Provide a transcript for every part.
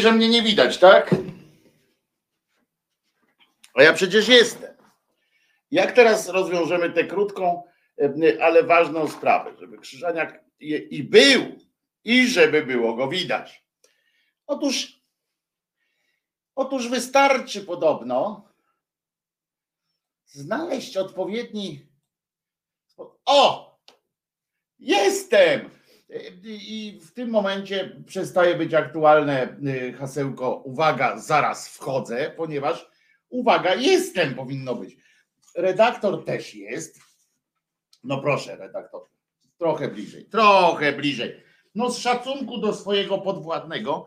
Że mnie nie widać, tak? A ja przecież jestem. Jak teraz rozwiążemy tę krótką, e, ale ważną sprawę, żeby Krzyżaniak i był, i żeby było go widać. Otóż, otóż wystarczy podobno znaleźć odpowiedni. O! Jestem! I w tym momencie przestaje być aktualne y, hasełko uwaga, zaraz wchodzę, ponieważ uwaga, jestem powinno być. Redaktor też jest. No proszę, redaktor, trochę bliżej, trochę bliżej. No z szacunku do swojego podwładnego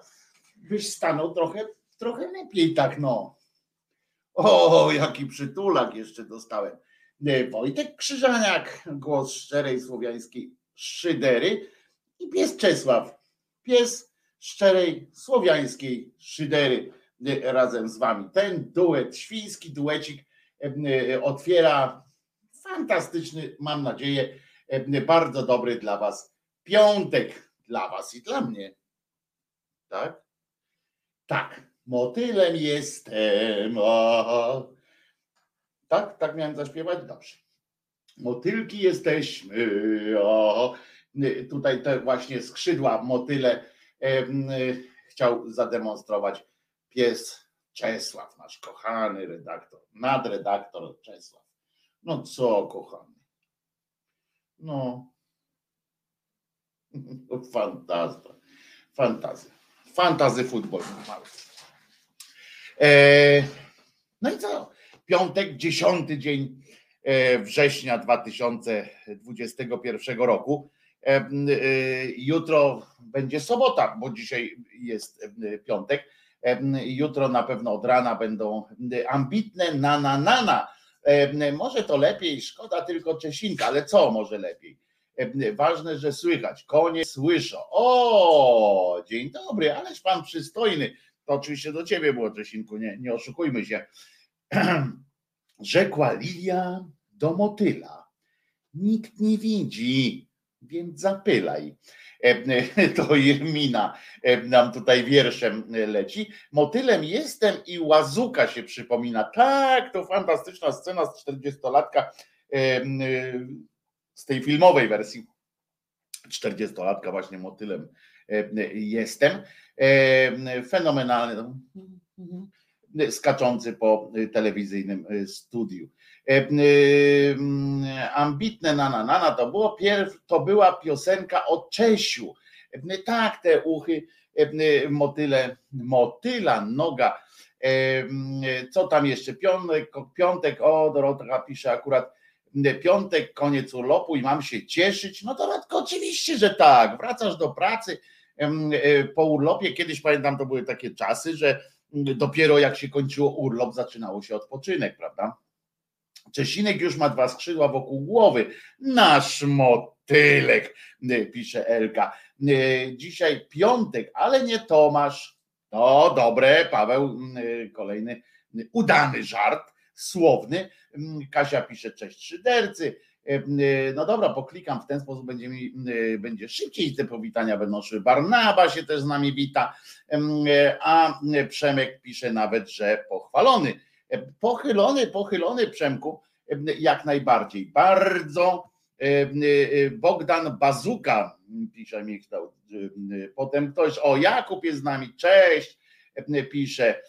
byś stanął trochę, trochę lepiej tak no. O, jaki przytulak jeszcze dostałem. Y, Wojtek Krzyżaniak, głos szczerej słowiańskiej szydery i pies Czesław, pies szczerej słowiańskiej szydery y, razem z wami. Ten duet, świński duecik y, y, otwiera fantastyczny, mam nadzieję, bardzo dobry dla was piątek dla was i dla mnie. Tak? Tak. Motylem jestem. O. Tak? Tak miałem zaśpiewać? Dobrze. Motylki jesteśmy. O. Tutaj te właśnie skrzydła motyle y, chciał zademonstrować pies Czesław, nasz kochany redaktor, nadredaktor Czesław. No co, kochany? No. Fantazja. Fantazja. Fantazy futbol. E, no i co? Piątek, dziesiąty dzień e, września 2021 roku. E, e, Jutro będzie sobota, bo dzisiaj jest e, piątek. Jutro na pewno od rana będą ambitne na na na na. Może to lepiej, szkoda tylko Czesinka, ale co może lepiej? Ważne, że słychać. Konie słyszą. O, dzień dobry, ależ pan przystojny. To oczywiście do ciebie było, Czesinku, nie, nie oszukujmy się. Rzekła Lilia do motyla. Nikt nie widzi, więc zapylaj. To Jermina nam tutaj wierszem leci. Motylem jestem i łazuka się przypomina. Tak, to fantastyczna scena z 40-latka z tej filmowej wersji. 40-latka właśnie motylem jestem. Fenomenalny, skaczący po telewizyjnym studiu. Ambitne Nana Nana to było pierw, to była piosenka o Czesiu. Tak, te uchy, motyle, motyla, noga. Co tam jeszcze? Piątek, piątek, o Dorota pisze akurat piątek, koniec urlopu i mam się cieszyć. No to oczywiście, że tak. Wracasz do pracy e, po urlopie. Kiedyś pamiętam, to były takie czasy, że dopiero jak się kończyło urlop, zaczynało się odpoczynek, prawda? Czesinek już ma dwa skrzydła wokół głowy. Nasz motylek, e, pisze Elka. E, dzisiaj piątek, ale nie Tomasz. To dobre, Paweł, kolejny udany żart słowny. Mm, Kasia pisze cześć szydercy. No dobra, poklikam w ten sposób, będzie, mi, będzie szybciej te powitania będą szły. Barnaba się też z nami wita, a Przemek pisze nawet, że pochwalony. Pochylony, pochylony Przemku, jak najbardziej. Bardzo Bogdan Bazuka pisze mi potem ktoś, o Jakub jest z nami, cześć, pisze,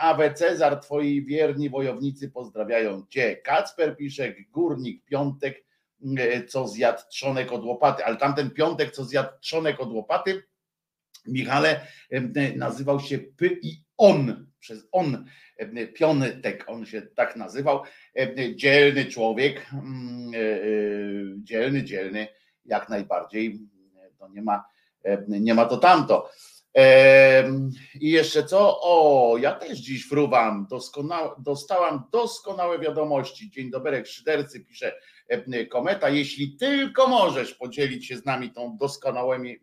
Awe Cezar, twoi wierni wojownicy pozdrawiają cię. Kacper pisze, górnik, piątek, co zjadł trzonek od łopaty, ale tamten piątek, co zjadł trzonek od łopaty, Michale nazywał się Py i On, przez On, Piontek, on się tak nazywał, dzielny człowiek, mm, e, e, dzielny, dzielny, jak najbardziej, to nie ma, nie ma to tamto. I jeszcze co? O, ja też dziś fruwam. Doskonałe, dostałam doskonałe wiadomości. Dzień dobry, szydercy, pisze Kometa. Jeśli tylko możesz podzielić się z nami tą doskonałymi e,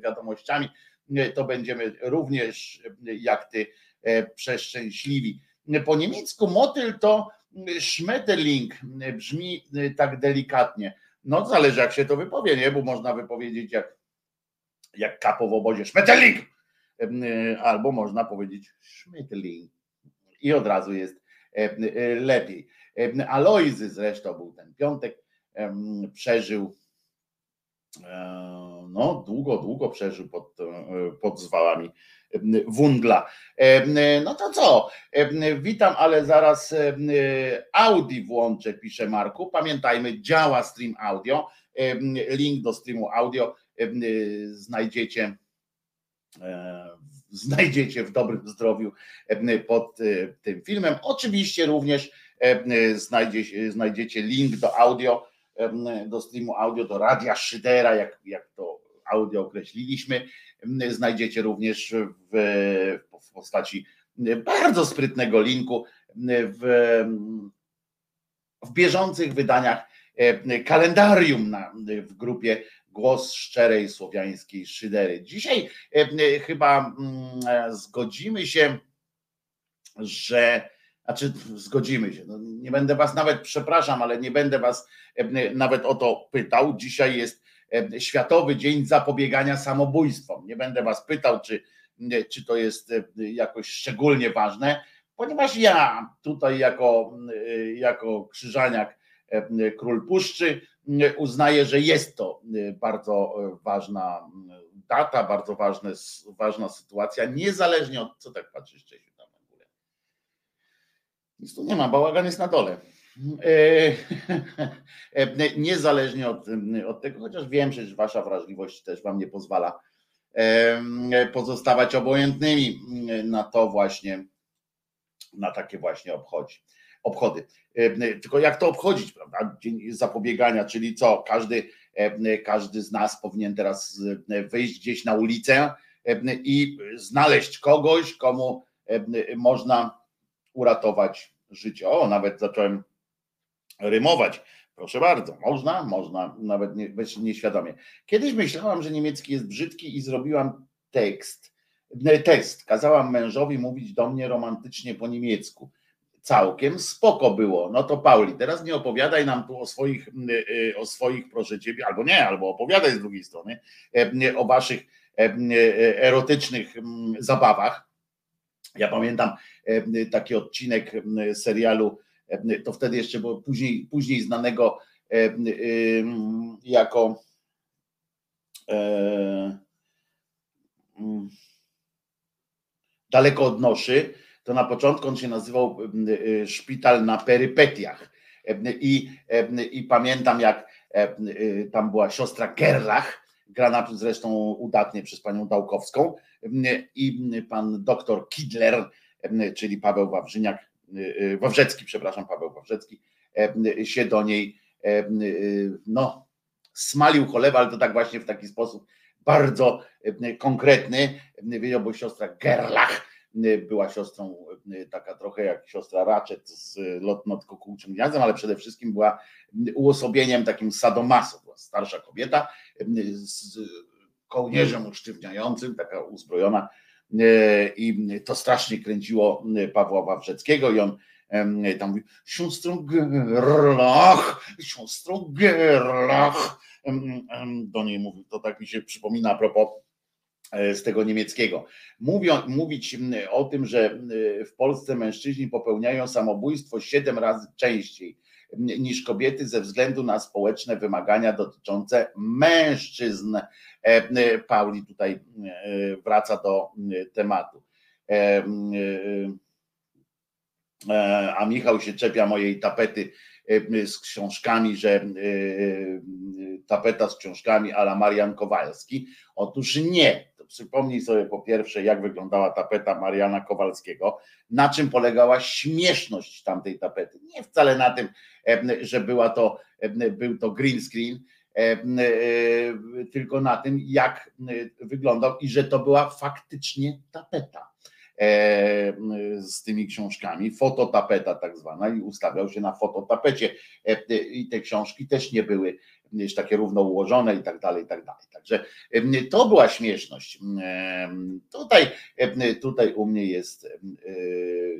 wiadomościami, e, to będziemy również jak ty e, przeszczęśliwi. Po niemiecku motyl to Schmetterling brzmi tak delikatnie. No zależy jak się to wypowie, nie? Bo można wypowiedzieć jak jak kapo w obozie Szmeteling, e, albo można powiedzieć Szmetling i od razu jest e, lepiej. Alojzy zresztą był ten piątek, przeżył e, no długo, długo przeżył pod, pod zwałami Wundla. No to co? Witam, ale zaraz Audi włączę, pisze Marku. Pamiętajmy, działa stream audio. Link do streamu audio znajdziecie e, znajdziecie w dobrym zdrowiu pod tym filmem. Oczywiście również znajdzie, znajdziecie link do audio, do streamu audio, do radia Szydera, jak, jak to audio określiliśmy. Znajdziecie również w, w postaci bardzo sprytnego linku w, w bieżących wydaniach kalendarium na, w grupie głos szczerej słowiańskiej szydery. Dzisiaj e, e, chyba mm, e, zgodzimy się, że znaczy zgodzimy się. No, nie będę was nawet, przepraszam, ale nie będę was nawet o to pytał. Dzisiaj jest Światowy Dzień Zapobiegania Samobójstwom. Nie będę was pytał, czy, czy to jest jakoś szczególnie ważne, ponieważ ja tutaj jako, jako krzyżaniak król puszczy uznaje, że jest to bardzo ważna data, bardzo ważne, ważna sytuacja, niezależnie od, co tak patrzysz Czesiu tam na. Nic tu nie ma, bałagan jest na dole. Niezależnie od, od tego, chociaż wiem, że wasza wrażliwość też wam nie pozwala pozostawać obojętnymi na to właśnie, na takie właśnie obchodzi obchody. E, tylko jak to obchodzić, prawda? Dzień zapobiegania, czyli co? Każdy, e, każdy z nas powinien teraz e, wyjść gdzieś na ulicę i znaleźć kogoś, komu można uratować życie. O, nawet zacząłem rymować. Proszę bardzo, można, można, nawet nie, nieświadomie. Kiedyś myślałam, że niemiecki jest brzydki i zrobiłam tekst, test. Kazałam mężowi mówić do mnie romantycznie po niemiecku całkiem spoko było. No to Pauli, teraz nie opowiadaj nam tu o swoich, o swoich proszę ciebie, albo nie, albo opowiadaj z drugiej strony, o waszych erotycznych zabawach. Ja pamiętam taki odcinek serialu, to wtedy jeszcze było później, później znanego jako daleko od noszy, to na początku on się nazywał Szpital na perypetiach. I, i pamiętam, jak tam była siostra Gerlach, grana zresztą udatnie przez panią Dałkowską, i pan doktor Kidler, czyli Paweł Wawrzyniak, Wawrzecki, przepraszam, Paweł Wawrzecki, się do niej no, smalił cholewa, ale to tak właśnie w taki sposób bardzo konkretny, wiedział, bo siostra Gerlach była siostrą taka trochę jak siostra Ratchet z lotno-kukułczym gniazdem, ale przede wszystkim była uosobieniem takim sadomaso, była starsza kobieta z kołnierzem usztywniającym, taka uzbrojona i to strasznie kręciło Pawła Wawrzeckiego i on tam mówi, siostrą Gerlach, siostrą Gerlach, do niej mówił, to tak mi się przypomina a propos e, z tego niemieckiego. Mówią, mówić o tym, że w Polsce mężczyźni popełniają samobójstwo siedem razy częściej niż kobiety ze względu na społeczne wymagania dotyczące mężczyzn. E, Pauli tutaj e, wraca do tematu. A Michał się czepia mojej tapety z książkami, że tapeta z książkami ala Marian Kowalski. Otóż nie. Przypomnij sobie po pierwsze, jak wyglądała tapeta Mariana Kowalskiego, na czym polegała śmieszność tamtej tapety. Nie wcale na tym, że była to, był to green screen, tylko na tym, jak wyglądał i że to była faktycznie tapeta z tymi książkami, fototapeta tak zwana i ustawiał się na fototapecie i te książki też nie były mieć takie równo ułożone i tak dalej, i tak dalej. Także to była śmieszność. Tutaj, tutaj u mnie jest,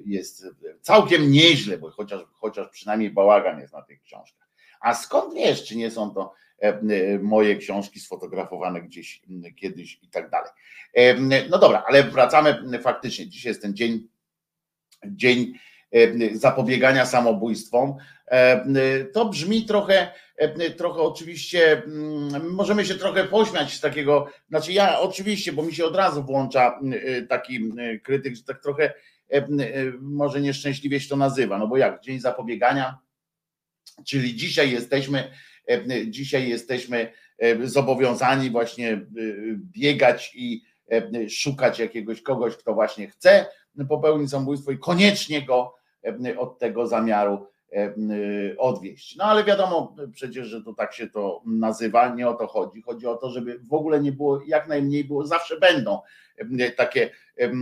jest całkiem nieźle, bo chociaż, chociaż przynajmniej bałagan jest na tych książkach. A skąd wiesz, czy nie są to moje książki sfotografowane gdzieś kiedyś i tak dalej. No dobra, ale wracamy faktycznie. Dzisiaj jest ten dzień, dzień zapobiegania samobójstwom. To brzmi trochę, trochę oczywiście, mm, możemy się trochę pośmiać z takiego, znaczy ja oczywiście, bo mi się od razu włącza taki krytyk, że tak trochę może nieszczęśliwie się to nazywa, no bo jak, dzień zapobiegania, czyli dzisiaj jesteśmy, dzisiaj jesteśmy zobowiązani właśnie biegać i szukać jakiegoś kogoś, kto właśnie chce popełnić samobójstwo i koniecznie go od tego zamiaru odwieść. No ale wiadomo przecież, że to tak się to nazywa, nie o to chodzi. Chodzi o to, żeby w ogóle nie było, jak najmniej było, zawsze będą takie, e,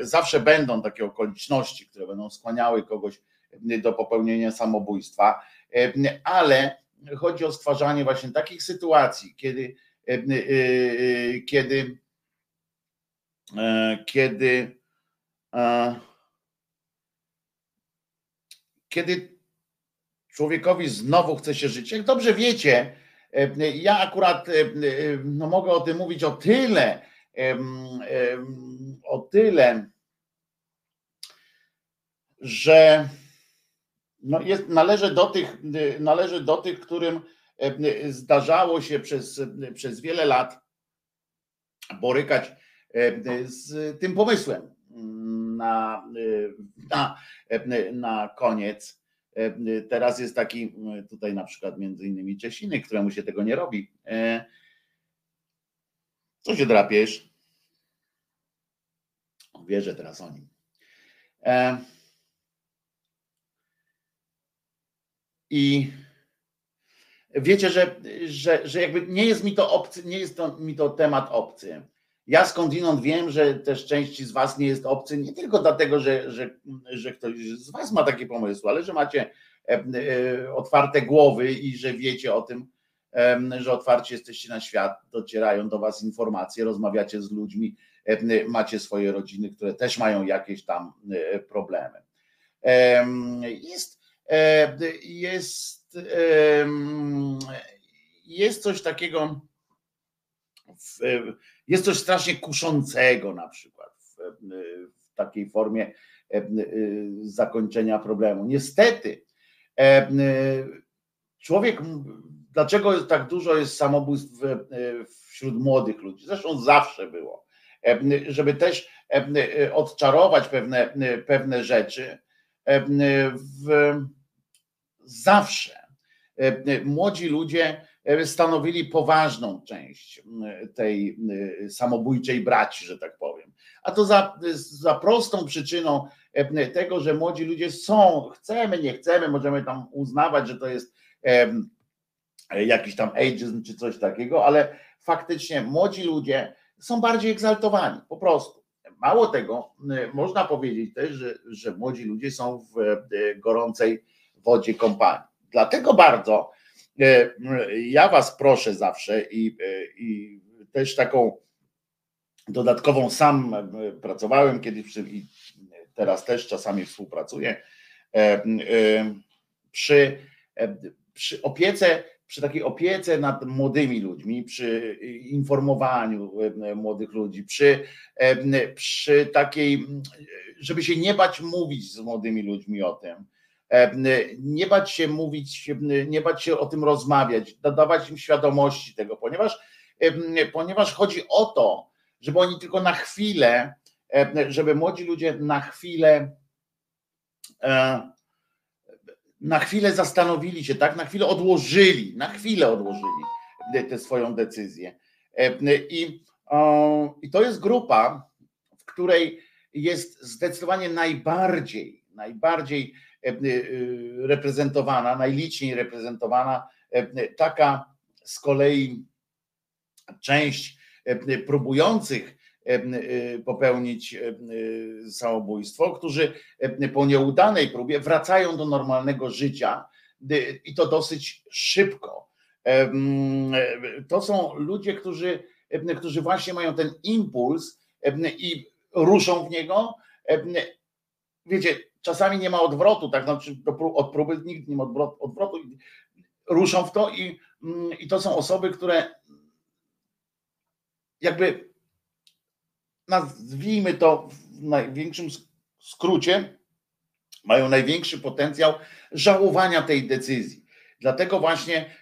zawsze będą takie okoliczności, które będą skłaniały kogoś do popełnienia samobójstwa, ale chodzi o stwarzanie właśnie takich sytuacji, kiedy e, e, kiedy kiedy kiedy człowiekowi znowu chce się żyć, jak dobrze wiecie, e, ja akurat e, e, no mogę o tym mówić o tyle, o tyle, że no jest, należy, do tych, należy do tych, którym zdarzało się przez, przez wiele lat borykać z tym pomysłem na, na, na koniec. Teraz jest taki tutaj na przykład między innymi Czesiny, któremu się tego nie robi. Co się drapiesz? Wierzę teraz o nim. I wiecie, że, że, że jakby nie jest mi to obcy, nie jest to, mi to temat obcy. Ja skądinąd wiem, że też części z Was nie jest obcy, nie tylko dlatego, że, że, że ktoś z Was ma takie pomysły, ale że macie e, e, otwarte głowy i że wiecie o tym, że otwarcie jesteście na świat, docierają do Was informacje, rozmawiacie z ludźmi, macie swoje rodziny, które też mają jakieś tam e, problemy. Jest, jest, jest coś takiego, jest coś strasznie kuszącego na przykład w, w takiej formie zakończenia problemu. Niestety, człowiek, dlaczego tak dużo jest samobójstw wśród młodych ludzi? Zresztą zawsze było, żeby też odczarować pewne, pewne rzeczy. W, zawsze młodzi ludzie stanowili poważną część tej samobójczej braci, że tak powiem. A to za, za prostą przyczyną tego, że młodzi ludzie są, chcemy, nie chcemy, możemy tam uznawać, że to jest jakiś tam ageism czy coś takiego, ale faktycznie młodzi ludzie są bardziej egzaltowani, po prostu. Mało tego, można powiedzieć też, że, że młodzi ludzie są w gorącej wodzie kompanii. Dlatego bardzo ja Was proszę zawsze i, i też taką dodatkową sam pracowałem kiedyś i teraz też czasami współpracuję przy, przy opiece przy takiej opiece nad młodymi ludźmi, przy informowaniu e, młodych ludzi, przy, e, przy takiej, żeby się nie bać mówić z młodymi ludźmi o tym, e, nie bać się mówić, nie bać się o tym rozmawiać, dawać im świadomości tego, ponieważ, ponieważ chodzi o to, żeby oni tylko na chwilę, żeby młodzi ludzie na chwilę na chwilę zastanowili się, tak? Na chwilę odłożyli, na chwilę odłożyli tę swoją decyzję. E, I, I to jest grupa, w której jest zdecydowanie najbardziej, najbardziej e, e, reprezentowana, najliczniej reprezentowana taka z kolei część próbujących popełnić samobójstwo, którzy po nieudanej próbie wracają do normalnego życia i to dosyć szybko. To są ludzie, którzy, którzy właśnie mają ten impuls i ruszą w niego. Wiecie, czasami nie ma odwrotu, tak znaczy od próby nigdy nie ma odwrotu. Ruszą w to i, mm, i to są osoby, które jakby nazwijmy to w największym skrócie, mają największy potencjał żałowania tej decyzji. Dlatego właśnie,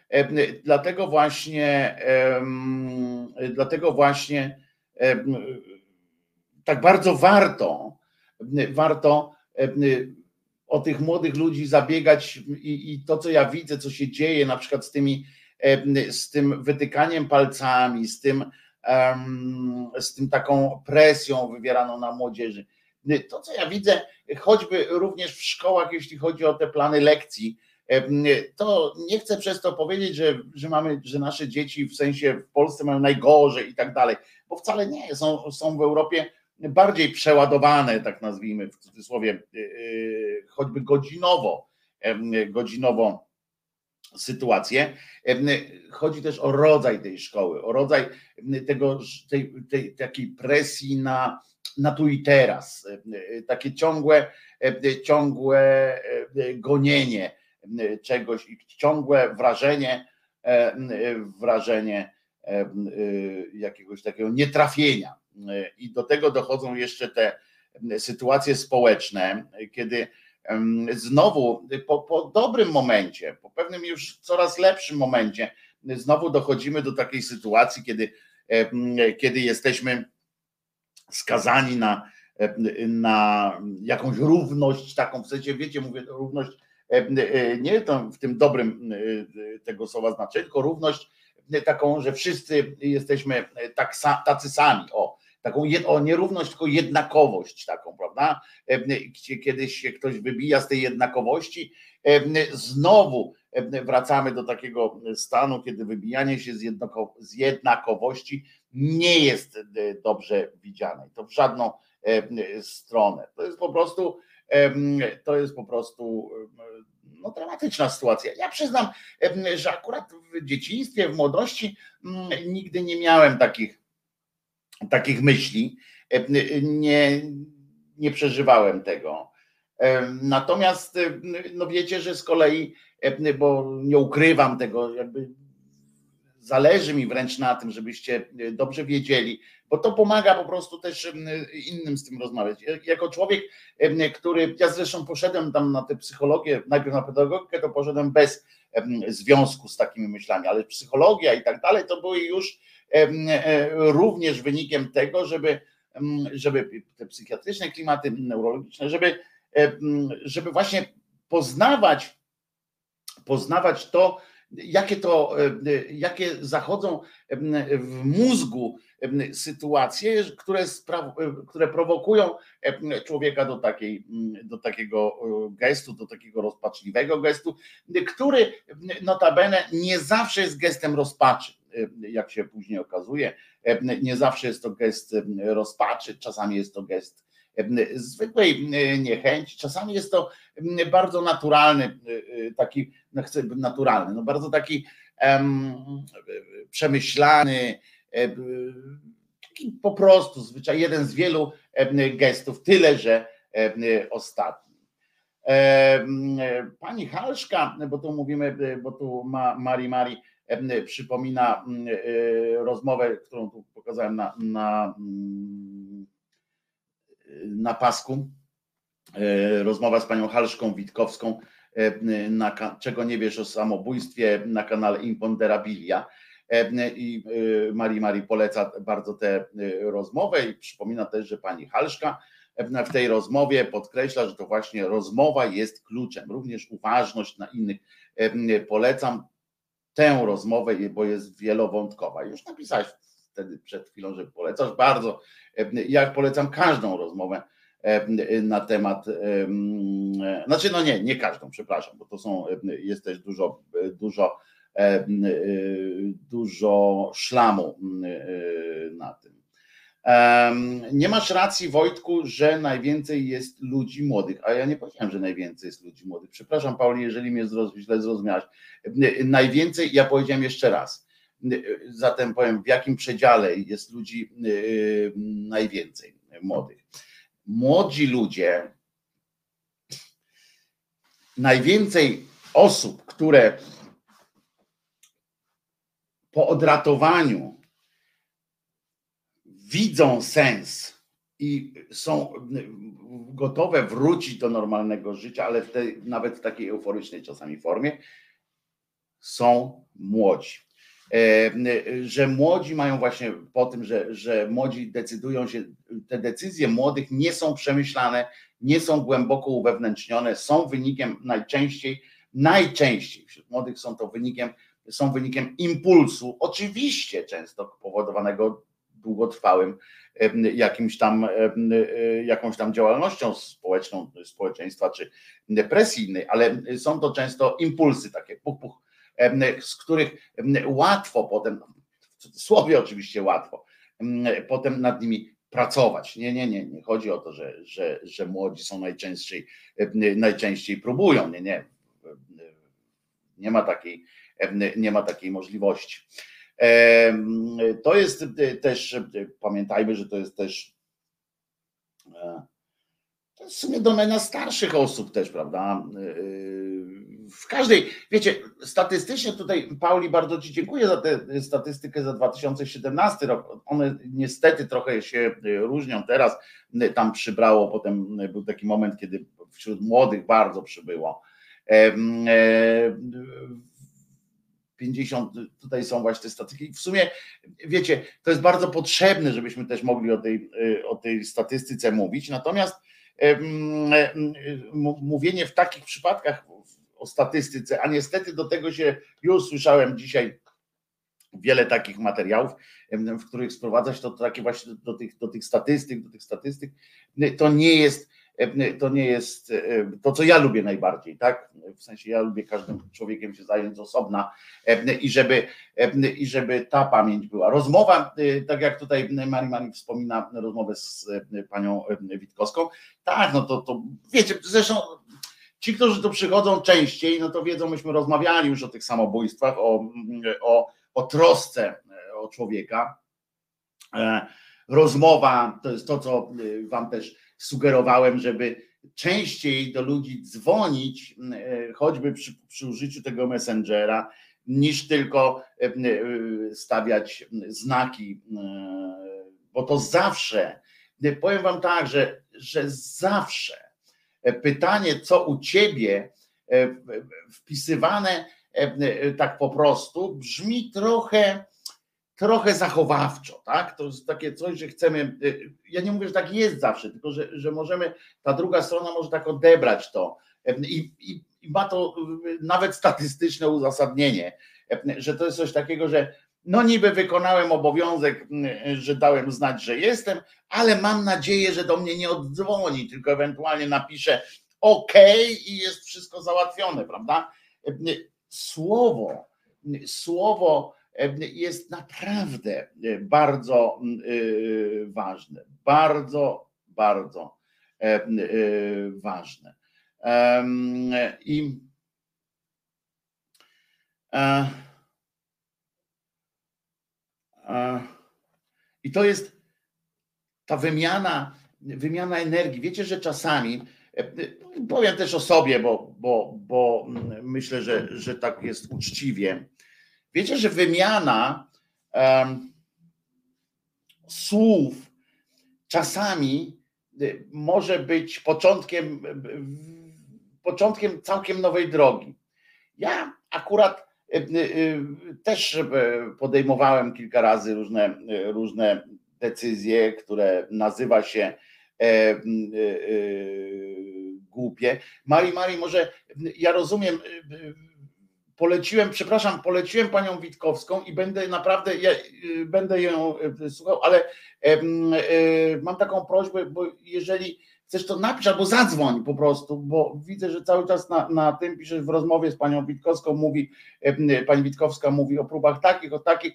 dlatego właśnie, dlatego właśnie tak bardzo warto, warto o tych młodych ludzi zabiegać i, i to, co ja widzę, co się dzieje, na przykład z tymi, z tym wytykaniem palcami, z tym, z tym taką presją wywieraną na młodzieży. To, co ja widzę, choćby również w szkołach, jeśli chodzi o te plany lekcji, to nie chcę przez to powiedzieć, że, że mamy, że nasze dzieci w sensie w Polsce mają najgorzej i tak dalej, bo wcale nie, są, są w Europie bardziej przeładowane, tak nazwijmy w cudzysłowie, y, y, choćby godzinowo, godzinowo sytuację. Chodzi też o rodzaj tej szkoły, o rodzaj tego, tej, tej takiej presji na, na tu i teraz, takie ciągłe, ciągłe gonienie czegoś i ciągłe wrażenie, wrażenie jakiegoś takiego nietrafienia. I do tego dochodzą jeszcze te sytuacje społeczne, kiedy znowu po, po dobrym momencie, po pewnym już coraz lepszym momencie, znowu dochodzimy do takiej sytuacji, kiedy, kiedy jesteśmy skazani na, na jakąś równość, taką w sensie, wiecie, mówię, równość nie w tym dobrym tego słowa znaczeniu, tylko równość taką, że wszyscy jesteśmy tak, tacy sami. O, taką o nierówność, tylko jednakowość taką, prawda? Kiedyś się ktoś wybija z tej jednakowości, znowu wracamy do takiego stanu, kiedy wybijanie się z, jednako, z jednakowości nie jest dobrze widziane. To w żadną stronę. To jest po prostu, to jest po prostu no, dramatyczna sytuacja. Ja przyznam, że akurat w dzieciństwie, w młodości nigdy nie miałem takich takich myśli. E, nie, nie przeżywałem tego. Natomiast no wiecie, że z kolei, bo nie ukrywam tego, jakby zależy mi wręcz na tym, żebyście dobrze wiedzieli, bo to pomaga po prostu też innym z tym rozmawiać. Jako człowiek, który, ja zresztą poszedłem tam na tę psychologię, najpierw na pedagogikę, to poszedłem bez związku z takimi myślami, ale psychologia i tak dalej, to były już e, również wynikiem tego, żeby, żeby te psychiatryczne klimaty neurologiczne, żeby, żeby właśnie poznawać, poznawać to, jakie to, jakie zachodzą w mózgu sytuacje, które, które prowokują człowieka do, takiej, do takiego gestu, do takiego rozpaczliwego gestu, który notabene nie zawsze jest gestem rozpaczy, jak się później okazuje. Nie zawsze jest to gest rozpaczy, czasami jest to gest zwykłej niechęci, czasami jest to bardzo naturalny, taki, no chcę naturalny, no bardzo taki przemyślany, E, taki po prostu zwyczaj, jeden z wielu e, gestów, tyle że e, ostatni. Pani Halszka, bo tu mówimy, bo tu Mari Mari przypomina rozmowę, którą tu pokazałem na, na, na pasku. Rozmowa z panią Halszką Witkowską, na, czego nie wiesz o samobójstwie na kanale Imponderabilia. I Marii Marii poleca bardzo tę rozmowę i przypomina też, że pani Halszka w tej rozmowie podkreśla, że to właśnie rozmowa jest kluczem, również uważność na innych. Polecam tę rozmowę, bo jest wielowątkowa. Już napisałeś wtedy przed chwilą, że polecasz bardzo. Ja polecam każdą rozmowę na temat, znaczy no nie, nie każdą, przepraszam, bo to są, jest też dużo, dużo e, dużo szlamu e, na tym. Nie masz racji, Wojtku, że najwięcej jest ludzi młodych. A ja nie powiedziałem, że najwięcej jest ludzi młodych. Przepraszam, Pauli, jeżeli mnie źle zrozumiałeś. Najwięcej, ja powiedziałem jeszcze raz. Zatem powiem, w jakim przedziale jest ludzi najwięcej młodych. Młodzi ludzie, najwięcej osób, które po odratowaniu widzą sens i są gotowe wrócić do normalnego życia, ale w tej, nawet w takiej euforycznej czasami formie, są młodzi. E, że młodzi mają właśnie po tym, że, że młodzi decydują się, te decyzje młodych nie są przemyślane, nie są głęboko uwewnętrznione, są wynikiem najczęściej, najczęściej wśród młodych są to wynikiem są wynikiem impulsu, oczywiście często powodowanego długotrwałym jakimś tam, jakąś tam działalnością społeczną, społeczeństwa czy depresyjnej, ale są to często impulsy takie, puch, puch, z których łatwo potem, w cudzysłowie oczywiście łatwo, potem nad nimi pracować. Nie, nie, nie, nie chodzi o to, że, że, że młodzi są najczęściej, najczęściej próbują, nie, nie. Nie ma takiej, nie ma takiej możliwości. To jest też, pamiętajmy, że to jest też e, to jest w sumie domena starszych osób też, prawda? E, w każdej, wiecie, statystycznie tutaj Pauli bardzo Ci dziękuję za tę statystykę za 2017 rok. One niestety trochę się różnią teraz. Tam przybrało, potem był taki moment, kiedy wśród młodych bardzo przybyło. E, 50, tutaj są właśnie te statystyki. W sumie, wiecie, to jest bardzo potrzebne, żebyśmy też mogli o tej, y, o tej statystyce mówić. Natomiast mówienie w takich przypadkach o statystyce, a niestety do tego się już słyszałem dzisiaj wiele takich materiałów, w których sprowadzać to takie właśnie do tych, do tych statystyk, do tych statystyk, to nie jest to nie jest e, to, co ja lubię najbardziej, tak? W sensie ja lubię każdym człowiekiem się zająć osobna e, i żeby, i żeby ta pamięć była. Rozmowa, tak jak tutaj Mari Mari wspomina rozmowę z panią Witkowską, tak, no to, to wiecie, zresztą ci, którzy tu przychodzą częściej, no to wiedzą, myśmy rozmawiali już o tych samobójstwach, o, o, o trosce o człowieka. Rozmowa to jest to, co wam też sugerowałem, żeby częściej do ludzi dzwonić, choćby przy, przy użyciu tego messengera, niż tylko stawiać znaki, bo to zawsze, powiem Wam tak, że, że zawsze pytanie, co u Ciebie, wpisywane tak po prostu, brzmi trochę trochę zachowawczo, tak? To jest takie coś, że chcemy. Y, ja nie mówię, że tak jest zawsze, tylko że, że możemy, ta druga strona może tak odebrać to. I, i, i ma to y, nawet statystyczne uzasadnienie, że to jest coś takiego, że no niby wykonałem obowiązek, że dałem znać, że jestem, ale mam nadzieję, że do mnie nie oddzwoni, tylko ewentualnie napisze OK i jest wszystko załatwione, prawda? Słowo, słowo jest naprawdę e, bardzo e, ważne. Bardzo, bardzo e, ważne. I i to jest ta wymiana, wymiana energii. Wiecie, że czasami, powiem też o sobie, bo, bo, bo myślę, że, że tak jest uczciwie, Wiecie, że wymiana um, słów czasami y, może być początkiem, początkiem całkiem nowej drogi. Ja akurat y, y, też podejmowałem kilka razy różne, różne decyzje, które nazywa się e, głupie. Mari, Mari, może ja rozumiem poleciłem, przepraszam, poleciłem panią Witkowską i będę naprawdę, ja, y, będę ją y, słuchał, ale y, mam taką prośbę, bo jeżeli chcesz to napisz albo zadzwoń po prostu, bo widzę, że cały czas na, na tym piszesz w rozmowie z panią Witkowską, mówi, pani Witkowska mówi o próbach takich, o takich,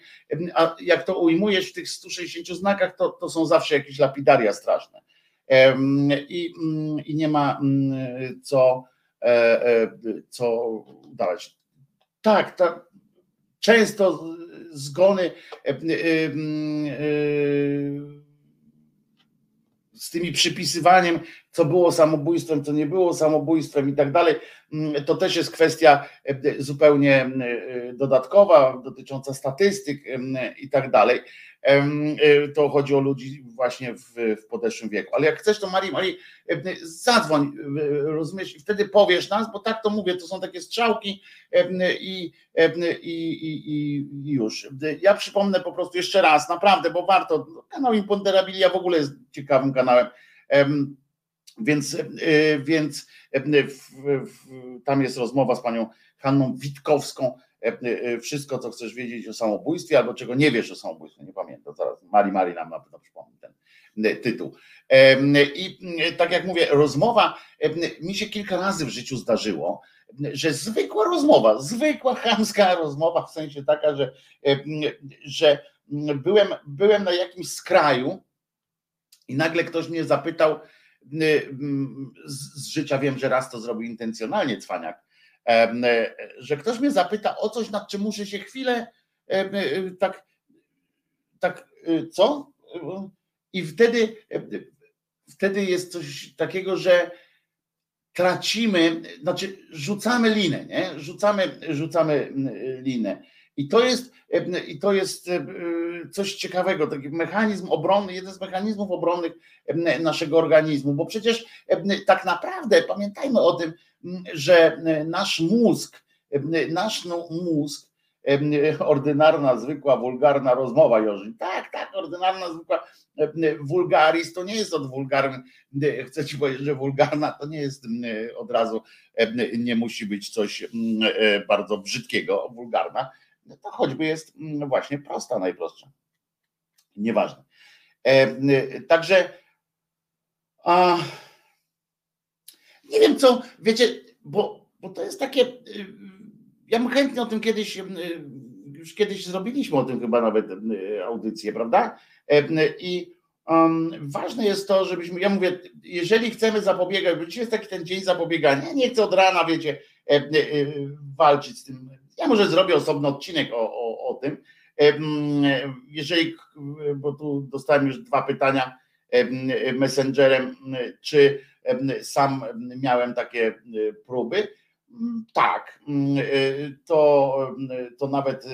a jak to ujmujesz w tych 160 znakach, to, to są zawsze jakieś lapidaria straszne. I, mm, i nie ma mm, co, e, e, co dawać. Tak, tak. Często zgony e, e, e, z tymi przypisywaniem, co było samobójstwem, co nie było samobójstwem i tak dalej, to też jest kwestia zupełnie dodatkowa, dotycząca statystyk i tak dalej. Y, to chodzi o ludzi właśnie w, w podeszłym wieku. Ale jak chcesz, to Marii, Marii, zadzwoń, rozumiesz, i wtedy powiesz nas, bo tak to mówię, to są takie strzałki i, i, i, i już. Ja przypomnę po prostu jeszcze raz, naprawdę, bo warto, kanał Imponderabilia w ogóle jest ciekawym kanałem, więc, y, więc tam jest rozmowa z panią Hanną Witkowską, wszystko, co chcesz wiedzieć o samobójstwie, albo czego nie wiesz o samobójstwie, nie pamiętam, zaraz Mari Mari nam na pewno przypomni ten e, tytuł. I tak jak mówię, rozmowa, mi się kilka razy w życiu zdarzyło, że zwykła rozmowa, zwykła chamska rozmowa, w sensie taka, że, że byłem, byłem na jakimś skraju i nagle ktoś mnie zapytał, z życia wiem, że raz to zrobił intencjonalnie cwaniak, E, że ktoś mnie zapyta o coś, nad czym muszę się chwilę e, tak, tak e, co? I wtedy, wtedy jest coś takiego, że tracimy, znaczy rzucamy linę, nie? Rzucamy, rzucamy linę. I to jest, i to jest coś ciekawego, taki mechanizm obronny, jeden z mechanizmów obronnych naszego organizmu, bo przecież tak naprawdę pamiętajmy o tym, że nasz mózg, nasz mózg, ordynarna, zwykła, wulgarna rozmowa, Jorzy. Tak, tak, ordynarna, zwykła, wulgaris to nie jest od wulgarny, chcę ci powiedzieć, że wulgarna to nie jest od razu, nie musi być coś bardzo brzydkiego, wulgarna, to choćby jest właśnie prosta, najprostsza. Nieważne. Także a, nie wiem co, wiecie, bo, bo to jest takie. Y, ja bym chętnie o tym kiedyś, y, już kiedyś zrobiliśmy o tym chyba nawet y, audycję, prawda? I um, ważne jest to, żebyśmy, ja mówię, jeżeli chcemy zapobiegać, bo dzisiaj jest taki ten dzień zapobiegania, ja nie chcę od rana, wiecie, walczyć z tym. Ja może zrobię osobny odcinek o, o, o tym. Jeżeli, bo tu dostałem już dwa pytania messengerem, czy sam miałem takie próby. Mm, tak, to, to nawet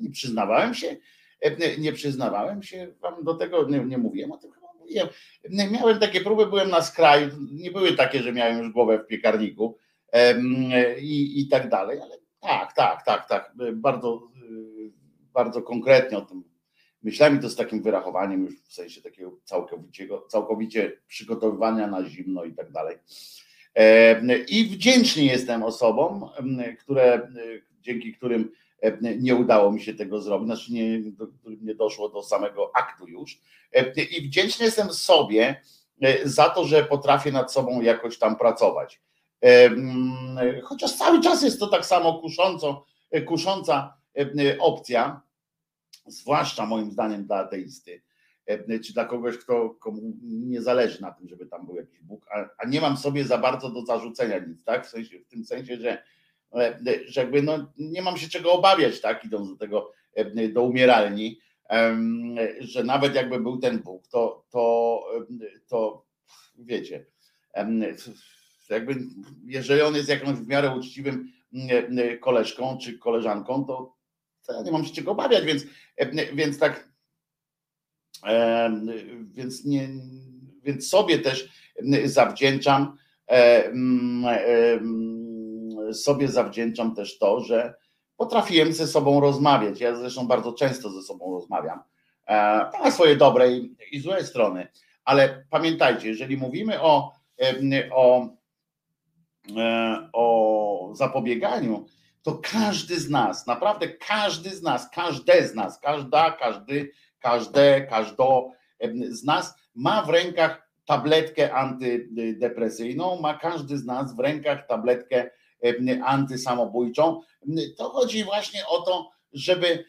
nie przyznawałem się, nie przyznawałem się wam do tego, nie, nie mówiłem o tym chyba mówiłem. Miałem takie próby, byłem na skraju, nie były takie, że miałem już głowę w piekarniku i, i tak dalej, ale tak, tak, tak, tak, bardzo, bardzo konkretnie o tym myślałem i to z takim wyrachowaniem już w sensie takiego całkowitego, całkowicie przygotowywania na zimno i tak dalej. I wdzięczny jestem osobom, które, dzięki którym nie udało mi się tego zrobić, znaczy nie, nie doszło do samego aktu już. I wdzięczny jestem sobie za to, że potrafię nad sobą jakoś tam pracować. Chociaż cały czas jest to tak samo kusząco, kusząca opcja, zwłaszcza moim zdaniem dla ateisty, czy dla kogoś, kto komu nie zależy na tym, żeby tam był jakiś Bóg, a, a nie mam sobie za bardzo do zarzucenia nic, tak? W, sensie, w tym sensie, że, że jakby no, nie mam się czego obawiać, tak? Idąc do tego, do umieralni, że nawet jakby był ten Bóg, to, to, to wiecie, jakby jeżeli on jest jakąś w miarę uczciwym koleżką czy koleżanką, to, ja nie mam się czego obawiać, więc, więc tak więc, nie, więc sobie też zawdzięczam sobie zawdzięczam też to, że potrafiłem ze sobą rozmawiać. Ja zresztą bardzo często ze sobą rozmawiam. E, to ma swoje dobre i złe strony, ale pamiętajcie, jeżeli mówimy o, o, e, o zapobieganiu, to każdy z nas, naprawdę każdy z nas, każde z nas, każda, każdy, każde, każdo z nas ma w rękach tabletkę antydepresyjną, ma każdy z nas w rękach tabletkę antysamobójczą. To chodzi właśnie o to, żeby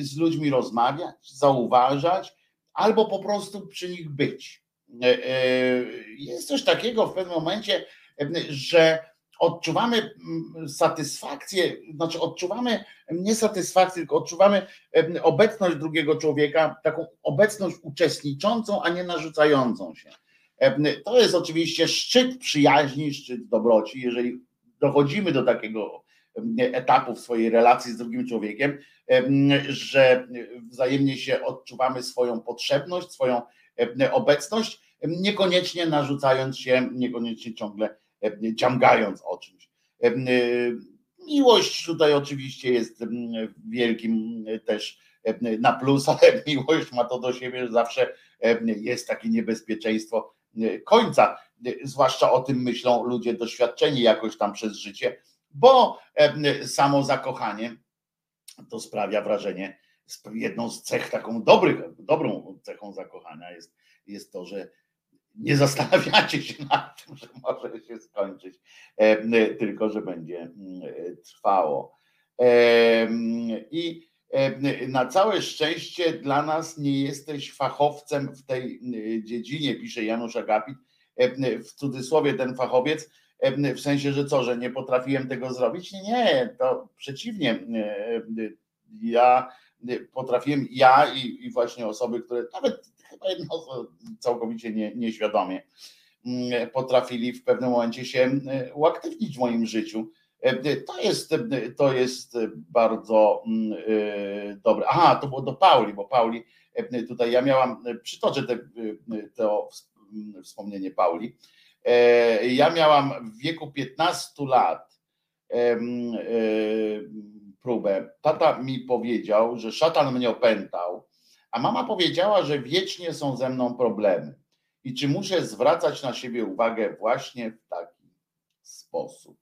z ludźmi rozmawiać, zauważać, albo po prostu przy nich być. E, e, jest coś takiego w pewnym momencie, że odczuwamy mm, satysfakcję, znaczy odczuwamy nie satysfakcję, tylko odczuwamy obecność drugiego człowieka, taką obecność uczestniczącą, a nie narzucającą się. To jest oczywiście szczyt przyjaźni, szczyt dobroci, jeżeli dochodzimy do takiego etapu w swojej relacji z drugim człowiekiem, że wzajemnie się odczuwamy swoją potrzebność, swoją obecność, niekoniecznie narzucając się, niekoniecznie ciągle ciągając o czymś. Miłość tutaj oczywiście jest wielkim też na plus, ale miłość ma to do siebie, że zawsze jest takie niebezpieczeństwo końca. Zwłaszcza o tym myślą ludzie doświadczeni jakoś tam przez życie, bo samo zakochanie to sprawia wrażenie, jedną z cech taką dobrych, dobrą cechą zakochania jest, jest to, że nie zastanawiacie się nad tym, że może się skończyć, tylko że będzie trwało. I na całe szczęście dla nas nie jesteś fachowcem w tej dziedzinie, pisze Janusz Agapit, w cudzysłowie ten fachowiec, w sensie, że co, że nie potrafiłem tego zrobić? Nie, to przeciwnie. Ja potrafiłem, ja i, i właśnie osoby, które nawet chyba jedno całkowicie nie, nieświadomie mm, potrafili w pewnym momencie się e, uaktywnić w moim życiu. E, to jest, to jest bardzo mm, e, dobre. Aha, to było do Pauli, bo Pauli tutaj ja miałam, przytoczę te, to mm, wspomnienie Pauli. Ja miałam w wieku 15 lat próbę. Tata mi powiedział, że szatan mnie opętał a mama powiedziała, że wiecznie są ze mną problemy i czy muszę zwracać na siebie uwagę właśnie w taki sposób.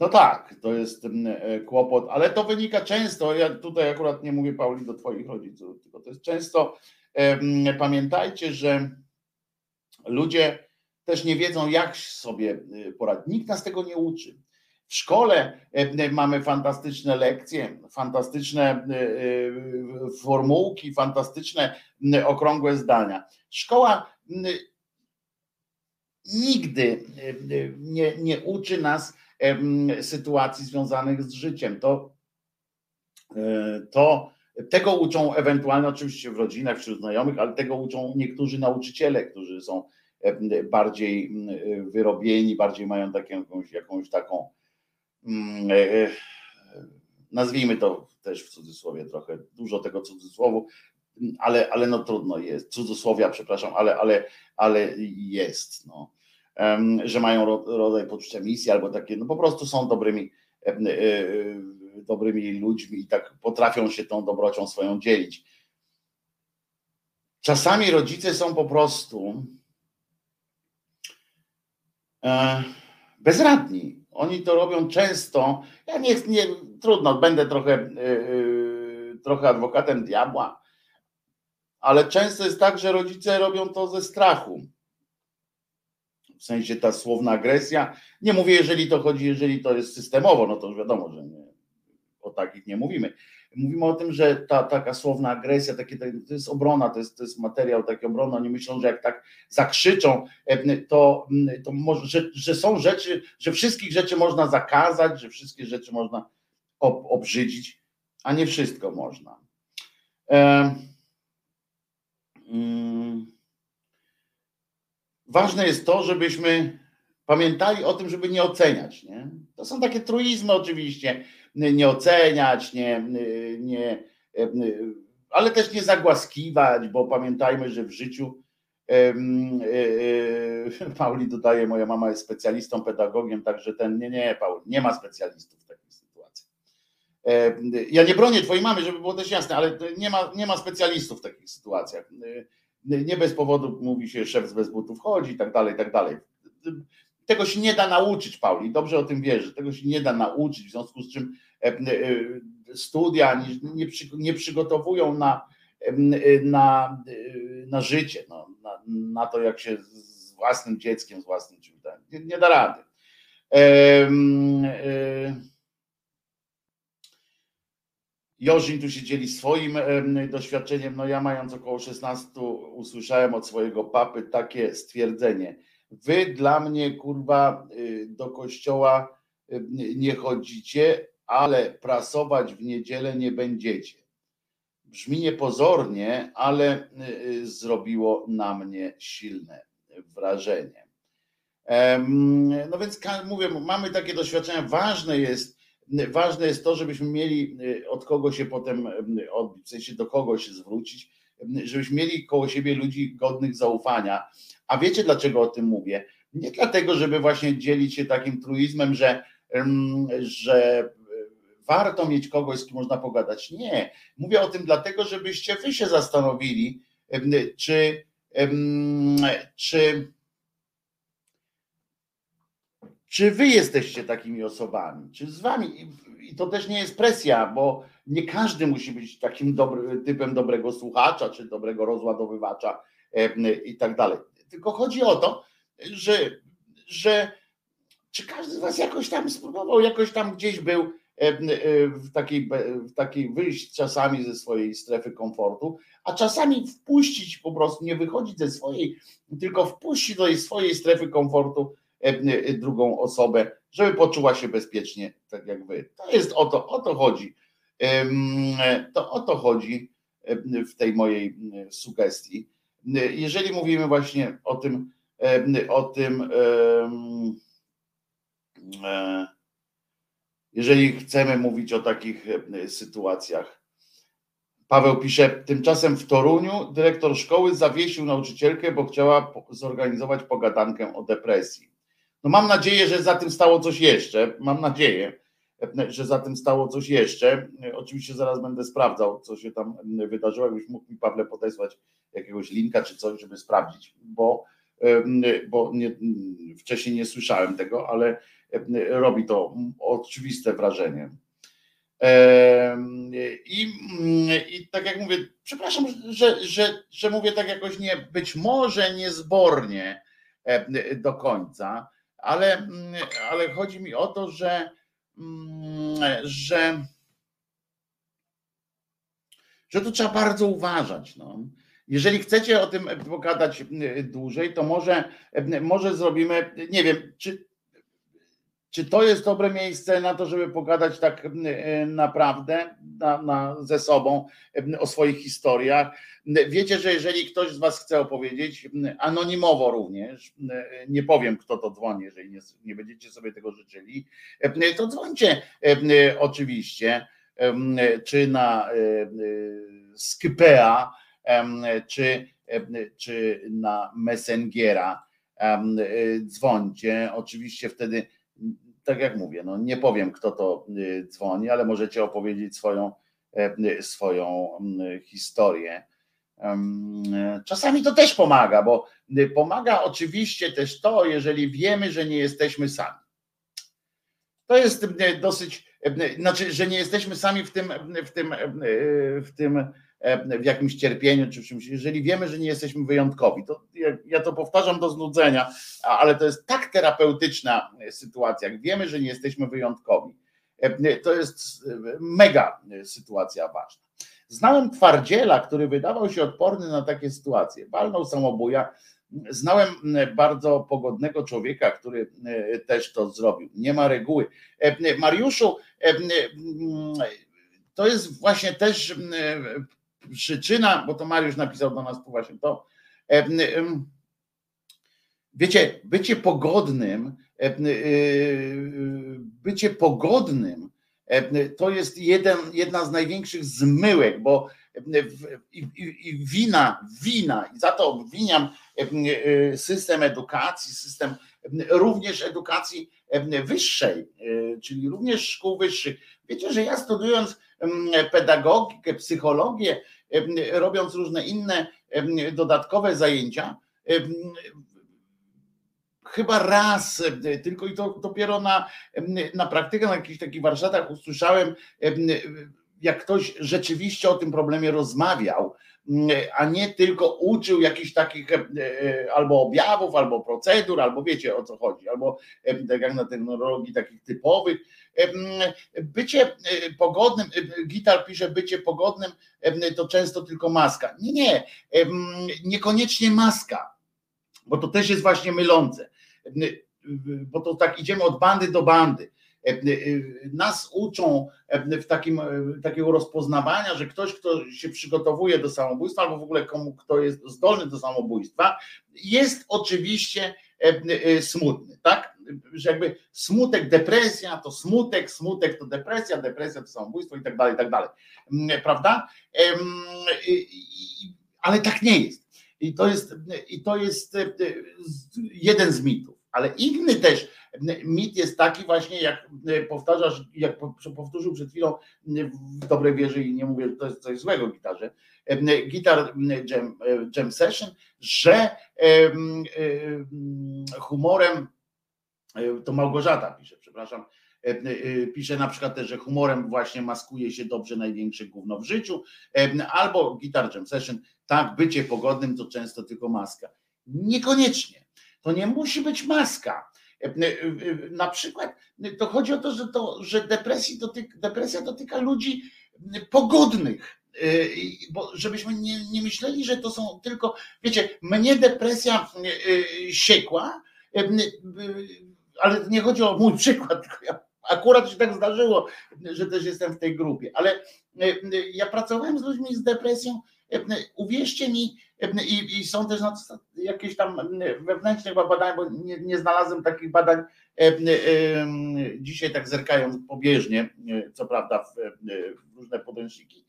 No tak, to jest mm, e, kłopot, ale to wynika często. Ja tutaj akurat nie mówię, Pauli, do Twoich rodziców, tylko to jest często. Pamiętajcie, że ludzie też nie wiedzą, jak sobie e, poradzić. Nikt nas tego nie uczy. W szkole e, mamy fantastyczne lekcje, fantastyczne e, e, formułki, fantastyczne okrągłe zdania. Szkoła nigdy nie, nie uczy nas sytuacji związanych z życiem. To, to Tego uczą ewentualnie oczywiście w rodzinach, wśród znajomych, ale tego uczą niektórzy nauczyciele, którzy są bardziej wyrobieni, bardziej mają taką, jakąś, jakąś taką, nazwijmy to też w cudzysłowie trochę, dużo tego cudzysłowu, ale, ale no trudno jest, cudzysłowia, przepraszam, ale, ale, ale jest, no. że mają rodzaj poczucia misji albo takie, no po prostu są dobrymi, e, e, dobrymi ludźmi i tak potrafią się tą dobrocią swoją dzielić. Czasami rodzice są po prostu e, bezradni. Oni to robią często. Ja nie, nie trudno, będę trochę, trochę adwokatem diabła, ale często jest tak, że rodzice robią to ze strachu. W sensie ta słowna agresja. Nie mówię, jeżeli to chodzi, jeżeli to jest systemowo, no to już wiadomo, że nie, o takich nie mówimy. Mówimy o tym, że ta taka słowna agresja, takie, to jest obrona, to jest, to jest materiał taki obrona. Oni myślą, że jak tak zakrzyczą, e, to, to może, że, że są rzeczy, że wszystkich rzeczy można zakazać, że wszystkie rzeczy można ob, obrzydzić, a nie wszystko można. E, Mm. ważne jest to, żebyśmy pamiętali o tym, żeby nie oceniać. Nie? To są takie truizmy oczywiście, nie oceniać, nie, nie, ale też nie zagłaskiwać, bo pamiętajmy, że w życiu Pauli dodaje, moja mama jest specjalistą, pedagogiem, także ten, nie, nie, Paul, nie ma specjalistów w takiej sytuacji. E, ja nie bronię twojej mamy, żeby było też jasne, ale nie ma, nie ma specjalistów w takich sytuacjach. E, nie bez powodu mówi się, szef bez butów chodzi i tak dalej, i tak dalej. Tego się nie da nauczyć, Pauli, dobrze o tym wiesz, tego się nie da nauczyć, w związku z czym e, studia nie, przygotowują na, na, na życie, no, na, na, to, jak się z własnym dzieckiem, z własnym czymś nie, nie da rady. Jorzin tu się dzieli swoim doświadczeniem. No ja mając około 16 usłyszałem od swojego papy takie stwierdzenie. Wy dla mnie kurwa y, do kościoła nie chodzicie, ale prasować w niedzielę nie będziecie. Brzmi niepozornie, ale y, zrobiło na mnie silne wrażenie. No więc mówię, mamy takie doświadczenia. Ważne jest, ważne jest to, żebyśmy mieli y, od kogo się potem y, odbić, w sensie do kogo się zwrócić, y, żebyśmy mieli koło siebie ludzi godnych zaufania. A wiecie dlaczego o tym mówię? Nie dlatego, żeby właśnie dzielić się takim truizmem, że, że warto mieć kogoś, z kim można pogadać. Nie. Mówię o tym dlatego, żebyście wy się zastanowili, czy, czy czy wy jesteście takimi osobami? Czy z wami? I to też nie jest presja, bo nie każdy musi być takim dobry, typem dobrego słuchacza, czy dobrego rozładowywacza e, i tak dalej. Tylko chodzi o to, że, że czy każdy z was jakoś tam spróbował, jakoś tam gdzieś był e, e, w takiej, w takiej wyjść czasami ze swojej strefy komfortu, a czasami wpuścić po prostu, nie wychodzić ze swojej, tylko wpuścić do swojej strefy komfortu E, e, drugą osobę, żeby poczuła się bezpiecznie, tak jak wy. To jest o to, o to chodzi. To o to chodzi w tej mojej sugestii. Jeżeli mówimy właśnie o tym, o tym, e, jeżeli chcemy mówić o takich sytuacjach. Paweł pisze, tymczasem w Toruniu dyrektor szkoły zawiesił nauczycielkę, bo chciała zorganizować pogadankę o depresji. No mam nadzieję, że za tym stało coś jeszcze. Mam nadzieję, że za tym stało coś jeszcze. Oczywiście zaraz będę sprawdzał, co się tam wydarzyło. Jakbyś mógł mi, Pawle, podesłać jakiegoś linka czy coś, żeby sprawdzić, bo, bo nie, wcześniej nie słyszałem tego, ale robi to oczywiste wrażenie. I, I tak jak mówię, przepraszam, że, że, że mówię tak jakoś nie, być może niezbornie do końca, ale, ale chodzi mi o to, że, że, że tu trzeba bardzo uważać. No. Jeżeli chcecie o tym pogadać mm, dłużej, to może, może zrobimy, nie wiem, czy czy to jest dobre miejsce na to, żeby pogadać tak naprawdę na, na, ze sobą o swoich historiach? Wiecie, że jeżeli ktoś z Was chce opowiedzieć, anonimowo również, nie powiem kto to dzwoni, jeżeli nie, nie będziecie sobie tego życzyli, to dzwońcie oczywiście, czy na Skypea, czy, czy na Messengera dzwońcie. Oczywiście wtedy, tak jak mówię, no nie powiem kto to dzwoni, ale możecie opowiedzieć swoją, swoją historię Czasami to też pomaga, bo pomaga oczywiście też to, jeżeli wiemy, że nie jesteśmy sami. To jest dosyć, znaczy, że nie jesteśmy sami w tym, w tym, w tym, w jakimś cierpieniu czy czymś. Jeżeli wiemy, że nie jesteśmy wyjątkowi, to ja, ja to powtarzam do znudzenia, ale to jest tak terapeutyczna sytuacja. Jak wiemy, że nie jesteśmy wyjątkowi, to jest mega sytuacja ważna. Znałem twardziela, który wydawał się odporny na takie sytuacje. Walnął samobuja. Znałem bardzo pogodnego człowieka, który e, też to zrobił. Nie ma reguły. E, Mariuszu, e, to jest właśnie też przyczyna, bo to Mariusz napisał do nas właśnie to. Wiecie, bycie pogodnym, bycie pogodnym E, to jest jeden, jedna z największych zmyłek, bo e, i, i, i wina, wina, i za to obwiniam e, system edukacji, system również edukacji wyższej, czyli również szkół wyższych. Wiecie, że ja studiując pedagogikę, psychologię, robiąc różne inne dodatkowe zajęcia, chyba raz tylko i to dopiero na, na praktykę, na jakichś takich warsztatach usłyszałem, jak ktoś rzeczywiście o tym problemie rozmawiał, a nie tylko uczył jakichś takich e, albo objawów, albo procedur, albo wiecie o co chodzi, albo tak jak na technologii takich typowych. Bycie pogodnym, gitar pisze, bycie pogodnym to często tylko maska. Nie, nie, niekoniecznie maska, bo to też jest właśnie mylące bo to tak idziemy od bandy do bandy. Nas uczą w takim, takiego rozpoznawania, że ktoś, kto się przygotowuje do samobójstwa, albo w ogóle komu, kto jest zdolny do samobójstwa, jest oczywiście smutny, tak? Że jakby smutek, depresja to smutek, smutek to depresja, depresja to samobójstwo i tak dalej, i tak dalej. Prawda? Ale tak nie jest. I to jest, i to jest jeden z mitów. Ale inny też mit jest taki właśnie, jak powtarzasz, jak powtórzył przed chwilą w dobrej wierze i nie mówię, że to jest coś złego w gitarze, gitar jam, jam session, że humorem, to Małgorzata pisze, przepraszam, pisze na przykład też, że humorem właśnie maskuje się dobrze największe gówno w życiu, albo gitar jam session, tak, bycie pogodnym to często tylko maska. Niekoniecznie to nie musi być maska. E, e, e, na przykład to chodzi o to, że, to, że depresji dotyka, depresja dotyka ludzi pogodnych, bo żebyśmy nie, nie myśleli, że to są tylko, wiecie, mnie depresja siekła, ale nie chodzi o mój przykład, tylko ja, akurat się tak zdarzyło, że też jestem w tej grupie, ale ja pracowałem z ludźmi z depresją, uwierzcie mi, i, i są też jakieś tam wewnętrzne badania, bo nie, nie znalazłem takich badań dzisiaj tak zerkając pobieżnie, co prawda w, w różne podręczniki,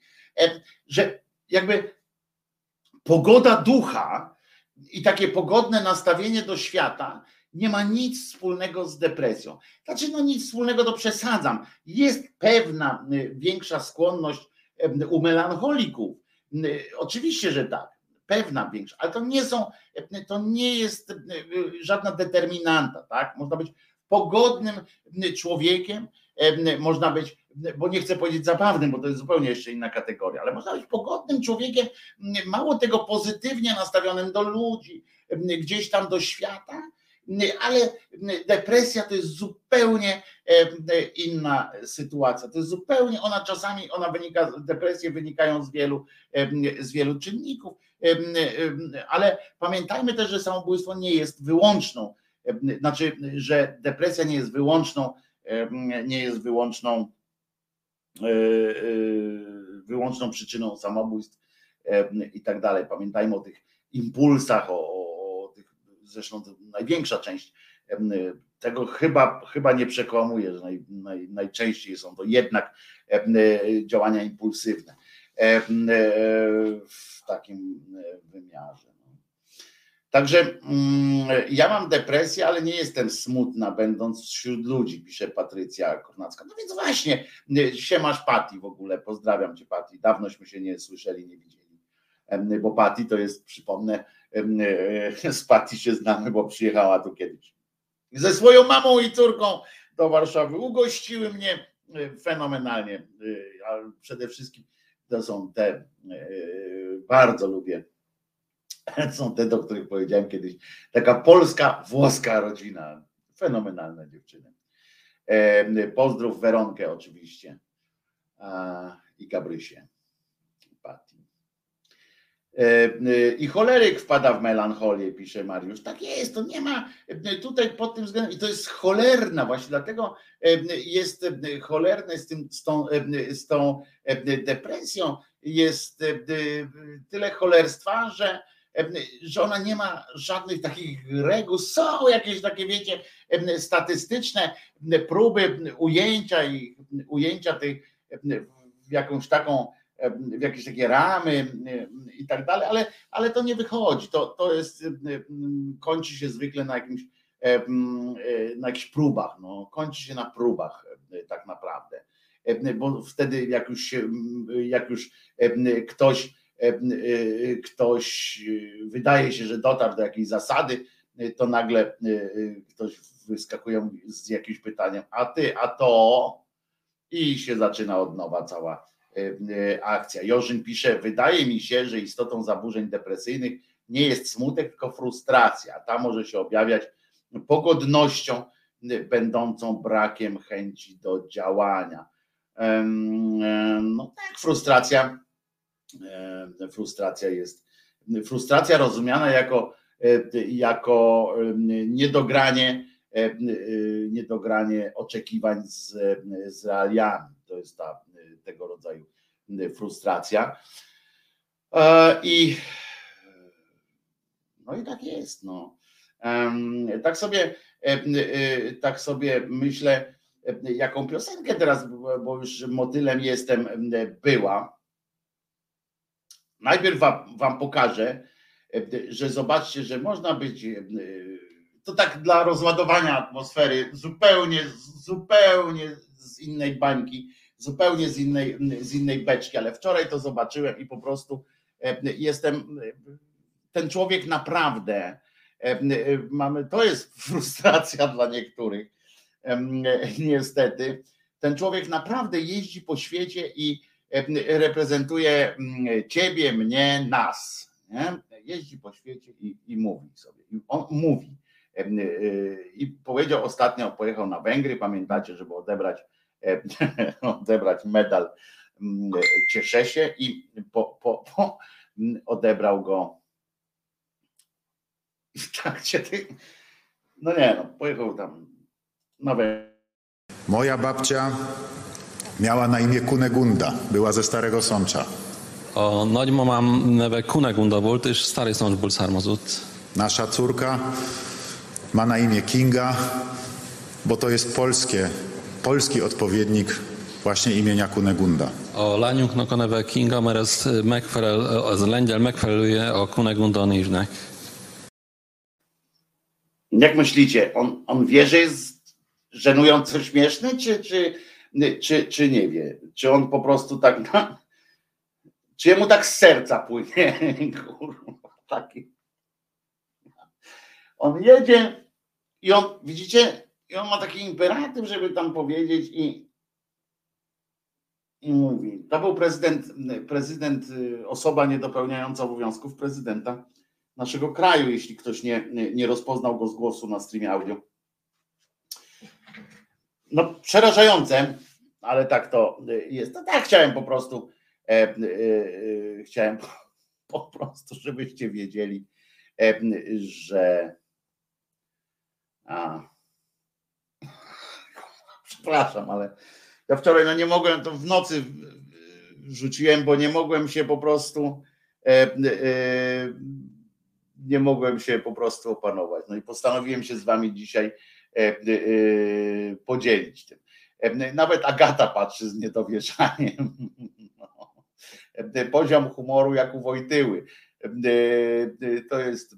że jakby pogoda ducha i takie pogodne nastawienie do świata nie ma nic wspólnego z depresją. Znaczy, no nic wspólnego, to przesadzam. Jest pewna większa skłonność u melancholików. Oczywiście, że tak pewna większa, ale to nie są, to nie jest żadna determinanta, tak? Można być pogodnym człowiekiem, można być, bo nie chcę powiedzieć zabawnym, bo to jest zupełnie jeszcze inna kategoria, ale można być pogodnym człowiekiem, mało tego pozytywnie nastawionym do ludzi, gdzieś tam do świata, ale depresja to jest zupełnie inna sytuacja. To jest zupełnie, ona czasami, ona wynika, depresje wynikają z wielu, z wielu czynników ale pamiętajmy też, że samobójstwo nie jest wyłączną znaczy, że depresja nie jest wyłączną, nie jest wyłączną, wyłączną przyczyną samobójstw i tak dalej. Pamiętajmy o tych impulsach, o, zresztą największa część tego chyba, chyba nie przekłamuje, że naj, naj, najczęściej są to jednak działania impulsywne w takim wymiarze. No. Także mm, ja mam depresję, ale nie jestem smutna, będąc wśród ludzi, pisze Patrycja Kornacka. No więc właśnie, siemasz Pati w ogóle, pozdrawiam cię Pati. Dawnośmy się nie słyszeli, nie widzieli. Bo Pati to jest, przypomnę, z Pati się znamy, bo przyjechała tu kiedyś ze swoją mamą i córką do Warszawy. Ugościły mnie e, fenomenalnie, e, ale przede wszystkim to są te, e, bardzo lubię, są te, do których powiedziałem kiedyś, taka polska, włoska rodzina, fenomenalne dziewczyny. Pozdrów Weronkę oczywiście i Gabrysię. E, e, I choleryk wpada w melancholię, pisze Mariusz. Tak jest, to nie ma e, tutaj pod tym względem, i to jest cholerna, właśnie dlatego jest cholerne z, tym, z, tą, z tą depresją, jest tyle cholerstwa, że, że ona nie ma żadnych takich reguł. Są jakieś takie, wiecie, statystyczne próby ujęcia i ujęcia tej w jakąś taką w jakieś takie ramy i tak dalej, ale, ale to nie wychodzi. To, to jest, kończy się zwykle na jakimś na jakichś próbach, no, kończy się na próbach tak naprawdę. Bo wtedy jak już się, jak już ktoś, ktoś wydaje się, że dotarł do jakiejś zasady, to nagle ktoś wyskakuje z jakimś pytaniem, a ty, a to i się zaczyna od nowa cała E, e, akcja. Jorzyn pisze, wydaje mi się, że istotą zaburzeń depresyjnych nie jest smutek, tylko frustracja. Ta może się objawiać pogodnością będącą brakiem chęci do działania. No tak, frustracja, frustracja jest, frustracja rozumiana jako, e, jako niedogranie, niedogranie oczekiwań z, z realiami. To jest ta tego rodzaju frustracja. E, I no i tak jest. No. Tak sobie, e, e, tak sobie myślę, jaką piosenkę teraz, bo już motylem jestem, była. Najpierw wam, wam pokażę, że zobaczcie, że można być to tak dla rozładowania atmosfery, zupełnie, zupełnie z innej bańki zupełnie z innej, z innej beczki, ale wczoraj to zobaczyłem i po prostu e, jestem, ten człowiek naprawdę, e, mamy, to jest frustracja dla niektórych, niestety. Ten człowiek naprawdę jeździ po świecie i reprezentuje ciebie, mnie, nas. Nie? Jeździ po świecie i, i mówi sobie. On mówi. E, I powiedział ostatnio, pojechał na Węgry, pamiętacie, żeby odebrać E, odebrać medal. Mm, cieszę się i po, po, po mm, odebrał go w trakcie tych. No nie, no, pojechał tam nowe. Moja babcia miała na imię Kunegunda, była ze Starego Sącza. A nagymamám neve Kunegunda volt, és Stary Sącz ból származott. Nasza córka ma na imię Kinga, bo to jest polskie polski odpowiednik właśnie imienia Kunegunda. A lányunknak a neve Kinga, mert ez, megfelel, az lengyel megfelelője a Kunegunda névnek. Jak myślicie, on, on wie, że jest żenująco śmieszny, czy, czy, czy, czy nie wie? Czy on po prostu tak, no, czy jemu tak z serca płynie? Kurwa, taki. On jedzie i on, widzicie, i on ma taki imperatyw, żeby tam powiedzieć i, i mówi. To był prezydent, prezydent, y, osoba niedopełniająca obowiązków prezydenta naszego kraju, jeśli ktoś nie, nie rozpoznał go z głosu na streamie audio. No, przerażające, ale tak to jest. No tak, chciałem po prostu, e, e, e, chciałem po prostu, żebyście wiedzieli, e, że A. Przepraszam, ale ja wczoraj no nie mogłem, to w nocy wrzuciłem, bo nie mogłem się po prostu e, e, nie mogłem się po prostu opanować. No i postanowiłem się z wami dzisiaj e, e, podzielić tym. E, Nawet Agata patrzy z niedowierzaniem. No. E, Poziom humoru jak u Wojtyły. E, e, To jest e,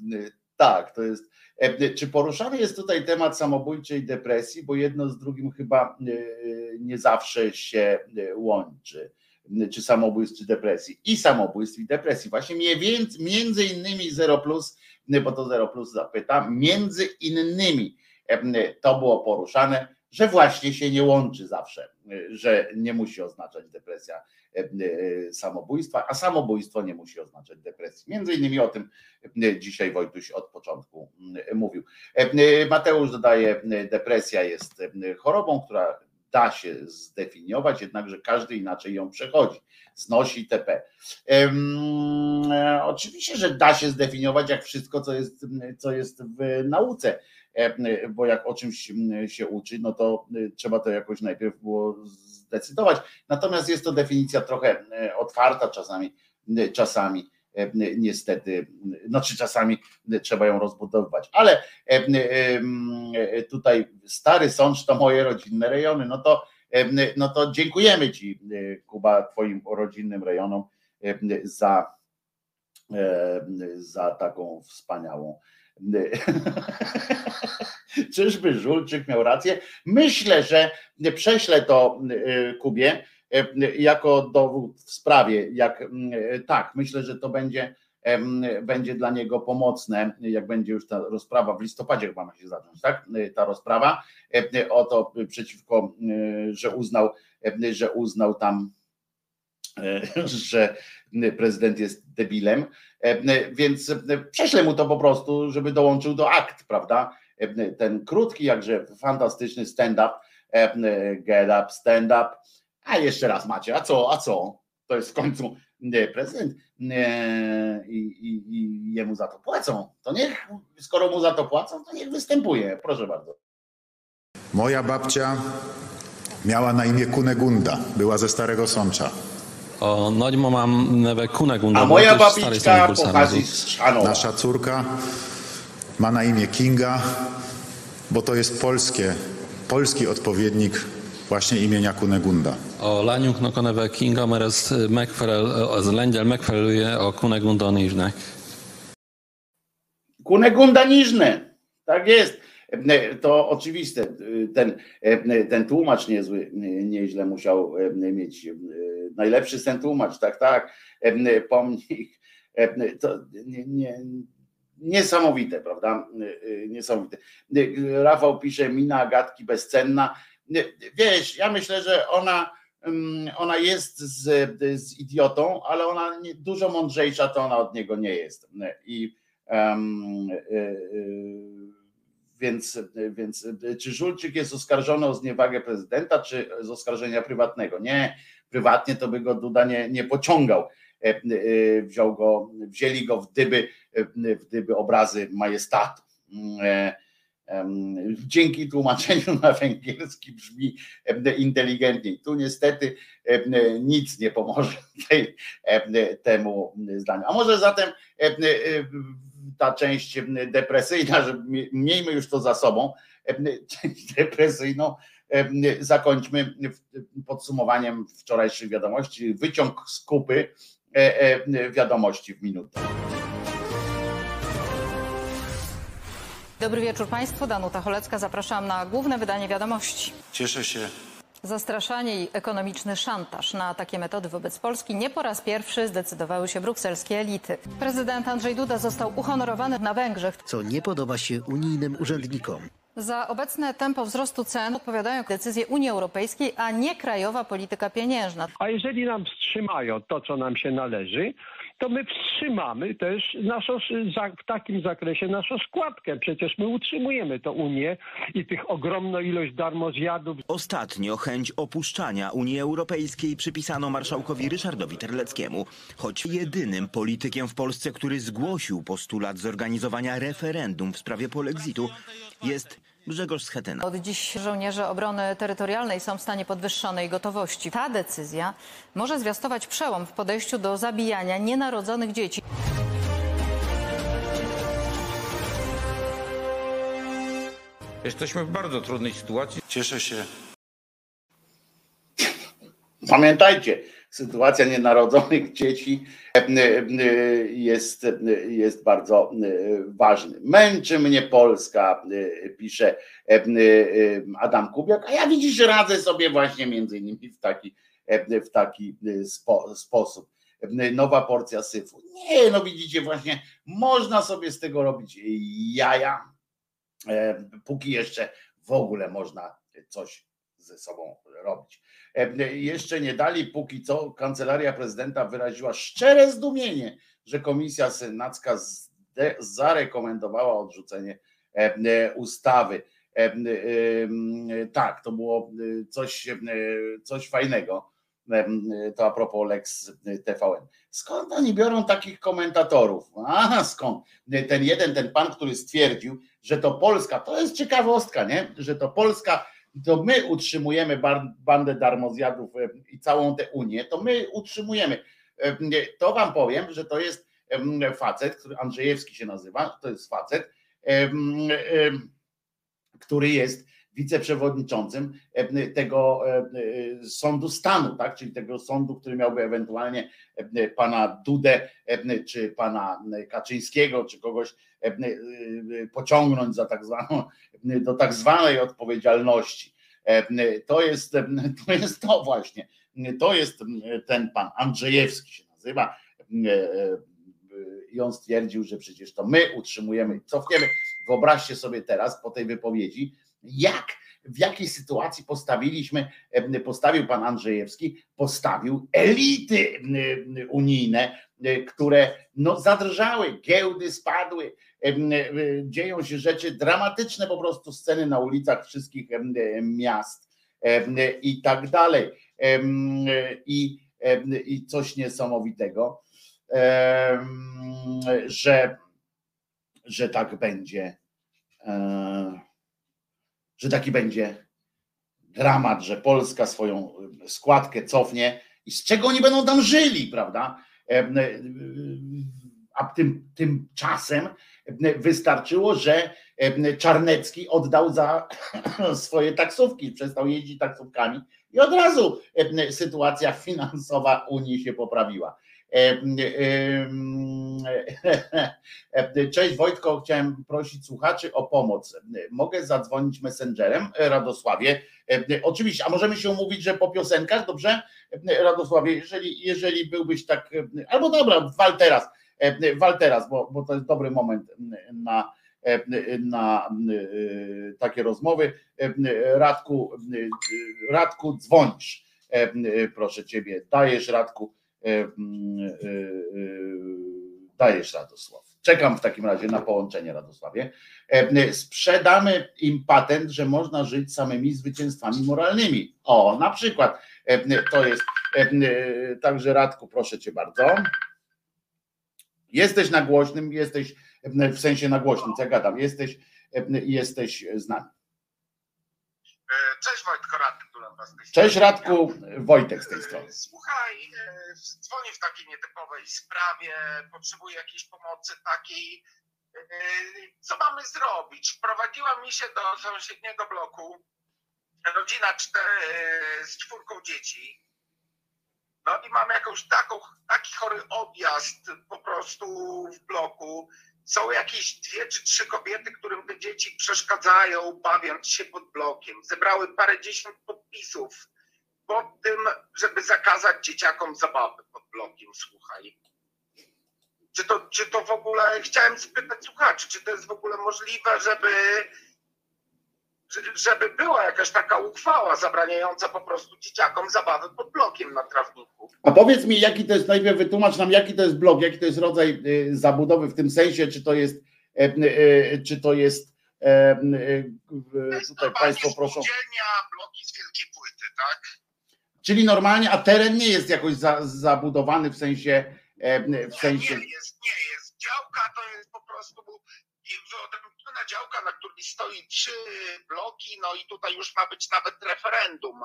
tak, to jest. E, Czy poruszany jest tutaj temat samobójczej depresji, bo jedno z drugim chyba e, nie zawsze się e, łączy czy samobójstw, czy depresji. I samobójstw, i depresji. Właśnie więcej, między innymi Zero Plus, bo to Zero Plus zapyta, między innymi e, to było poruszane, że właśnie się nie łączy zawsze, e, że nie musi oznaczać depresja e, e, samobójstwa, a samobójstwo nie musi oznaczać depresji. Między innymi o tym dzisiaj Wojtuś od początku mówił. Mateusz dodaje, depresja jest chorobą, która da się zdefiniować, jednakże każdy inaczej ją przechodzi, znosi TP. Em, e, oczywiście, że da się zdefiniować jak wszystko, co jest, co jest w nauce, bo jak o czymś się uczy, no to e, trzeba to jakoś najpierw było zdecydować. Natomiast jest to definicja trochę e, otwarta czasami, e, czasami e, niestety, znaczy czasami trzeba ją rozbudowywać, ale e, e, tutaj Stary Sącz to moje rodzinne rejony, no to, no to dziękujemy Ci e, Kuba, Twoim rodzinnym rejonom za, za taką wspaniałą Czyżby Żulczyk miał rację? Myślę, że prześlę to e, Kubie e, jako dowód w sprawie. Jak, e, tak, myślę, że to będzie, będzie dla niego pomocne, jak będzie już ta rozprawa w listopadzie chyba ma się zacząć, tak? Ta rozprawa o to przeciwko, że uznał, że uznał tam, że prezydent jest debilem, E, więc e, prześlę mu to po prostu, żeby dołączył do akt, prawda? E, Ten krótki, jakże fantastyczny stand-up, e, get up, stand up. A jeszcze raz macie, a co, a co? To jest w końcu e, prezydent e, i, i, i jemu za to płacą. To niech, skoro mu za to płacą, to niech występuje. Proszę bardzo. Moja babcia miała na imię Kunegunda, była ze Starego Sącza. O noďmo mám neve Kunegunda. A moja babička Sarnazu. z Chrzanowa. Nasza córka ma na imię Kinga, bo to jest polskie, polski odpowiednik właśnie imienia Kunegunda. A a neve Kinga, mert ez megfelel, az lengyel megfelelője a Kunegunda névnek. Kunegunda Niżne. Tak jest. E, To oczywiste. Ten, e, ten tłumacz niezły, nieźle musiał e, mieć najlepszy sen tłumacz, tak, tak. E, Pomnik. To nie, nie, niesamowite, prawda? Niesamowite. Rafał pisze, mina Agatki bezcenna. Wiesz, ja myślę, że ona, mm, ona jest z, z idiotą, ale ona nie, dużo mądrzejsza to ona od niego nie jest. I em, e, e, więc, więc czy Żulczyk jest oskarżony o zniewagę prezydenta, czy z oskarżenia prywatnego? Nie, prywatnie to by go Duda nie, nie pociągał. E, e, Wziął go, wzięli go w dyby, e, w dyby obrazy majestatu. Em, Dzięki tłumaczeniu na węgierski brzmi inteligentniej. Tu niestety nic nie pomoże tej, temu zdaniu. A może zatem ta część depresyjna, że miejmy już to za sobą, część depresyjną zakończmy podsumowaniem wczorajszych wiadomości, wyciąg z kupy e, e, wiadomości w minutę. Dobry wieczór Państwu, Danuta Cholecka. Zapraszam na główne wydanie wiadomości. Cieszę się, Zastraszanie i ekonomiczny szantaż. Na takie metody wobec Polski nie po raz pierwszy zdecydowały się brukselskie elity. Prezydent Andrzej Duda został uhonorowany na Węgrzech. co nie podoba się unijnym urzędnikom. Za obecne tempo wzrostu cen odpowiadają decyzje Unii Europejskiej, a nie krajowa polityka pieniężna. A jeżeli nam wstrzymają to, co nam się należy, to my wstrzymamy też naszą, w takim zakresie naszą składkę. Przecież my utrzymujemy to Unię i tych ogromną ilość darmozjadów. Ostatnio chęć opuszczania Unii Europejskiej przypisano marszałkowi Ryszardowi Terleckiemu, choć jedynym politykiem w Polsce, który zgłosił postulat zorganizowania referendum w sprawie polexitu, jest Grzegorz Schetyna. Od dziś żołnierze obrony terytorialnej są w stanie podwyższonej gotowości. Ta decyzja może zwiastować przełom w podejściu do zabijania nienarodzonych dzieci. Jesteśmy w bardzo trudnej sytuacji. Cieszę się, Pamiętajcie, sytuacja nienarodzonych dzieci e, e, jest, e, jest bardzo ważna. Męczy mnie Polska, pisze Adam Kubiak, a ja widzisz, radzę sobie właśnie między innymi w taki, w taki spo, sposób. Nowa porcja syfu. Nie, no widzicie, właśnie można sobie z tego robić jaja, póki jeszcze w ogóle można coś ze sobą robić. E, Jeszcze nie dali, póki co kancelaria prezydenta wyraziła szczere zdumienie, że komisja senacka zarekomendowała odrzucenie e, e, ustawy. Tak, to było coś, coś fajnego. To a propos Lex TVN. Skąd oni biorą takich komentatorów? Aha, skąd? Ten jeden, ten pan, który stwierdził, że to Polska, to jest ciekawostka, nie? Że to Polska to my utrzymujemy bandę darmozjadów i całą tę Unię, to my utrzymujemy. To wam powiem, że to jest facet, który Andrzejewski się nazywa, to jest facet, który jest wiceprzewodniczącym em, tego e, e, sądu stanu, tak? czyli tego sądu, który miałby ewentualnie pana Dudę, czy pana Kaczyńskiego, czy kogoś e, pociągnąć za tak zwaną do tak zwanej odpowiedzialności. E, To jest, to jest to właśnie. To jest ten pan Andrzejewski się nazywa. E, e, I on stwierdził, że przecież to my utrzymujemy, cofniemy. Wyobraźcie sobie teraz po tej wypowiedzi, jak w jakiej sytuacji postawiliśmy, postawił pan Andrzejewski, postawił elity unijne, które no, zadrżały, giełdy spadły, em, e, dzieją się rzeczy dramatyczne, po prostu sceny na ulicach wszystkich e, miast i tak dalej. I, I coś niesamowitego, że, że tak będzie, e, że taki będzie dramat, że Polska swoją składkę cofnie i z czego oni będą tam żyli, prawda? Em, e, A tym, tymczasem wystarczyło, że Czarnecki oddał za swoje taksówki, przestał jeździć taksówkami i od razu sytuacja finansowa Unii się poprawiła. Cześć Wojtko, chciałem prosić słuchaczy o pomoc. Mogę zadzwonić messengerem Radosławie? Oczywiście, a możemy się umówić, że po piosenkach, dobrze? Radosławie, jeżeli, jeżeli byłbyś tak, albo dobra, wal teraz, wal teraz, bo, bo to jest dobry moment na, na takie rozmowy. Radku, Radku, dzwonisz. Proszę ciebie, dajesz Radku, dajesz Radosław. Czekam w takim razie na połączenie Radosławie. Sprzedamy im patent, że można żyć samymi zwycięstwami moralnymi. O, na przykład to jest. Także Radku, proszę cię bardzo. Jesteś na głośnym, jesteś w sensie na głośnym, co ja gadam, jesteś, jesteś z nami. Cześć Wojtko, Radek Dulan was Cześć Radku, Wojtek z tej strony. Słuchaj, e, dzwonię w takiej nietypowej sprawie, potrzebuję jakiejś pomocy takiej. e, Co mamy zrobić? Wprowadziła mi się do sąsiedniego bloku rodzina cztery, z czwórką dzieci. No i mam jakąś taką, taki chory odjazd po prostu w bloku. Są jakieś dwie czy trzy kobiety, którym te dzieci przeszkadzają, bawiąc się pod blokiem. Zebrały parę dziesiąt podpisów pod tym, żeby zakazać dzieciakom zabawy pod blokiem, słuchaj. Czy to, czy to w ogóle, chciałem spytać słuchaczy, czy to jest w ogóle możliwe, żeby, że- żeby była jakaś taka uchwała zabraniająca po prostu dzieciakom zabawy pod blokiem na trawniku? A powiedz mi, jaki to jest, najpierw wytłumacz nam, jaki to jest blok, jaki to jest rodzaj y, zabudowy w tym sensie, czy to jest, e, e, czy to jest, e, tutaj Państwo proszą, bloki z wielkiej płyty, tak? czyli normalnie, a teren nie jest jakoś za, zabudowany w sensie, w sensie, Nie jest, nie jest. Działka to jest po prostu wyodrębniona działka, na której stoi trzy bloki, no i tutaj już ma być nawet referendum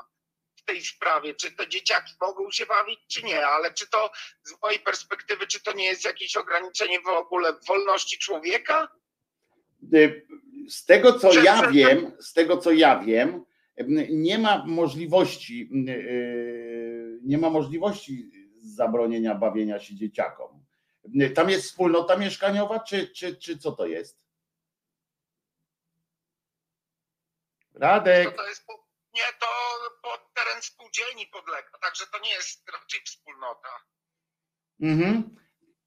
w tej sprawie, czy te dzieciaki mogą się bawić, czy nie, ale czy to z mojej perspektywy, czy to nie jest jakieś ograniczenie w ogóle wolności człowieka? Y, Z tego co ja wiem, z tego co ja wiem, nie ma możliwości, y, nie ma możliwości zabronienia bawienia się dzieciakom. Tam jest wspólnota mieszkaniowa, czy, czy, czy co to jest? Radek. To, jest nie, to pod teren spółdzielni podlega, także to nie jest raczej wspólnota. Mhm.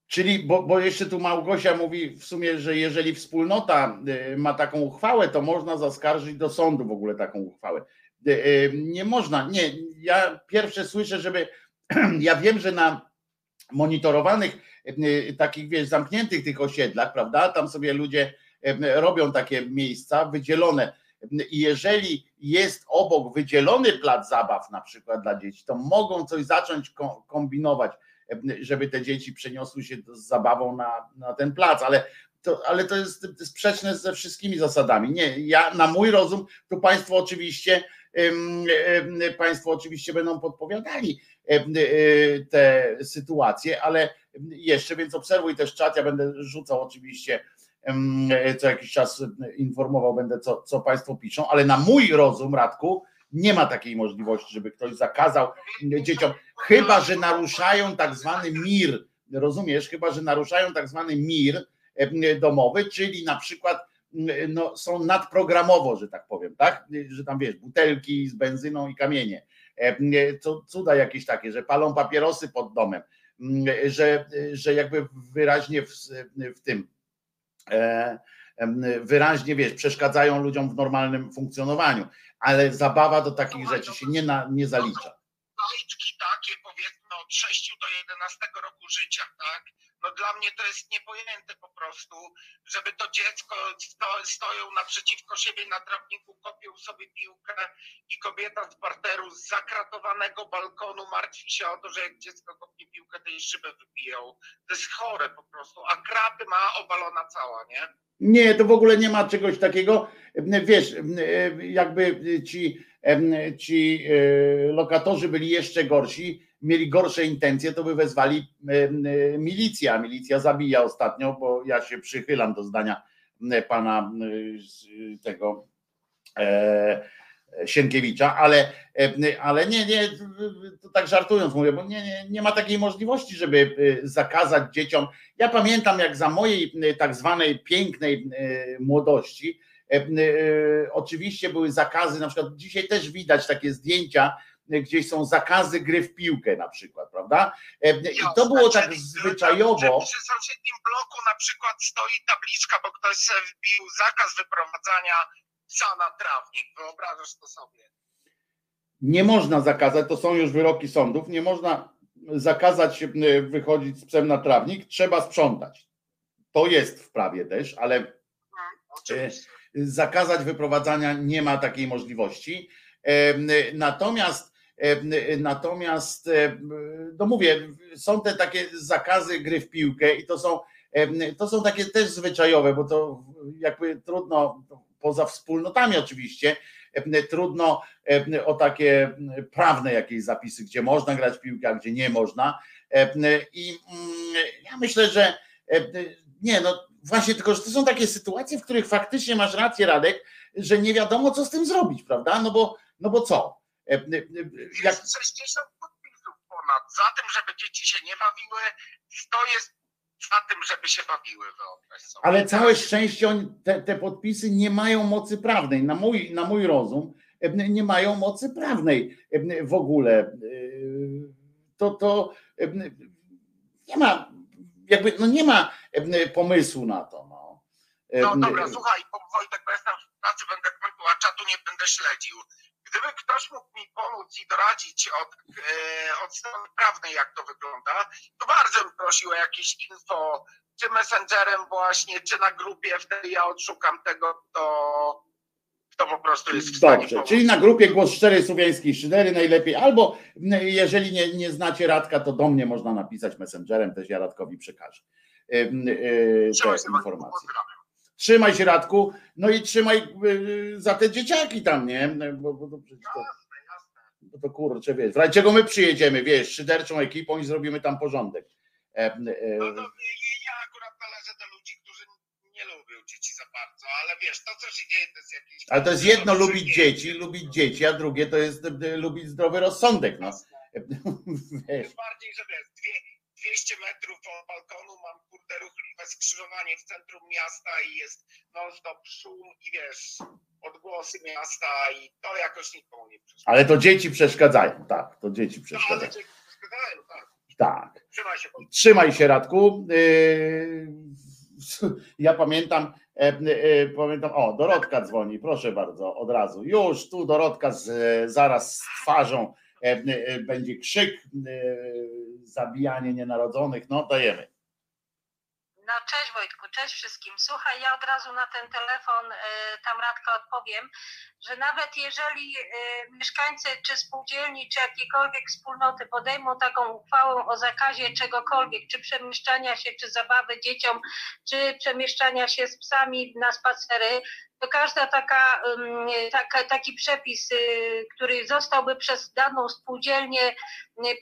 Czyli, bo, bo jeszcze tu Małgosia mówi w sumie, że jeżeli wspólnota y, ma taką uchwałę, to można zaskarżyć do sądu w ogóle taką uchwałę. Y, y, Nie można, nie, ja pierwsze słyszę, żeby, ja wiem, że na monitorowanych, takich wiesz, zamkniętych tych osiedlach, prawda, tam sobie ludzie robią takie miejsca wydzielone i jeżeli jest obok wydzielony plac zabaw na przykład dla dzieci, to mogą coś zacząć ko- kombinować, żeby te dzieci przeniosły się z zabawą na, na ten plac, ale to, ale to jest sprzeczne ze wszystkimi zasadami. Nie, ja na mój rozum, to Państwo oczywiście Państwo oczywiście będą podpowiadali e, te sytuacje, ale jeszcze, więc obserwuj też czat, ja będę rzucał oczywiście co jakiś czas informował będę, co, co Państwo piszą, ale na mój rozum, Radku, nie ma takiej możliwości, żeby ktoś zakazał dzieciom, chyba że naruszają tak zwany mir, rozumiesz, chyba że naruszają tak zwany mir domowy, czyli na przykład no, są nadprogramowo, że tak powiem, tak? Że tam wiesz, butelki z benzyną i kamienie, co cuda jakieś takie, że palą papierosy pod domem, m, że, że jakby wyraźnie w, w tym e, wyraźnie wiesz, przeszkadzają ludziom w normalnym funkcjonowaniu, ale zabawa do takich rzeczy się nie, na, nie zalicza. Od 6 do 11 roku życia, tak? No dla mnie to jest niepojęte po prostu, żeby to dziecko sto, stoją naprzeciwko siebie na trawniku, kopią sobie piłkę i kobieta z parteru z zakratowanego balkonu martwi się o to, że jak dziecko kopnie piłkę, to jej szybę wybiją. To jest chore po prostu, a krapy ma obalona cała, nie? Nie, to w ogóle nie ma czegoś takiego. Wiesz, jakby ci, ci e, lokatorzy byli jeszcze gorsi, mieli gorsze intencje, to by wezwali milicję, a milicja zabija ostatnio, bo ja się przychylam do zdania pana tego e, Sienkiewicza, ale, ale nie, nie, to tak żartując mówię, bo nie, nie, nie ma takiej możliwości, żeby zakazać dzieciom. Ja pamiętam, jak za mojej tak zwanej pięknej młodości, oczywiście były zakazy, na przykład dzisiaj też widać takie zdjęcia, gdzieś są zakazy gry w piłkę na przykład, prawda? I to było tak zwyczajowo. Przy sąsiednim bloku na przykład stoi tabliczka, bo ktoś sobie wbił zakaz wyprowadzania psa na trawnik. Wyobrażasz to sobie? Nie można zakazać, to są już wyroki sądów, nie można zakazać e, wychodzić z psem na trawnik, trzeba sprzątać. To jest w prawie też, ale e, zakazać wyprowadzania nie ma takiej możliwości. E, Natomiast natomiast no mówię, są te takie zakazy gry w piłkę i to są to są takie też zwyczajowe, bo to jakby trudno poza wspólnotami oczywiście, trudno o takie prawne jakieś zapisy, gdzie można grać w piłkę, a gdzie nie można. I ja myślę, że nie, no właśnie, tylko że to są takie sytuacje, w których faktycznie masz rację, Radek, że nie wiadomo, co z tym zrobić, prawda? No bo, no bo co? Jak... Jest 60 podpisów ponad za tym, żeby dzieci się nie bawiły, 100 jest za tym, żeby się bawiły, wyobraź sobie. Ale całe szczęście te, te podpisy nie mają mocy prawnej. Na mój, na mój rozum nie mają mocy prawnej w ogóle. To, to nie ma, jakby, no nie ma pomysłu na to. No, no dobra, słuchaj, Wojtek, bo jestem w pracy, będę a czatu nie będę śledził. Gdyby ktoś mógł mi pomóc i doradzić od, e, od strony prawnej, jak to wygląda, to bardzo bym prosił o jakieś info, czy messengerem właśnie, czy na grupie, wtedy ja odszukam tego, kto, kto po prostu jest w stanie Dobrze, pomóc. czyli na grupie głos szczery słowiańskiej szydery najlepiej, albo jeżeli nie, nie znacie Radka, to do mnie można napisać messengerem, też ja Radkowi przekażę e, e, te informacje. Trzymaj się Radku, no i trzymaj y, za te dzieciaki tam, nie? Bo, bo to to, bo to kurczę, wiesz, w razie czego my przyjedziemy, wiesz, szyderczą ekipą i zrobimy tam porządek. E, e, No to ja akurat należę do ludzi, którzy nie lubią dzieci za bardzo, ale wiesz, to co się dzieje to jest jakieś... ale to jest jedno lubić dzieci, lubić dzieci, a drugie to jest e, lubić zdrowy rozsądek, no. Wiesz. Bardziej, że wiesz, dwie, 200 metrów od balkonu mam kurde ruchliwe skrzyżowanie w centrum miasta i jest non-stop szum i wiesz, odgłosy miasta i to jakoś nikomu nie przeszkadza. Ale to dzieci przeszkadzają, tak, to dzieci No, ale przeszkadzają. dzieci przeszkadzają, tak. Tak. Trzymaj się. Trzymaj się, Radku. Yy, Ja pamiętam, e, e, pamiętam, o, Dorotka dzwoni, proszę bardzo, od razu. Już tu Dorotka z, zaraz z twarzą e, e, będzie krzyk, e, zabijanie nienarodzonych, no dajemy. No cześć Wojtku, cześć wszystkim. Słuchaj, ja od razu na ten telefon y, tam Radka odpowiem, że nawet jeżeli y, mieszkańcy czy spółdzielni, czy jakiejkolwiek wspólnoty podejmą taką uchwałę o zakazie czegokolwiek, czy przemieszczania się, czy zabawy dzieciom, czy przemieszczania się z psami na spacery, to każda taka, taka taki przepis, y, który zostałby przez daną spółdzielnię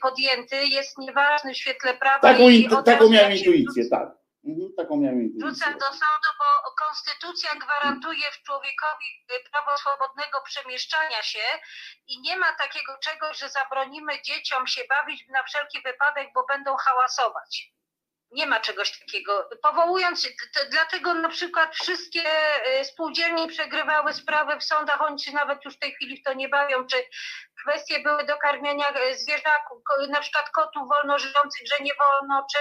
podjęty, jest nieważny w świetle prawa. Taką, i taką miałem intuicję, tak. Taką miałem intuicję. Do sądu, bo konstytucja gwarantuje człowiekowi prawo swobodnego przemieszczania się i nie ma takiego czegoś, że zabronimy dzieciom się bawić na wszelki wypadek, bo będą hałasować. Nie ma czegoś takiego. Powołując, dlatego na przykład wszystkie y, spółdzielnie przegrywały sprawy w sądach, oni się nawet już w tej chwili w to nie bawią, czy kwestie były do karmienia y, zwierzaków, na przykład kotów wolno żyjących, że nie wolno, czy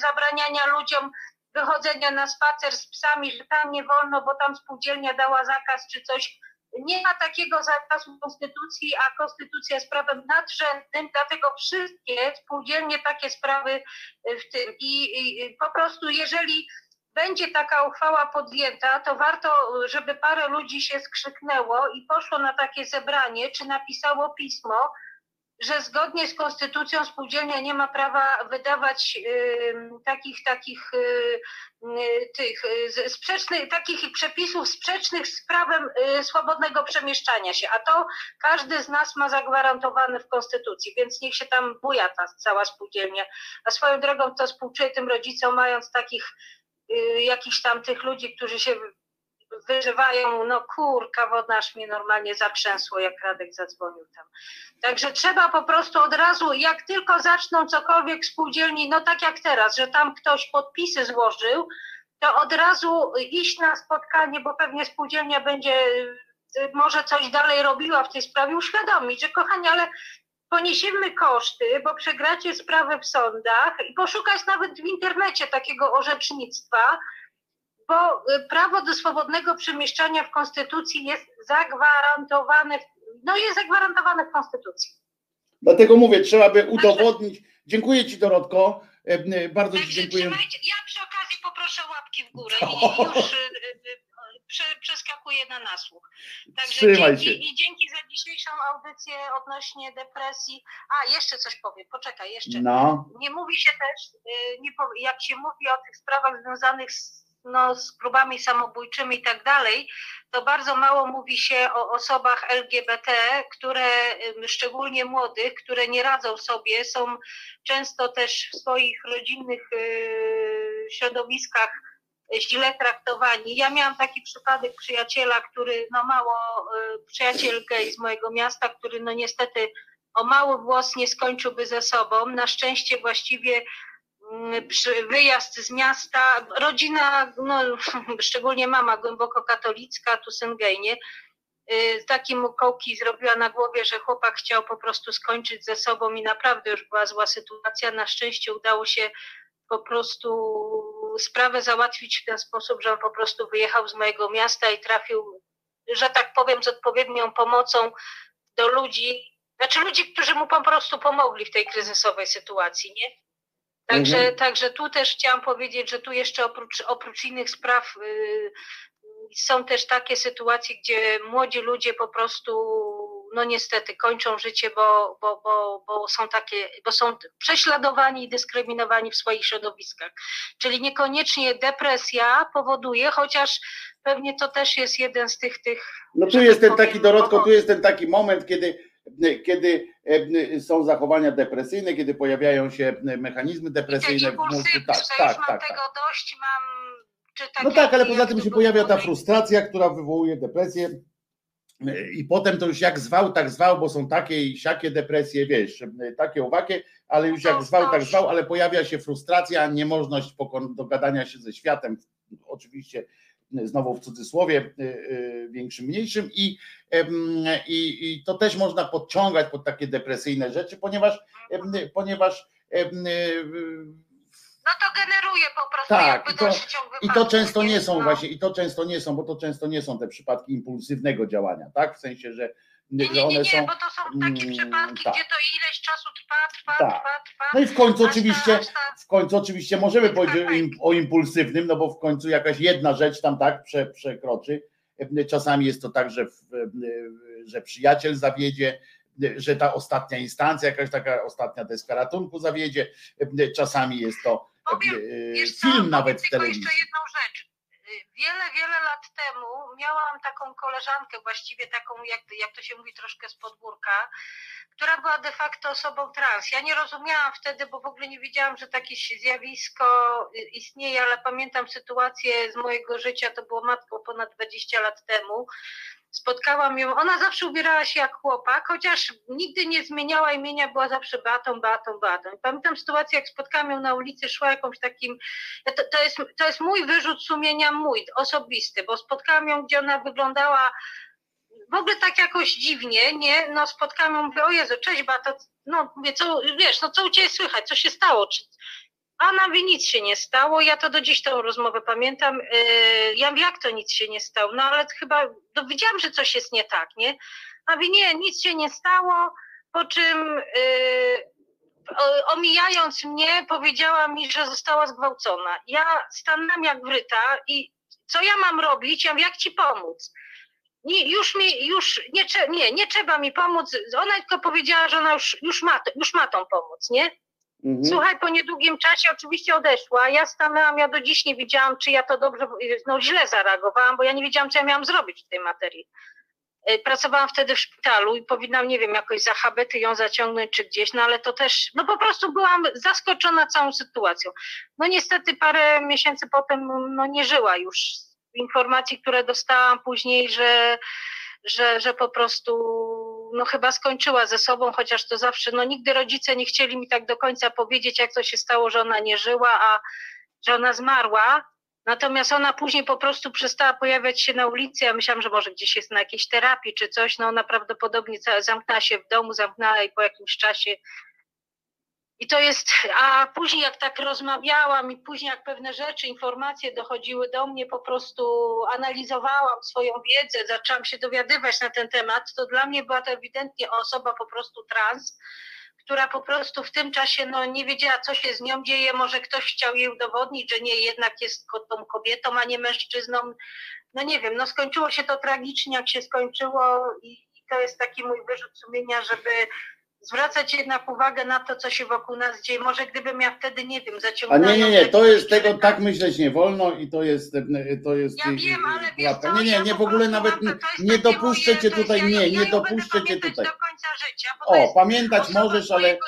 zabraniania ludziom wychodzenia na spacer z psami, że tam nie wolno, bo tam spółdzielnia dała zakaz czy coś. Nie ma takiego zakazu Konstytucji, a Konstytucja jest prawem nadrzędnym, dlatego wszystkie spółdzielnie takie sprawy y, w tym. I, i po prostu, jeżeli będzie taka uchwała podjęta, to warto, żeby parę ludzi się skrzyknęło i poszło na takie zebranie, czy napisało pismo, że zgodnie z konstytucją spółdzielnia nie ma prawa wydawać takich takich y, y, tych y, sprzecznych takich przepisów sprzecznych z prawem swobodnego przemieszczania się, a to każdy z nas ma zagwarantowane w konstytucji, więc niech się tam buja ta cała spółdzielnia. A swoją drogą to współczuję tym rodzicom, mając takich jakichś tam tych ludzi, którzy się wyżywają, no kurka wodna, aż mnie normalnie zatrzęsło, jak Radek zadzwonił tam. Także trzeba po prostu od razu, jak tylko zaczną cokolwiek spółdzielni, no tak jak teraz, że tam ktoś podpisy złożył, to od razu iść na spotkanie, bo pewnie spółdzielnia będzie y, może coś dalej robiła w tej sprawie, uświadomić, że kochani, ale poniesiemy koszty, bo przegracie sprawę w sądach i poszukać nawet w internecie takiego orzecznictwa, bo y, prawo do swobodnego przemieszczania w Konstytucji jest zagwarantowane, no jest zagwarantowane w Konstytucji. Dlatego mówię, trzeba by udowodnić. Dziękuję Ci Dorotko, E, e, bardzo Ci dziękuję. Ja przy okazji poproszę łapki w górę i, już y, y, prze, przeskakuję na nasłuch. Także Trzymaj dzięki, się. i dzięki za dzisiejszą audycję odnośnie depresji. A, jeszcze coś powiem, poczekaj, jeszcze. No. Nie mówi się też, nie jak się mówi o tych sprawach związanych z, no, z próbami samobójczymi i tak dalej, to bardzo mało mówi się o osobach LGBT, które, szczególnie młodych, które nie radzą sobie, są często też w swoich rodzinnych y, środowiskach źle traktowani. Ja miałam taki przypadek przyjaciela, który no mało, y, przyjaciel gej z mojego miasta, który no niestety o mały włos nie skończyłby ze sobą. Na szczęście właściwie wyjazd z miasta, rodzina, no, szczególnie mama głęboko katolicka, tu syn gej, nie? Y, Takie mu kołki zrobiła na głowie, że chłopak chciał po prostu skończyć ze sobą i naprawdę już była zła sytuacja. Na szczęście udało się po prostu sprawę załatwić w ten sposób, że on po prostu wyjechał z mojego miasta i trafił, że tak powiem, z odpowiednią pomocą do ludzi, znaczy ludzi, którzy mu po prostu pomogli w tej kryzysowej sytuacji, nie? Także, Mhm. także tu też chciałam powiedzieć, że tu jeszcze oprócz, oprócz innych spraw y, są też takie sytuacje, gdzie młodzi ludzie po prostu no niestety kończą życie, bo, bo, bo, bo są takie, bo są prześladowani i dyskryminowani w swoich środowiskach. Czyli niekoniecznie depresja powoduje, chociaż pewnie to też jest jeden z tych tych. No tu że jest tak ten taki Dorotko, tu jest ten taki moment, kiedy, kiedy są zachowania depresyjne, kiedy pojawiają się mechanizmy I depresyjne w mózgu. impulsywne, Tak, tak, już mam tak, tak. tego dość, mam. Tak No tak, ale poza tym się pojawia ta frustracja, która wywołuje depresję. I potem to już jak zwał, tak zwał, bo są takie i siakie depresje, wiesz, takie owakie, ale już jak zwał, tak zwał, ale pojawia się frustracja, niemożność dogadania się ze światem, oczywiście znowu w cudzysłowie, y, y, większym, mniejszym i, i, i to też można podciągać pod takie depresyjne rzeczy, ponieważ, ponieważ y, No to generuje po prostu tak, i to, i to często nie nie? są No. właśnie, i to często nie są, bo to często nie są te przypadki impulsywnego działania, tak? W sensie, że, Nie, nie, nie, one nie, są. bo to są takie mm, przypadki, tak. gdzie to ileś czasu trwa, trwa, Tak. trwa, trwa. No i w końcu aż oczywiście, aż ta- w końcu oczywiście możemy powiedzieć o, im, o impulsywnym, no bo w końcu jakaś jedna rzecz tam tak prze, przekroczy. Czasami jest to tak, że, w, że przyjaciel zawiedzie, że ta ostatnia instancja, jakaś taka ostatnia deska ratunku zawiedzie. Czasami jest to Powiem, e, film nawet w tylko telewizji. jeszcze jedną Wiele, wiele lat temu miałam taką koleżankę, właściwie taką, jak, jak to się mówi, troszkę z podwórka, która była de facto osobą trans. Ja nie rozumiałam wtedy, bo w ogóle nie wiedziałam, że takie zjawisko istnieje, ale pamiętam sytuację z mojego życia, to było matką ponad 20 lat temu. Spotkałam ją, ona zawsze ubierała się jak chłopak, chociaż nigdy nie zmieniała imienia, była zawsze Beatą, Beatą, Beatą. I pamiętam sytuację, jak spotkałam ją na ulicy, szła jakimś takim, to, to, jest, to jest mój wyrzut sumienia, mój, osobisty, bo spotkałam ją, gdzie ona wyglądała w ogóle tak jakoś dziwnie, nie? No spotkałam ją, mówię, o Jezu, cześć Beato, no mówię, co, wiesz, no co u Ciebie słychać, co się stało? Czy... A mówi, nic się nie stało, ja to do dziś tą rozmowę pamiętam. Yy, ja mówię, jak to nic się nie stało? No ale chyba dowiedziałam, że coś jest nie tak, nie? A mówi, nie, nic się nie stało, po czym o- omijając mnie, powiedziała mi, że została zgwałcona. Ja stanęłam jak wryta i co ja mam robić? Ja mówię, jak ci pomóc? Nie, już mi, już nie, nie, nie trzeba mi pomóc. Ona tylko powiedziała, że ona już, już, ma, już ma tą pomoc, nie? Mhm. Słuchaj, po niedługim czasie oczywiście odeszła. Ja stanęłam, ja do dziś nie wiedziałam, czy ja to dobrze, no źle zareagowałam, bo ja nie wiedziałam, co ja miałam zrobić w tej materii. Y, Pracowałam wtedy w szpitalu i powinnam, nie wiem, jakoś za habety ją zaciągnąć czy gdzieś, no ale to też, no po prostu byłam zaskoczona całą sytuacją. No niestety parę miesięcy potem, no nie żyła już. Informacji, które dostałam później, że, że, że po prostu no chyba skończyła ze sobą, chociaż to zawsze, no nigdy rodzice nie chcieli mi tak do końca powiedzieć, jak to się stało, że ona nie żyła, a że ona zmarła. Natomiast ona później po prostu przestała pojawiać się na ulicy. Ja myślałam, że może gdzieś jest na jakiejś terapii czy coś. No ona prawdopodobnie zamknęła się w domu, zamknęła i po jakimś czasie. I to jest, a później jak tak rozmawiałam i później jak pewne rzeczy, informacje dochodziły do mnie, po prostu analizowałam swoją wiedzę, zaczęłam się dowiadywać na ten temat, to dla mnie była to ewidentnie osoba po prostu trans, która po prostu w tym czasie no, nie wiedziała, co się z nią dzieje. Może ktoś chciał jej udowodnić, że nie, jednak jest tą kobietą, a nie mężczyzną. No nie wiem, no skończyło się to tragicznie, jak się skończyło i, i to jest taki mój wyrzut sumienia, żeby zwracać jednak uwagę na to, co się wokół nas dzieje. Może gdybym ja wtedy, nie wiem, A zaciągnęła... nie, nie, nie, w to jest tego, tak myśleć nie wolno i to jest, to jest. Ja wiem, ale wiesz co, Nie, nie, nie, w ogóle nawet nie, nie dopuszczę cię tutaj, nie, nie dopuszczę cię tutaj. O, pamiętać możesz, ale,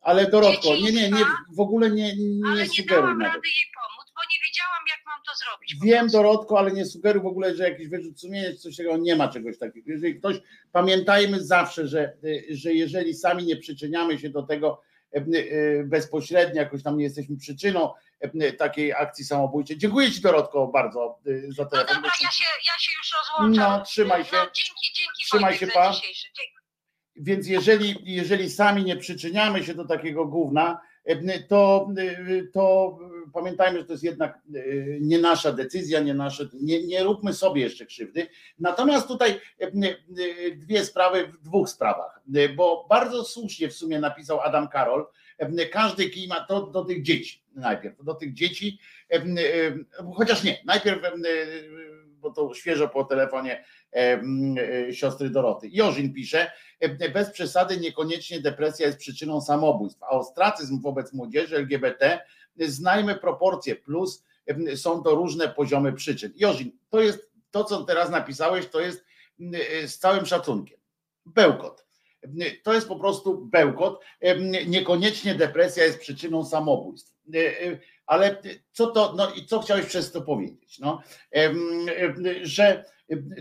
ale Dorotko, nie, nie, nie, w ogóle nie, ale nie nie sugeruj dałam rady jej pomóc, bo nie wiedziałam, to zrobić. Wiem. Dorotko, ale nie sugeruj w ogóle, że jakiś wyrzut sumienia czy coś takiego, nie ma czegoś takiego. Jeżeli ktoś, pamiętajmy zawsze, że, y, że jeżeli sami nie przyczyniamy się do tego e, y, bezpośrednio, jakoś tam nie jesteśmy przyczyną takiej akcji samobójczej. Dziękuję Ci Dorotko bardzo y, za No telefon. dobra, ja się, ja się już rozłączam. No, trzymaj się. No, dzięki, dzięki Trzymaj Wojtek się, pa. Więc jeżeli, jeżeli sami nie przyczyniamy się do takiego gówna, to, e, to pamiętajmy, że to jest jednak e, nie nasza decyzja, nie nasze, nie, nie róbmy sobie jeszcze krzywdy. Natomiast tutaj e, e, dwie sprawy w dwóch sprawach, E, bo bardzo słusznie w sumie napisał Adam Karol, e, każdy kij ma to do tych dzieci najpierw, do tych dzieci, e, e, chociaż nie, najpierw, e, bo to świeżo po telefonie siostry Doroty. Jorzin pisze, bez przesady niekoniecznie depresja jest przyczyną samobójstw, a ostracyzm wobec młodzieży LGBT, znajmy proporcje, plus są to różne poziomy przyczyn. Jorzin, to jest to, co teraz napisałeś, to jest z całym szacunkiem. Bełkot. To jest po prostu bełkot. Niekoniecznie depresja jest przyczyną samobójstw. Ale co to, no i co chciałeś przez to powiedzieć? No, że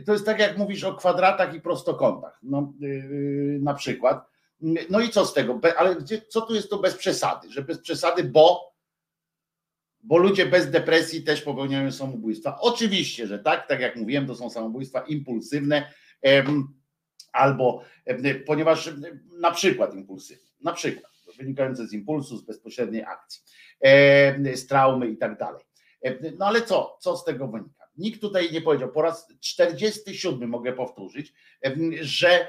to jest tak, jak mówisz o kwadratach i prostokątach, no, na przykład. No i co z tego? Ale co tu jest to bez przesady? Że bez przesady, bo bo ludzie bez depresji też popełniają samobójstwa. Oczywiście, że tak, tak jak mówiłem, to są samobójstwa impulsywne albo ponieważ na przykład impulsywne, na przykład wynikające z impulsu, z bezpośredniej akcji, z traumy i tak dalej. No ale co, co z tego wynika? Nikt tutaj nie powiedział, po raz 47 mogę powtórzyć, że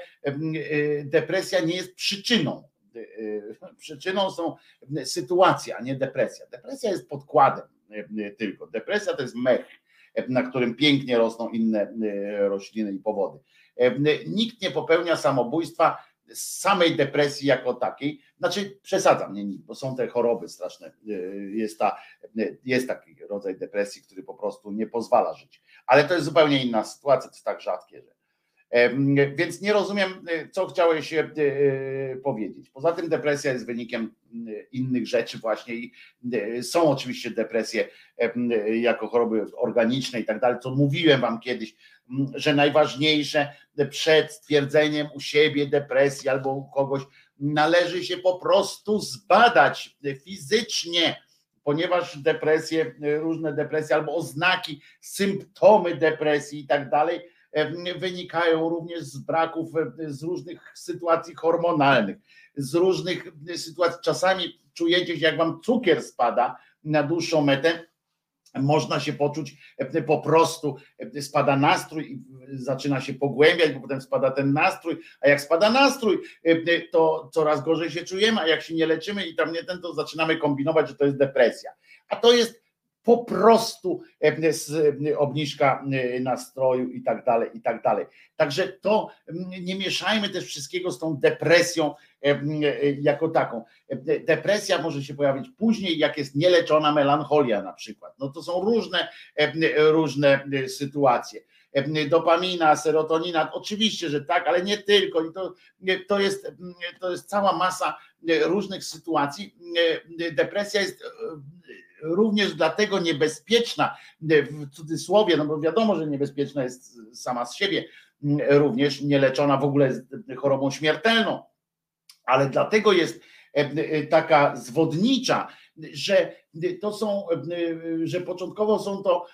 depresja nie jest przyczyną. Przyczyną są sytuacja, a nie depresja. Depresja jest podkładem tylko. Depresja to jest mech, na którym pięknie rosną inne rośliny i powody. Nikt nie popełnia samobójstwa z samej depresji jako takiej, znaczy przesadzam, nie nikt, bo są te choroby straszne, jest, ta, jest taki rodzaj depresji, który po prostu nie pozwala żyć, ale to jest zupełnie inna sytuacja, to jest tak rzadkie, że więc nie rozumiem, co chciałeś powiedzieć. Poza tym depresja jest wynikiem innych rzeczy właśnie i są oczywiście depresje jako choroby organiczne i tak dalej, co mówiłem wam kiedyś, że najważniejsze przed stwierdzeniem u siebie depresji albo u kogoś należy się po prostu zbadać fizycznie, ponieważ depresje, różne depresje albo oznaki, symptomy depresji i tak dalej wynikają również z braków, z różnych sytuacji hormonalnych, z różnych sytuacji. Czasami czujecie się, jak wam cukier spada na dłuższą metę, można się poczuć po prostu, spada nastrój i zaczyna się pogłębiać, bo potem spada ten nastrój, a jak spada nastrój, to coraz gorzej się czujemy, a jak się nie leczymy i tam nie ten, to zaczynamy kombinować, że to jest depresja. A to jest po prostu obniżka nastroju i tak dalej, i tak dalej. Także to nie mieszajmy też wszystkiego z tą depresją jako taką. Depresja może się pojawić później, jak jest nieleczona melancholia na przykład. No to są różne, różne sytuacje. Dopamina, serotonina, oczywiście, że tak, ale nie tylko. I to, to, jest, to jest cała masa różnych sytuacji. Depresja jest również dlatego niebezpieczna, w cudzysłowie, no bo wiadomo, że niebezpieczna jest sama z siebie, również nieleczona w ogóle jest chorobą śmiertelną, ale dlatego jest taka zwodnicza, że to są, że początkowo są to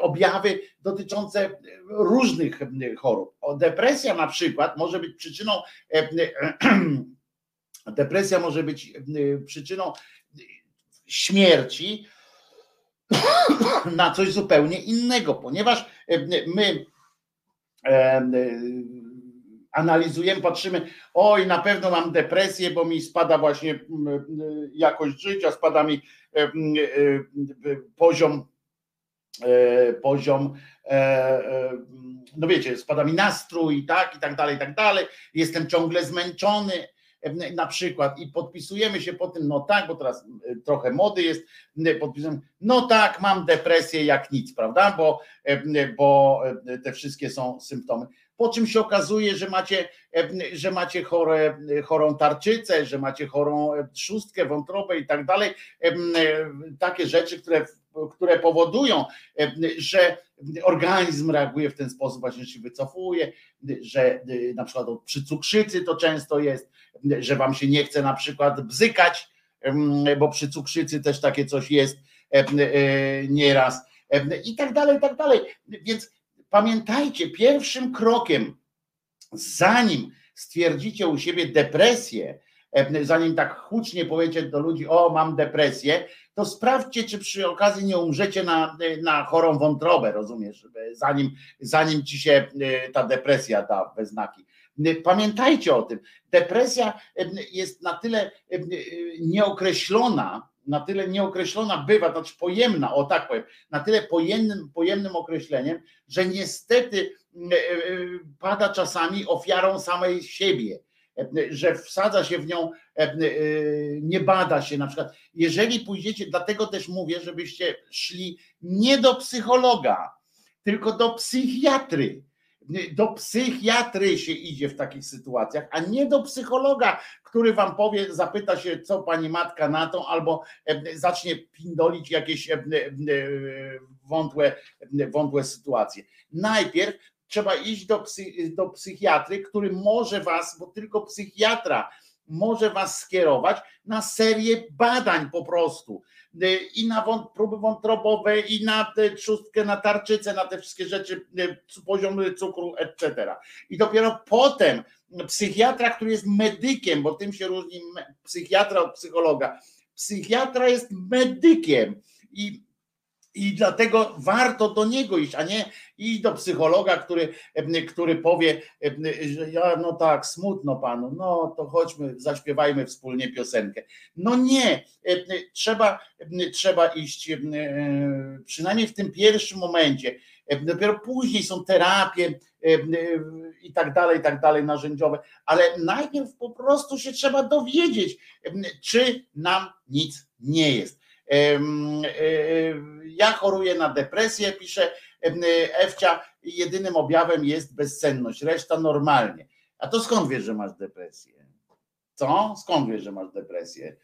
objawy dotyczące różnych chorób. Depresja na przykład może być przyczyną depresja może być przyczyną śmierci na coś zupełnie innego, ponieważ e, my e, analizujemy, patrzymy, oj, na pewno mam depresję, bo mi spada właśnie jakość życia, spada mi e, poziom, poziom, no wiecie, spada mi nastrój, tak, i tak dalej, i tak dalej, jestem ciągle zmęczony, na przykład i podpisujemy się po tym, no tak, bo teraz trochę mody jest, podpisujemy, no tak, mam depresję jak nic, prawda, bo, bo te wszystkie są symptomy. Po czym się okazuje, że macie, że macie chore, chorą tarczycę, że macie chorą trzustkę, wątrobę i tak dalej. Takie rzeczy, które które powodują, że organizm reaguje w ten sposób, właśnie się wycofuje, że na przykład przy cukrzycy to często jest, że wam się nie chce na przykład bzykać, bo przy cukrzycy też takie coś jest nieraz i tak dalej, i tak dalej. Więc pamiętajcie, pierwszym krokiem, zanim stwierdzicie u siebie depresję, zanim tak hucznie powiecie do ludzi, o mam depresję, to sprawdźcie, czy przy okazji nie umrzecie na, na chorą wątrobę, rozumiesz, zanim, zanim ci się ta depresja da we znaki. Pamiętajcie o tym. Depresja jest na tyle nieokreślona, na tyle nieokreślona bywa, znaczy pojemna, o tak powiem, na tyle pojemnym, pojemnym określeniem, że niestety pada czasami ofiarą samej siebie, że wsadza się w nią, nie bada się na przykład. Jeżeli pójdziecie, dlatego też mówię, żebyście szli nie do psychologa, tylko do psychiatry do psychiatry się idzie w takich sytuacjach, a nie do psychologa, który wam powie, zapyta się, co pani matka na to, albo zacznie pindolić jakieś wątłe, wątłe sytuacje. Najpierw trzeba iść do, do psychiatry, który może was, bo tylko psychiatra może was skierować na serię badań po prostu i na próby wątrobowe, i na trzustkę, na tarczycę, na te wszystkie rzeczy, y, poziomy cukru, etc. I dopiero potem psychiatra, który jest medykiem, bo tym się różni psychiatra od psychologa. Psychiatra jest medykiem i i dlatego warto do niego iść, a nie iść do psychologa, który, który powie, że ja, no tak, smutno panu, no to chodźmy, zaśpiewajmy wspólnie piosenkę. No nie, trzeba, trzeba iść przynajmniej w tym pierwszym momencie. Dopiero później są terapie i tak dalej, i tak dalej, narzędziowe, ale najpierw po prostu się trzeba dowiedzieć, czy nam nic nie jest ja choruję na depresję, pisze Ewcia, jedynym objawem jest bezsenność, reszta normalnie. A to skąd wiesz, że masz depresję? Co? Skąd wiesz, że masz depresję?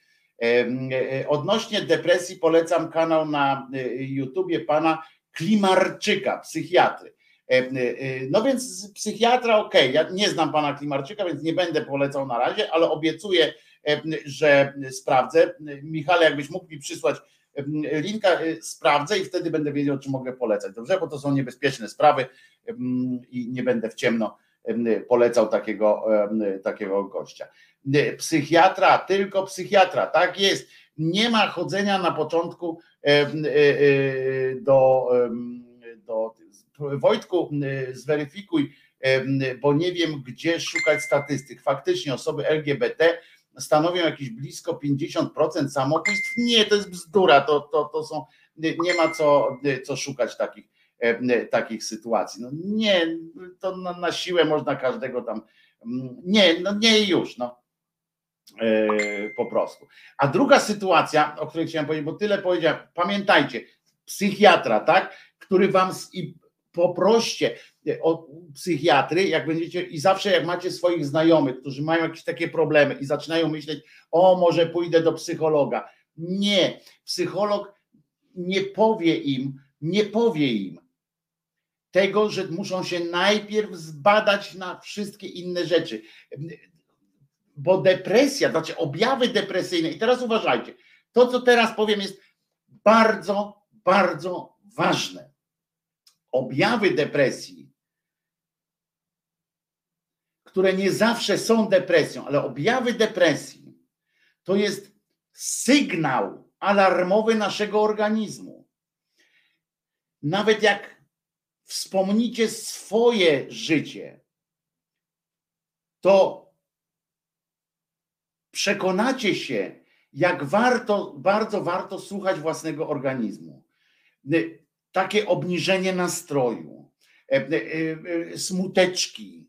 E, odnośnie depresji polecam kanał na e, YouTubie pana Klimarczyka, psychiatry. E, no więc psychiatra, ok, ja nie znam pana Klimarczyka, więc nie będę polecał na razie, ale obiecuję, że sprawdzę. Michale, jakbyś mógł mi przysłać linka, y, sprawdzę i wtedy będę wiedział, czy mogę polecać. Dobrze, bo to są niebezpieczne sprawy i nie będę w ciemno polecał takiego, takiego gościa. Psychiatra, tylko psychiatra, tak jest. Nie ma chodzenia na początku y, y, do, do Wojtku, zweryfikuj, bo nie wiem, gdzie szukać statystyk. Faktycznie osoby LGBT stanowią jakieś blisko 50% samobójstw. Nie, to jest bzdura, to, to, to są, nie ma co, co szukać takich, takich sytuacji. No nie, to na, na siłę można każdego tam, mm, nie, no nie już, no. E, po prostu. A druga sytuacja, o której chciałem powiedzieć, bo tyle powiedziałem, pamiętajcie, psychiatra, tak, który wam i poproście o psychiatry, jak będziecie i zawsze jak macie swoich znajomych, którzy mają jakieś takie problemy i zaczynają myśleć, o może pójdę do psychologa. Nie, psycholog nie powie im, nie powie im tego, że muszą się najpierw zbadać na wszystkie inne rzeczy. Bo depresja, znaczy objawy depresyjne, i teraz uważajcie, to co teraz powiem jest bardzo, bardzo ważne objawy depresji, które nie zawsze są depresją, ale objawy depresji to jest sygnał alarmowy naszego organizmu. Nawet jak wspomnicie swoje życie, to przekonacie się, jak warto, bardzo warto słuchać własnego organizmu takie obniżenie nastroju, e, e, e, smuteczki,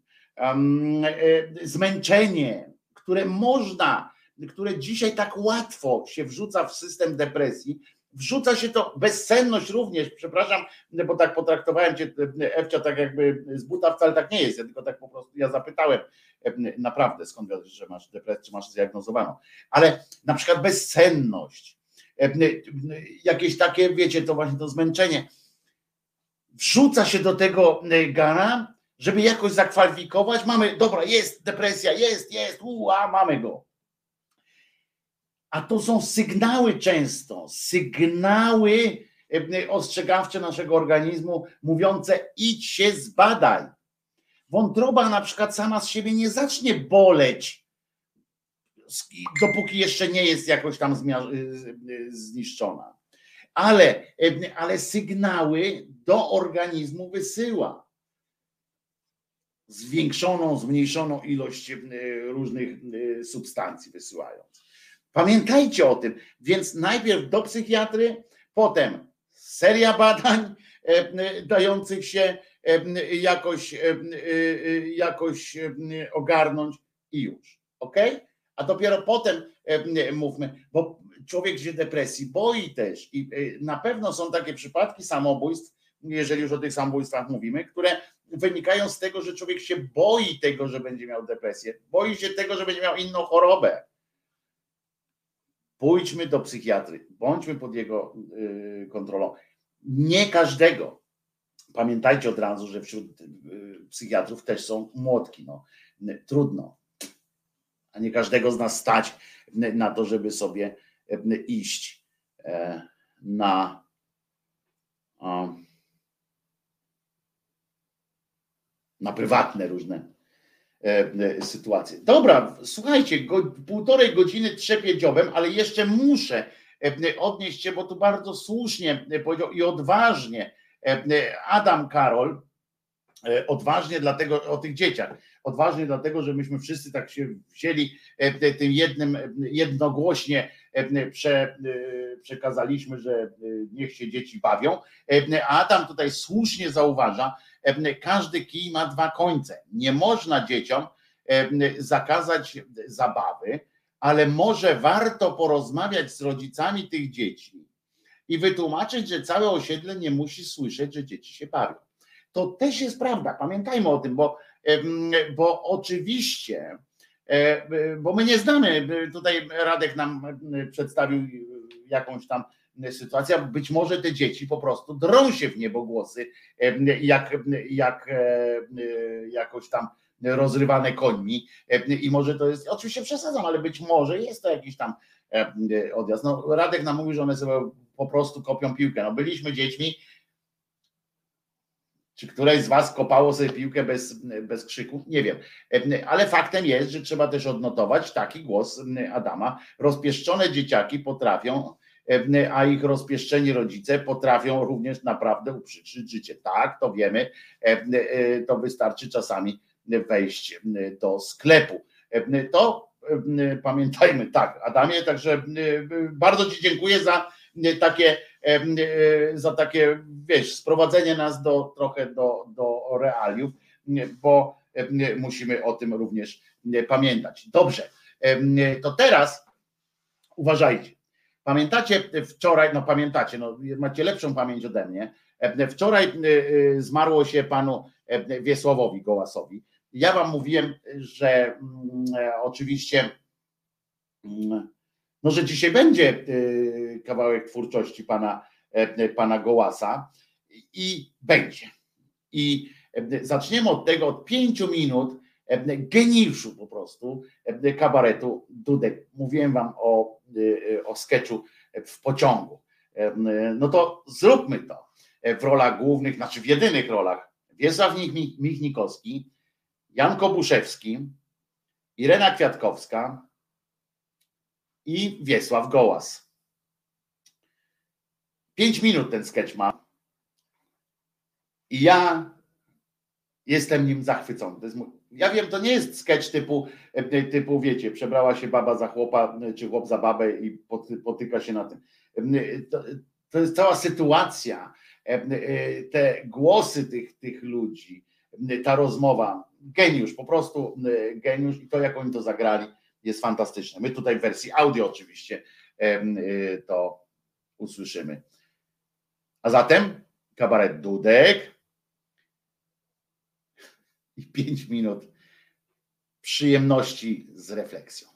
zmęczenie, które można, które dzisiaj tak łatwo się wrzuca w system depresji, wrzuca się to, bezsenność również, przepraszam, bo tak potraktowałem cię, Ewcia, tak jakby z buta wcale tak nie jest, ja tylko tak po prostu, ja zapytałem naprawdę, skąd wiesz, że masz depresję, czy masz zdiagnozowaną, ale na przykład bezsenność, jakieś takie, wiecie, to właśnie to zmęczenie. Wrzuca się do tego e, gara, żeby jakoś zakwalifikować. Mamy, dobra, jest depresja, jest, jest, a mamy go. A to są sygnały często, sygnały e, ostrzegawcze naszego organizmu, mówiące idź się zbadaj. Wątroba na przykład sama z siebie nie zacznie boleć, dopóki jeszcze nie jest jakoś tam zniszczona. Ale, ale sygnały do organizmu wysyła. Zwiększoną, zmniejszoną ilość różnych substancji wysyłając. Pamiętajcie o tym. Więc najpierw do psychiatry, potem seria badań dających się jakoś, jakoś ogarnąć i już. Ok? A dopiero potem mówmy, bo człowiek się depresji boi też i na pewno są takie przypadki samobójstw, jeżeli już o tych samobójstwach mówimy, które wynikają z tego, że człowiek się boi tego, że będzie miał depresję, boi się tego, że będzie miał inną chorobę. Pójdźmy do psychiatry, bądźmy pod jego y, kontrolą. Nie każdego. Pamiętajcie od razu, że wśród y, psychiatrów też są młotki. No. Trudno. A nie każdego z nas stać na to, żeby sobie y, iść e, na na prywatne różne e, e, sytuacje. Dobra, słuchajcie, go, półtorej godziny trzepię dziobem, ale jeszcze muszę e, odnieść się, bo tu bardzo słusznie powiedział i odważnie Adam Karol, odważnie dlatego o tych dzieciach, odważnie dlatego, że myśmy wszyscy tak się wzięli tym jednym, jednogłośnie prze, przekazaliśmy, że niech się dzieci bawią. A Adam tutaj słusznie zauważa, każdy kij ma dwa końce. Nie można dzieciom zakazać zabawy, ale może warto porozmawiać z rodzicami tych dzieci i wytłumaczyć, że całe osiedle nie musi słyszeć, że dzieci się bawią. To też jest prawda, pamiętajmy o tym, bo, bo oczywiście, bo my nie znamy, tutaj Radek nam przedstawił jakąś tam sytuacja. Być może te dzieci po prostu drą się w niebogłosy, jak, jak jakoś tam rozrywane końmi i może to jest, oczywiście przesadzam, ale być może jest to jakiś tam odjazd. No, Radek nam mówi, że one sobie po prostu kopią piłkę. No byliśmy dziećmi, czy któreś z was kopało sobie piłkę bez, bez krzyku? Nie wiem. Ale faktem jest, że trzeba też odnotować taki głos Adama. Rozpieszczone dzieciaki potrafią a ich rozpieszczeni rodzice potrafią również naprawdę uprzykrzyć życie. Tak, to wiemy, to wystarczy czasami wejść do sklepu. To pamiętajmy, tak, Adamie, także bardzo Ci dziękuję za takie, za takie, wiesz, sprowadzenie nas do trochę do, do realiów, bo musimy o tym również pamiętać. Dobrze, to teraz uważajcie. Pamiętacie wczoraj, no pamiętacie, no macie lepszą pamięć ode mnie. Wczoraj y, y, zmarło się panu Wiesławowi Gołasowi. Ja wam mówiłem, że mm, e, oczywiście, mm, no, że dzisiaj będzie kawałek twórczości pana, pana Gołasa i będzie. I zaczniemy od tego, od pięciu minut geniuszu po prostu kabaretu Dudek. Mówiłem wam o o sketchu w pociągu. No to zróbmy to w rolach głównych, znaczy w jedynych rolach. Wiesław Michnikowski, Jan Kobuszewski, Irena Kwiatkowska i Wiesław Gołas. Pięć minut ten sketch ma. I ja jestem nim zachwycony. To jest mój ja wiem, to nie jest sketch typu, e, typu wiecie, przebrała się baba za chłopa, e, czy chłop za babę i potyka się na tym. E, to, to jest cała sytuacja, te głosy tych, tych ludzi, ta rozmowa, geniusz, po prostu geniusz i to, jak oni to zagrali, jest fantastyczne. My tutaj w wersji audio oczywiście to usłyszymy. A zatem kabaret Dudek, i pięć minut przyjemności z refleksją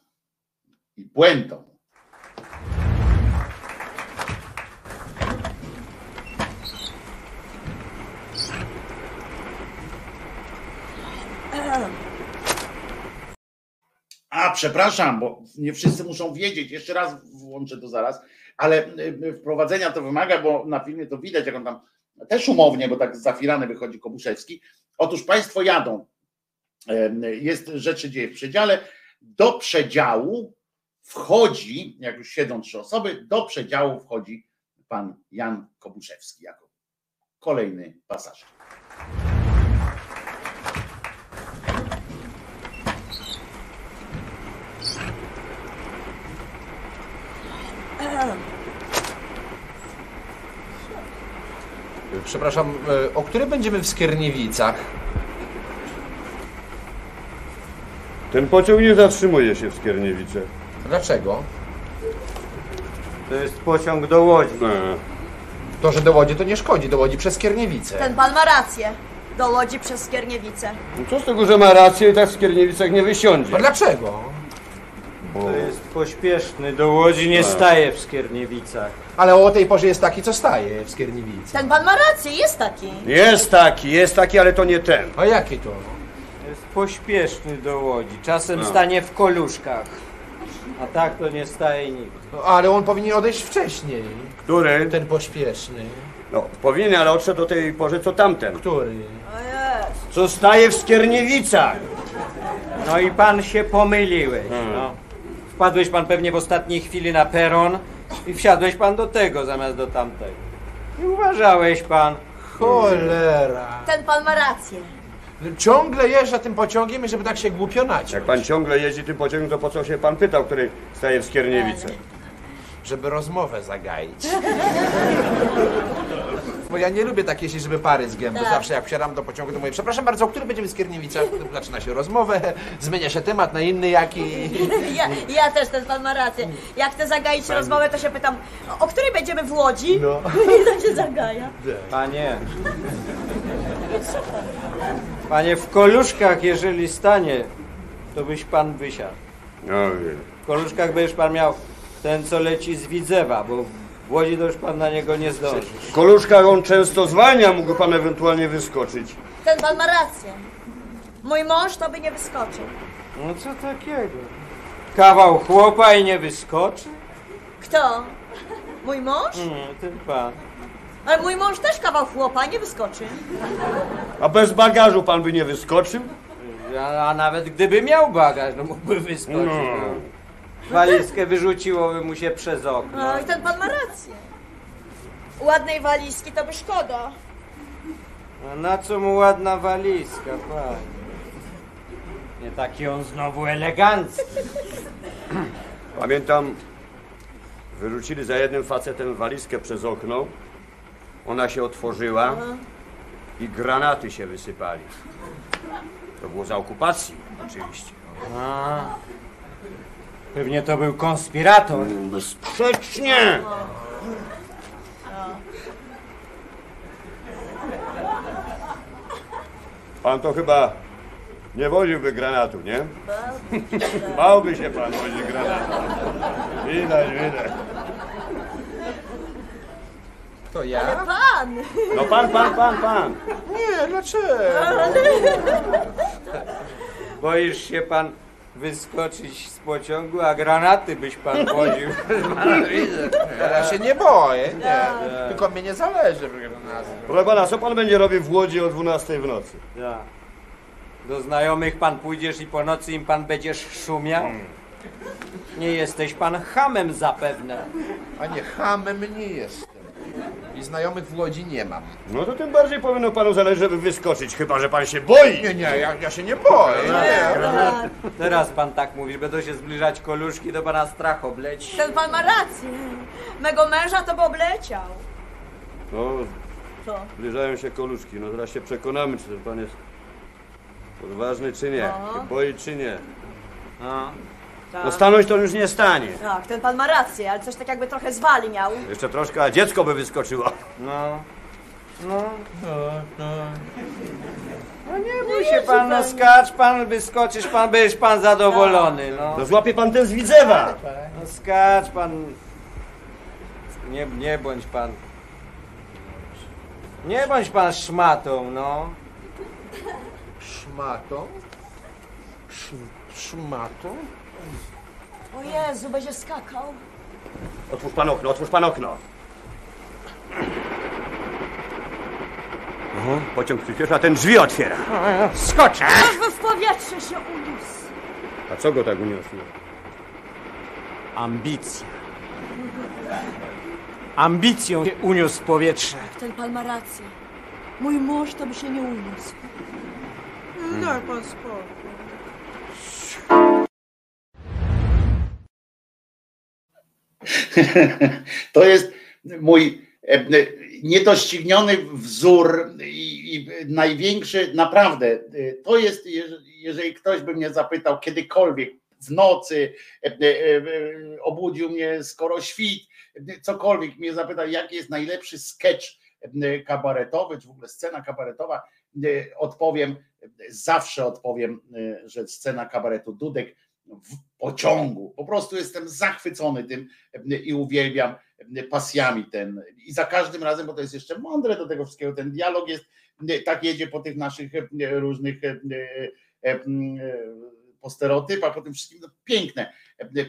i błędą. A, przepraszam, bo nie wszyscy muszą wiedzieć. Jeszcze raz włączę to zaraz, ale y, wprowadzenia to wymaga, bo na filmie to widać, jak on tam też umownie, bo tak zafirany wychodzi Kobuszewski. Otóż Państwo jadą, jest rzeczy dzieje w przedziale, do przedziału wchodzi, jak już siedzą trzy osoby, do przedziału wchodzi pan Jan Kobuszewski jako kolejny pasażer. Przepraszam, e, o której będziemy w Skierniewicach? Ten pociąg nie zatrzymuje się w Skierniewicach. Dlaczego? To jest pociąg do Łodzi. To, że do Łodzi to nie szkodzi, do Łodzi przez Skierniewice. Ten pan ma rację. Do Łodzi przez Skierniewice. No co z tego, że ma rację i tak w Skierniewicach nie wysiądzie? A dlaczego? To jest pośpieszny, do Łodzi nie Tak. staje w Skierniewicach. Ale o tej porze jest taki, co staje w Skierniewicach. Ten pan ma rację, jest taki. Jest taki, jest taki, ale to nie ten. A jaki to? Jest pośpieszny do Łodzi. Czasem No. stanie w koluszkach. A tak to nie staje nikt. No, ale on powinien odejść wcześniej. Który? Ten pośpieszny. No, powinien, ale odszedł o tej porze co tamten. Który? Co staje w Skierniewicach. No i pan się pomyliłeś. Hmm. No. Wpadłeś pan pewnie w ostatniej chwili na peron i wsiadłeś pan do tego zamiast do tamtego. I uważałeś pan. Cholera. Ten pan ma rację. Ciągle jeżdża tym pociągiem i żeby tak się głupio naciąć. Jak pan ciągle jeździ tym pociągiem, to po co się pan pytał, który staje w Skierniewicach? Żeby rozmowę zagaić. Bo ja nie lubię tak jeździć, żeby pary z gęby. Tak. Zawsze jak wsiadam do pociągu, to mówię, przepraszam bardzo, o którym będziemy w Skierniewicach? Zaczyna się rozmowę, zmienia się temat na inny jaki. Ja, ja też, ten pan ma rację. Jak chcę zagaić rozmowę, to się pytam, o której będziemy w Łodzi? No. I tak się zagaja. Panie. Panie, w koluszkach jeżeli stanie, to byś pan wysiadł. No wiem. W koluszkach będziesz pan miał ten, co leci z Widzewa, bo w Łodzi to już pan na niego nie zdąży. W koluszkach on często zwalnia, mógł pan ewentualnie wyskoczyć. Ten pan ma rację. Mój mąż to by nie wyskoczył. No co takiego? Kawał chłopa i nie wyskoczy? Kto? Mój mąż? Mm, ten pan. Ale mój mąż też kawał chłopa, nie wyskoczy. A bez bagażu pan by nie wyskoczył? A, a nawet gdyby miał bagaż, no mógłby wyskoczyć. No. No. Walizkę wyrzuciłoby mu się przez okno. No i ten pan ma rację. Ładnej walizki to by szkoda. A na co mu ładna walizka, pan? Nie taki on znowu elegancki. Pamiętam, wyrzucili za jednym facetem walizkę przez okno. Ona się otworzyła i granaty się wysypali. To było za okupacji, oczywiście. A, pewnie to był konspirator. Bezsprzecznie! Pan to chyba nie woziłby granatu, nie? Bałby się pan wozić granatu. Widać, widać. To Ale ja? pan! No pan, pan, pan, pan. Nie, dlaczego? Boisz się pan wyskoczyć z pociągu, a granaty byś pan woził. Ja się nie boję, nie. Tylko mnie nie zależy. Proszę pana, co pan będzie robił w Łodzi o 12 w nocy? Ja. Do znajomych pan pójdziesz i po nocy im pan będziesz szumiał? Nie jesteś pan hamem zapewne. A nie, hamem nie jestem. I znajomych w Łodzi nie mam. No to tym bardziej powinno panu zależeć, żeby wyskoczyć, chyba że pan się boi. Nie, nie, ja, ja się nie boję. Nie. Teraz pan tak mówisz, będą się zbliżać koluszki, to pana strach obleci. Ten pan ma rację. Mego męża to by obleciał. No, Co? zbliżają się koluszki, no zaraz się przekonamy, czy ten pan jest odważny, czy nie. No. Się boi, czy nie. No. Tak. No stanąć to już nie stanie. Tak, ten pan ma rację, ale coś tak jakby trochę zwali miał. Jeszcze troszkę, a dziecko by wyskoczyło. No. No. No nie bój się pan, no skacz pan, wyskoczysz pan, będziesz pan zadowolony, no. No złapie pan ten z Widzewa. No skacz pan. Nie, nie bądź pan. Nie bądź pan szmatą, no. Szmatą? Sz, szmatą? O Jezu, będzie skakał. Otwórz pan okno, otwórz pan okno. Oho, pociąg przyspiesza, ten drzwi otwiera. Skoczę! Aż w powietrze się uniósł. A co go tak uniosło? Ambicja. Ambicją się uniósł w powietrze. Ten pan ma rację. Mój mąż to by się nie uniósł. Daj pan spokój. To jest mój e, niedościgniony wzór i, i największy, naprawdę, e, to jest, jeż- jeżeli ktoś by mnie zapytał kiedykolwiek w nocy, e, e, e, obudził mnie skoro świt, e, cokolwiek mnie zapytał, jaki jest najlepszy sketch e, kabaretowy, czy w ogóle scena kabaretowa, e, odpowiem, zawsze odpowiem, e, że scena kabaretu Dudek w pociągu. Po prostu jestem zachwycony tym e, i uwielbiam e, pasjami ten. I za każdym razem, bo to jest jeszcze mądre do tego wszystkiego, ten dialog jest, e, tak jedzie po tych naszych różnych po stereotypach, po tym wszystkim, no, piękne,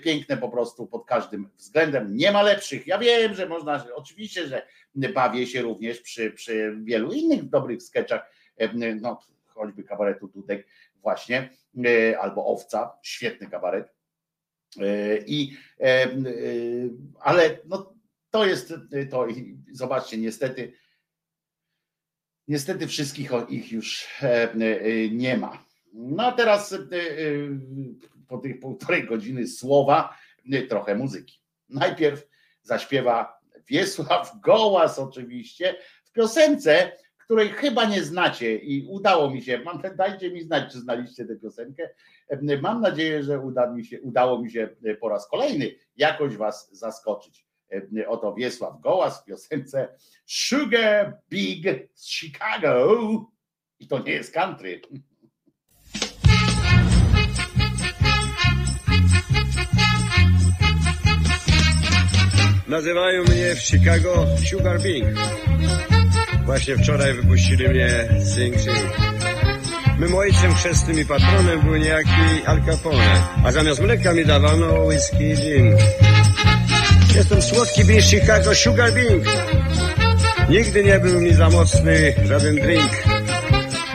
piękne po prostu pod każdym względem. Nie ma lepszych. Ja wiem, że można, oczywiście, że bawię się również przy, przy wielu innych dobrych sketchach, no choćby kabaretu Dudek właśnie, e, albo Owca, świetny kabaret. E, I, e, ale no, to jest to i zobaczcie, niestety, niestety wszystkich ich już nie ma. No a teraz po tych półtorej godziny słowa, trochę muzyki. Najpierw zaśpiewa Wiesław Gołas oczywiście w piosence, której chyba nie znacie i udało mi się, mam, dajcie mi znać, czy znaliście tę piosenkę. E, Mam nadzieję, że uda mi się, udało mi się e, po raz kolejny jakoś was zaskoczyć. E, Oto Wiesław Gołas w piosence Sugar Big z Chicago. I to nie jest country. Nazywają mnie w Chicago Sugar Bing. Właśnie wczoraj wypuścili mnie Sing. Mym ojcem chrzestnym i patronem był niejaki Al Capone, a zamiast mleka mi dawano whisky i gin. Jestem słodki Bing Chicago Sugar Bing. Nigdy nie był mi za mocny żaden drink.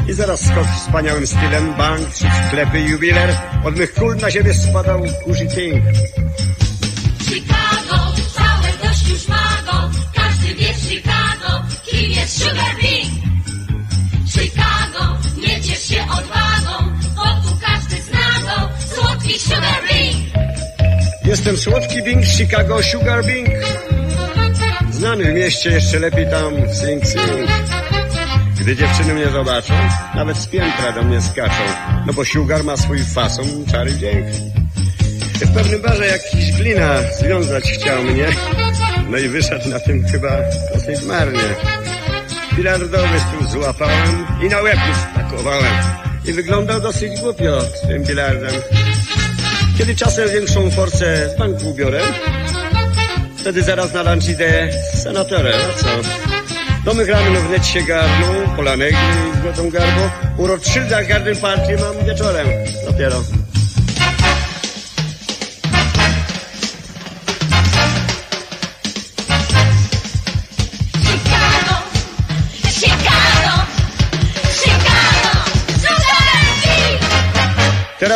I zaraz skok wspaniałym stylem, bank, trzy sklepy, jubiler. Od mych kul na siebie spadał kurzy king. Jest Sugar Bing. Chicago, nie ciesz się odwagą, bo tu każdy zna go. Słodki Sugar Bing. Jestem słodki Bing z Chicago, Sugar Bing. Znany w mieście jeszcze lepiej tam sing sing. Gdy dziewczyny mnie zobaczą, nawet z piętra do mnie skaczą. No bo Sugar ma swój fason, czary dźwięk. W pewnym barze jakiś glina związać chciał mnie. No i wyszedł na tym chyba dosyć marnie. Bilardowy stół złapałem i na łeb spakowałem. I wyglądał dosyć głupio z tym bilardem. Kiedy czasem większą forcę z banku biorę, wtedy zaraz na lunch idę z senatorem, a co? Do mych ramion wnet się garną, polanegry i złotą garbo. U Rothschilda garden party mam wieczorem dopiero.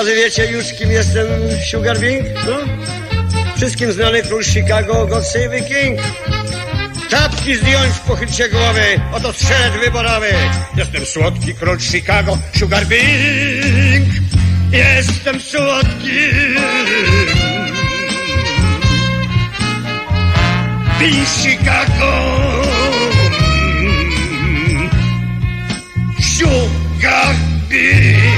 Teraz wiecie już kim jestem Sugar Bing? No? Wszystkim znany król Chicago, God Save the King. Czapki zdjąć, pochylcie głowy, oto strzelec wyborowy. Jestem słodki król Chicago, Sugar Bing. Jestem słodki. Bing Chicago. Sugar Bing.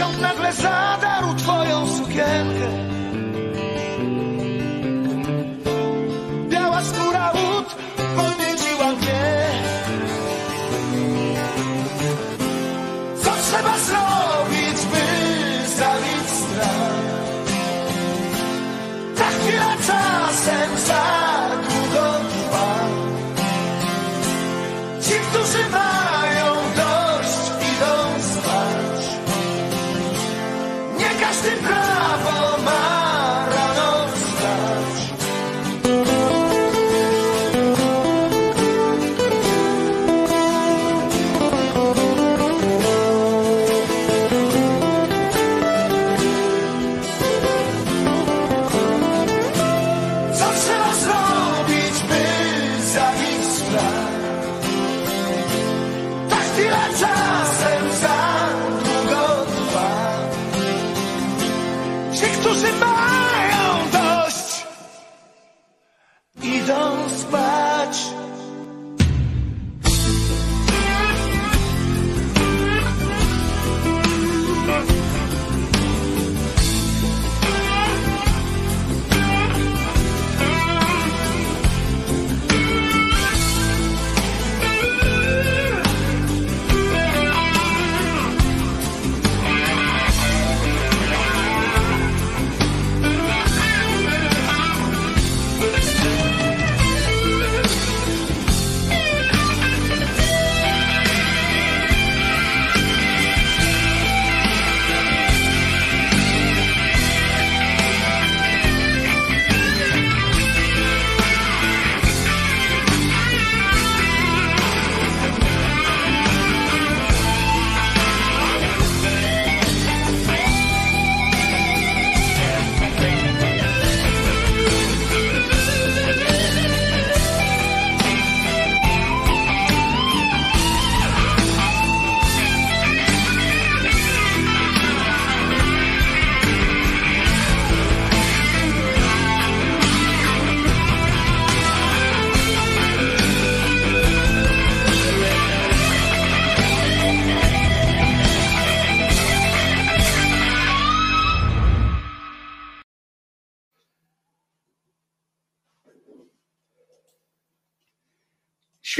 Przeciąg nagle zadarł twoją sukienkę.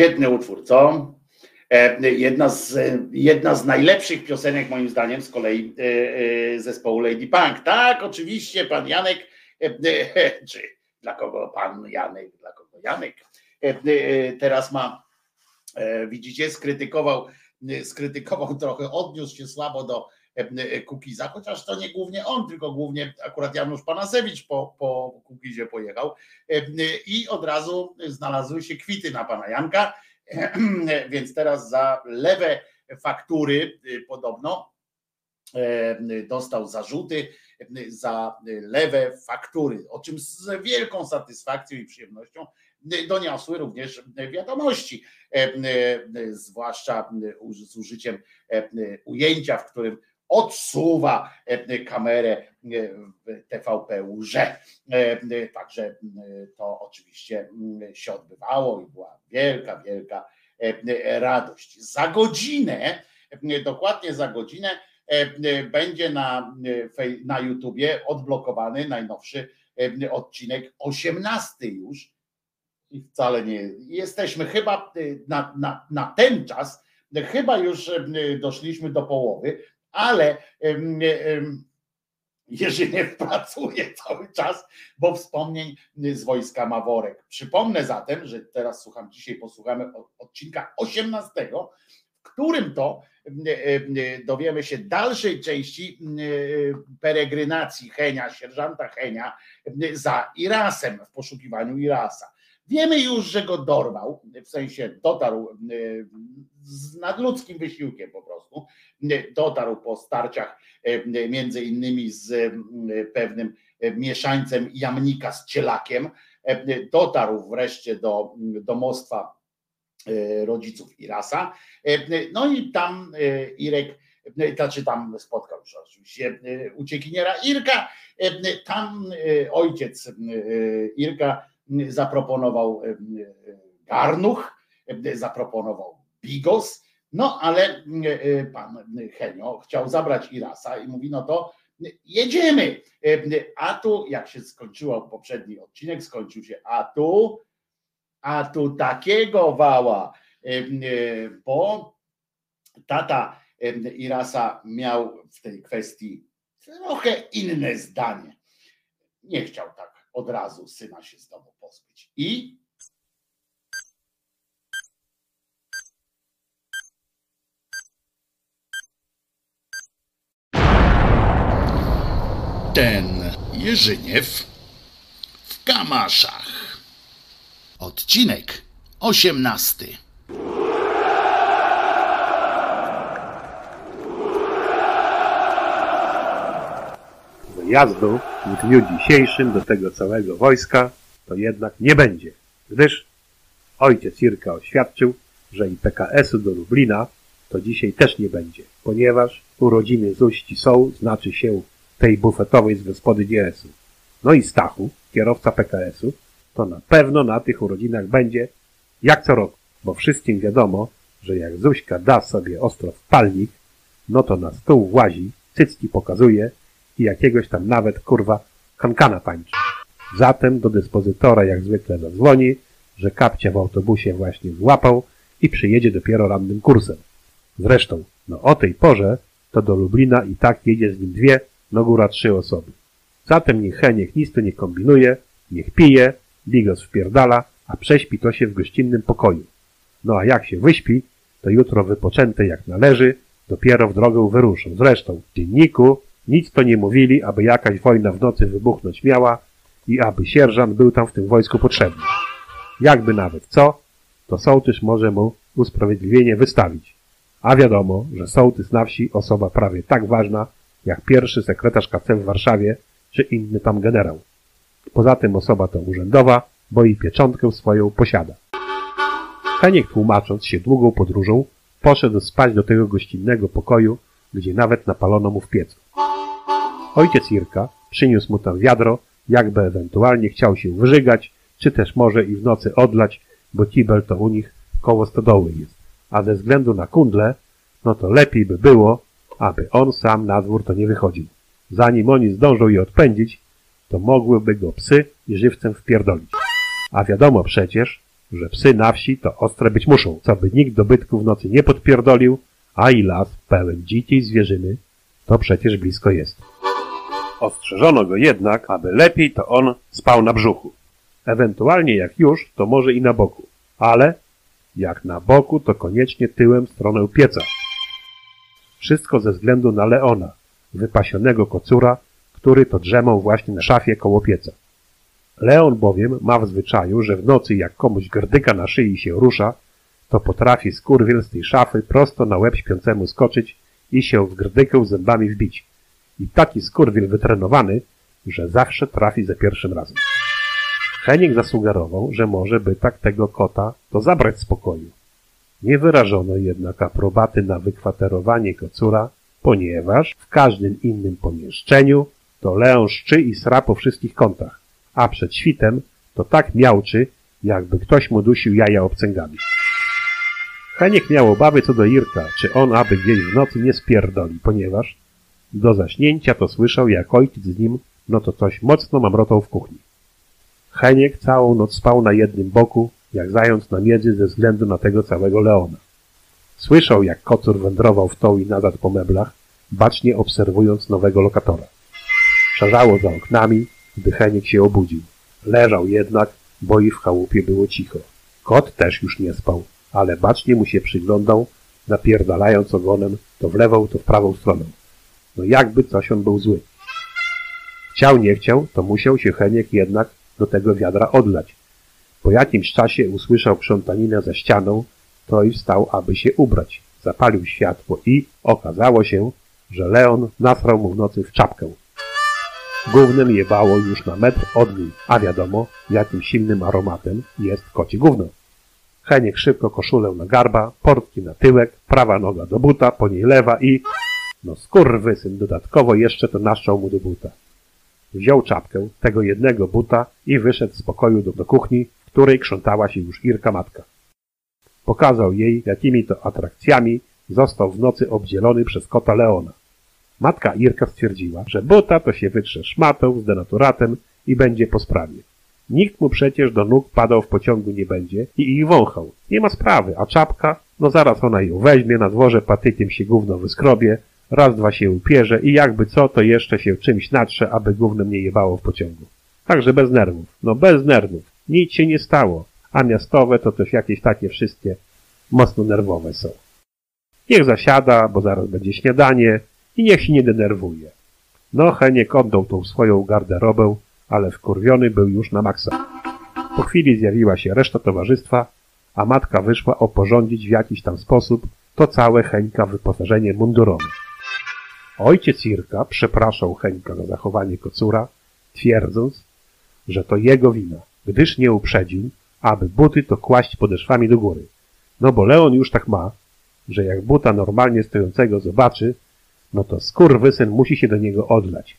Świetny utwór, co? E, Jedna z, jedna z najlepszych piosenek, moim zdaniem, z kolei e, e, zespołu Lady Punk. Tak, oczywiście, pan Janek, czy dla kogo pan Janek, dla kogo Janek, teraz ma, widzicie, skrytykował, skrytykował trochę, odniósł się słabo do Kukiza, chociaż to nie głównie on, tylko głównie akurat Janusz Panasewicz po, po Kukizie pojechał. E, i od razu znalazły się kwity na pana Janka, więc teraz za lewe faktury podobno e, dostał zarzuty za lewe faktury, o czym z wielką satysfakcją i przyjemnością doniosły również wiadomości, e, e, zwłaszcza z użyciem ujęcia, w którym odsuwa kamerę w TVP Łże. Także to oczywiście się odbywało i była wielka, wielka radość. Za godzinę, dokładnie za godzinę, będzie na, na YouTubie odblokowany najnowszy odcinek, 18 już. I wcale nie jesteśmy chyba na, na, na ten czas, chyba już doszliśmy do połowy, ale Jerzyniew pracuje cały czas, bo wspomnień z wojska ma worek. Przypomnę zatem, że teraz słucham, dzisiaj posłuchamy odcinka 18, w którym to dowiemy się dalszej części peregrynacji Henia, sierżanta Henia za Irasem, w poszukiwaniu Irasa. Wiemy już, że go dorwał, w sensie dotarł z nadludzkim wysiłkiem po prostu, dotarł po starciach między innymi z pewnym mieszańcem jamnika z cielakiem, dotarł wreszcie do domostwa rodziców Irasa, no i tam Irek, znaczy tam spotkał już oczywiście uciekiniera Irka, tam ojciec Irka zaproponował garnuch, zaproponował bigos, no ale pan Henio chciał zabrać Irasa i mówi, no to jedziemy. A tu, jak się skończyło poprzedni odcinek, skończył się, a tu, a tu takiego wała, bo tata Irasa miał w tej kwestii trochę inne zdanie. Nie chciał tak od razu syna się z. I ten Jerzyniew w Kamaszach. Odcinek osiemnasty. Wyjazdu w dniu dzisiejszym do tego całego wojska to jednak nie będzie, gdyż ojciec Irka oświadczył, że i PKS-u do Lublina to dzisiaj też nie będzie, ponieważ urodziny Zuści są, znaczy się tej bufetowej z gospody DRS-u. No i Stachu, kierowca PKS-u, to na pewno na tych urodzinach będzie jak co roku, bo wszystkim wiadomo, że jak Zuśka da sobie ostro w palnik, no to na stół włazi, cycki pokazuje i jakiegoś tam nawet, kurwa, kankana tańczy. Zatem do dyspozytora jak zwykle zadzwoni, że kapcia w autobusie właśnie złapał i przyjedzie dopiero rannym kursem. Zresztą, no o tej porze to do Lublina i tak jedzie z nim dwie, no góra trzy osoby. Zatem niech Heniek nic tu nie kombinuje, niech pije, bigos wpierdala, a prześpi to się w gościnnym pokoju. No a jak się wyśpi, to jutro wypoczęte jak należy, dopiero w drogę wyruszą. Zresztą w dzienniku nic to nie mówili, aby jakaś wojna w nocy wybuchnąć miała i aby sierżant był tam w tym wojsku potrzebny. Jakby nawet co, to sołtys może mu usprawiedliwienie wystawić. A wiadomo, że sołtys na wsi osoba prawie tak ważna, jak pierwszy sekretarz KC w Warszawie, czy inny tam generał. Poza tym osoba to urzędowa, bo i pieczątkę swoją posiada. Heniek tłumacząc się długą podróżą, poszedł spać do tego gościnnego pokoju, gdzie nawet napalono mu w piecu. Ojciec Irka przyniósł mu tam wiadro, jakby ewentualnie chciał się wyżygać, czy też może i w nocy odlać, bo kibel to u nich koło stodoły jest. A ze względu na kundle, no to lepiej by było, aby on sam na dwór to nie wychodził. Zanim oni zdążą je odpędzić, to mogłyby go psy i żywcem wpierdolić. A wiadomo przecież, że psy na wsi to ostre być muszą, co by nikt dobytku w nocy nie podpierdolił, a i las pełen dzikiej zwierzyny to przecież blisko jest. Ostrzeżono go jednak, aby lepiej to on spał na brzuchu. Ewentualnie jak już, to może i na boku. Ale jak na boku, to koniecznie tyłem w stronę pieca. Wszystko ze względu na Leona, wypasionego kocura, który to drzemał właśnie na szafie koło pieca. Leon bowiem ma w zwyczaju, że w nocy jak komuś gardyka na szyi się rusza, to potrafi skurwiel z tej szafy prosto na łeb śpiącemu skoczyć i się w grdykę zębami wbić. I taki skurwiel wytrenowany, że zawsze trafi za pierwszym razem. Heniek zasugerował, że może by tak tego kota to zabrać z pokoju. Nie wyrażono jednak aprobaty na wykwaterowanie kocura, ponieważ w każdym innym pomieszczeniu to Leon szczy i sra po wszystkich kątach, a przed świtem to tak miałczy, jakby ktoś mu dusił jaja obcęgami. Heniek miał obawy co do Irka, czy on aby gdzieś w nocy nie spierdoli, ponieważ do zaśnięcia to słyszał, jak ojciec z nim, no to coś mocno mamrotał w kuchni. Heniek całą noc spał na jednym boku, jak zając na miedzy ze względu na tego całego Leona. Słyszał, jak kocur wędrował w tą i nazad po meblach, bacznie obserwując nowego lokatora. Szarzało za oknami, gdy Heniek się obudził. Leżał jednak, bo i w chałupie było cicho. Kot też już nie spał, ale bacznie mu się przyglądał, napierdalając ogonem to w lewą, to w prawą stronę. No jakby coś on był zły. Chciał, nie chciał, to musiał się Heniek jednak do tego wiadra odlać. Po jakimś czasie usłyszał krzątaninę za ścianą, to i wstał, aby się ubrać. Zapalił światło i okazało się, że Leon nasrał mu w nocy w czapkę. Gównem jebało już na metr od niej, a wiadomo, jakim silnym aromatem jest kocie gówno. Heniek szybko koszulę na garba, portki na tyłek, prawa noga do buta, po niej lewa i... No skurwysyn, dodatkowo jeszcze to naszczał mu do buta. Wziął czapkę, tego jednego buta i wyszedł z pokoju do, do kuchni, w której krzątała się już Irka matka. Pokazał jej, jakimi to atrakcjami został w nocy obdzielony przez kota Leona. Matka Irka stwierdziła, że buta to się wytrze szmatą z denaturatem i będzie po sprawie. Nikt mu przecież do nóg padał w pociągu nie będzie i ich wąchał. Nie ma sprawy, a czapka? No zaraz ona ją weźmie, na dworze patykiem się gówno wyskrobie, raz dwa się upierze i jakby co, to jeszcze się czymś natrze, aby gównem nie jebało w pociągu. Także bez nerwów. No bez nerwów. Nic się nie stało. A miastowe to też jakieś takie wszystkie mocno nerwowe są. Niech zasiada, bo zaraz będzie śniadanie i niech się nie denerwuje. No, Heniek oddał tą swoją garderobę, ale wkurwiony był już na maksa. Po chwili zjawiła się reszta towarzystwa, a matka wyszła oporządzić w jakiś tam sposób to całe Heńka wyposażenie mundurowe. Ojciec Irka przepraszał Heńka za zachowanie kocura, twierdząc, że to jego wina, gdyż nie uprzedził, aby buty to kłaść podeszwami do góry. No bo Leon już tak ma, że jak buta normalnie stojącego zobaczy, no to skurwysyn musi się do niego odlać.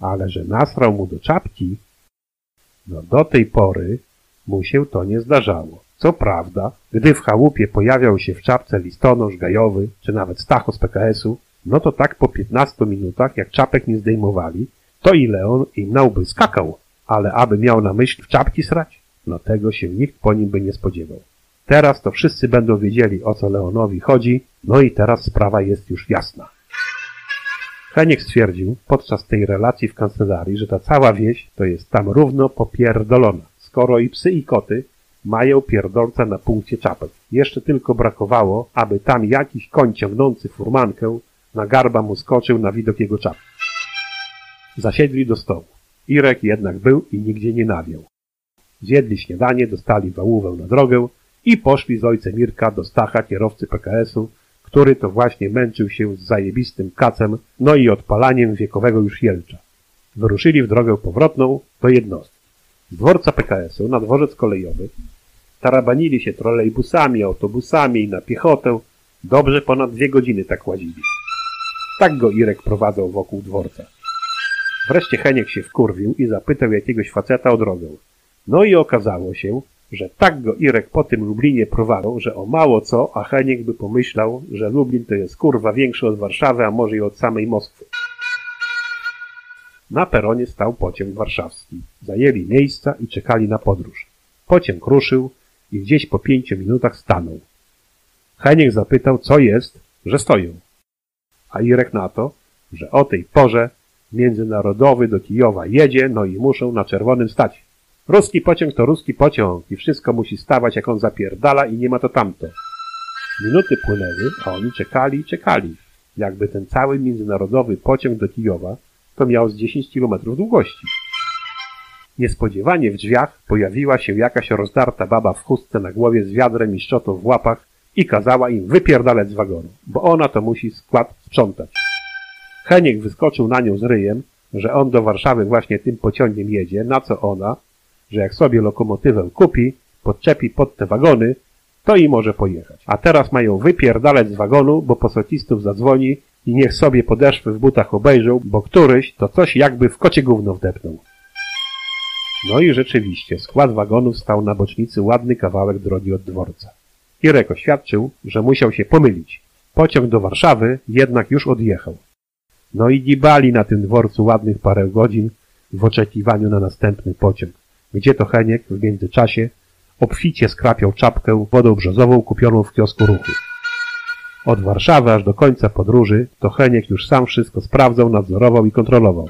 Ale że nasrał mu do czapki, no do tej pory mu się to nie zdarzało. Co prawda, gdy w chałupie pojawiał się w czapce listonosz gajowy, czy nawet Stacho z PKS-u, no to tak po 15 minutach, jak czapek nie zdejmowali, to i Leon im na łby skakał, ale aby miał na myśl w czapki srać, no tego się nikt po nim by nie spodziewał. Teraz to wszyscy będą wiedzieli, o co Leonowi chodzi, no i teraz sprawa jest już jasna. Heniek stwierdził podczas tej relacji w kancelarii, że ta cała wieś to jest tam równo popierdolona, skoro i psy i koty mają pierdolca na punkcie czapek. Jeszcze tylko brakowało, aby tam jakiś koń ciągnący furmankę na garba mu skoczył na widok jego czapki. Zasiedli do stołu. Irek jednak był i nigdzie nie nawiał. Zjedli śniadanie, dostali wałówę na drogę i poszli z ojcem Mirka do Stacha, kierowcy PKS-u, który to właśnie męczył się z zajebistym kacem, no i odpalaniem wiekowego już jelcza. Wyruszyli w drogę powrotną do jednostki. Z dworca PKS-u na dworzec kolejowy tarabanili się trolejbusami, autobusami i na piechotę. Dobrze ponad dwie godziny tak łazili. Tak go Irek prowadzał wokół dworca. Wreszcie Heniek się wkurwił i zapytał jakiegoś faceta o drogę. No i okazało się, że tak go Irek po tym Lublinie prowadził, że o mało co, a Heniek by pomyślał, że Lublin to jest kurwa większy od Warszawy, a może i od samej Moskwy. Na peronie stał pociąg warszawski. Zajęli miejsca i czekali na podróż. Pociąg ruszył i gdzieś po pięciu minutach stanął. Heniek zapytał, co jest, że stoją. A Irek na to, że o tej porze międzynarodowy do Kijowa jedzie, no i muszą na czerwonym stać. Ruski pociąg to ruski pociąg i wszystko musi stawać jak on zapierdala i nie ma to tamto. Minuty płynęły, a oni czekali i czekali. Jakby ten cały międzynarodowy pociąg do Kijowa to miał z 10 kilometrów długości. Niespodziewanie w drzwiach pojawiła się jakaś rozdarta baba w chustce na głowie z wiadrem i szczotą w łapach i kazała im wypierdalać z wagonu, bo ona to musi skład sprzątać. Heniek wyskoczył na nią z ryjem, że on do Warszawy właśnie tym pociągiem jedzie, na co ona, że jak sobie lokomotywę kupi, podczepi pod te wagony, to i może pojechać. A teraz mają wypierdalać z wagonu, bo posocistów zadzwoni i niech sobie podeszwy w butach obejrzą, bo któryś to coś jakby w kocie gówno wdepnął. No i rzeczywiście, skład wagonów stał na bocznicy ładny kawałek drogi od dworca. Irek oświadczył, że musiał się pomylić. Pociąg do Warszawy jednak już odjechał. No i gibali na tym dworcu ładnych parę godzin w oczekiwaniu na następny pociąg, gdzie to Heniek w międzyczasie obficie skrapiał czapkę wodą brzozową kupioną w kiosku ruchu. Od Warszawy aż do końca podróży to Heniek już sam wszystko sprawdzał, nadzorował i kontrolował.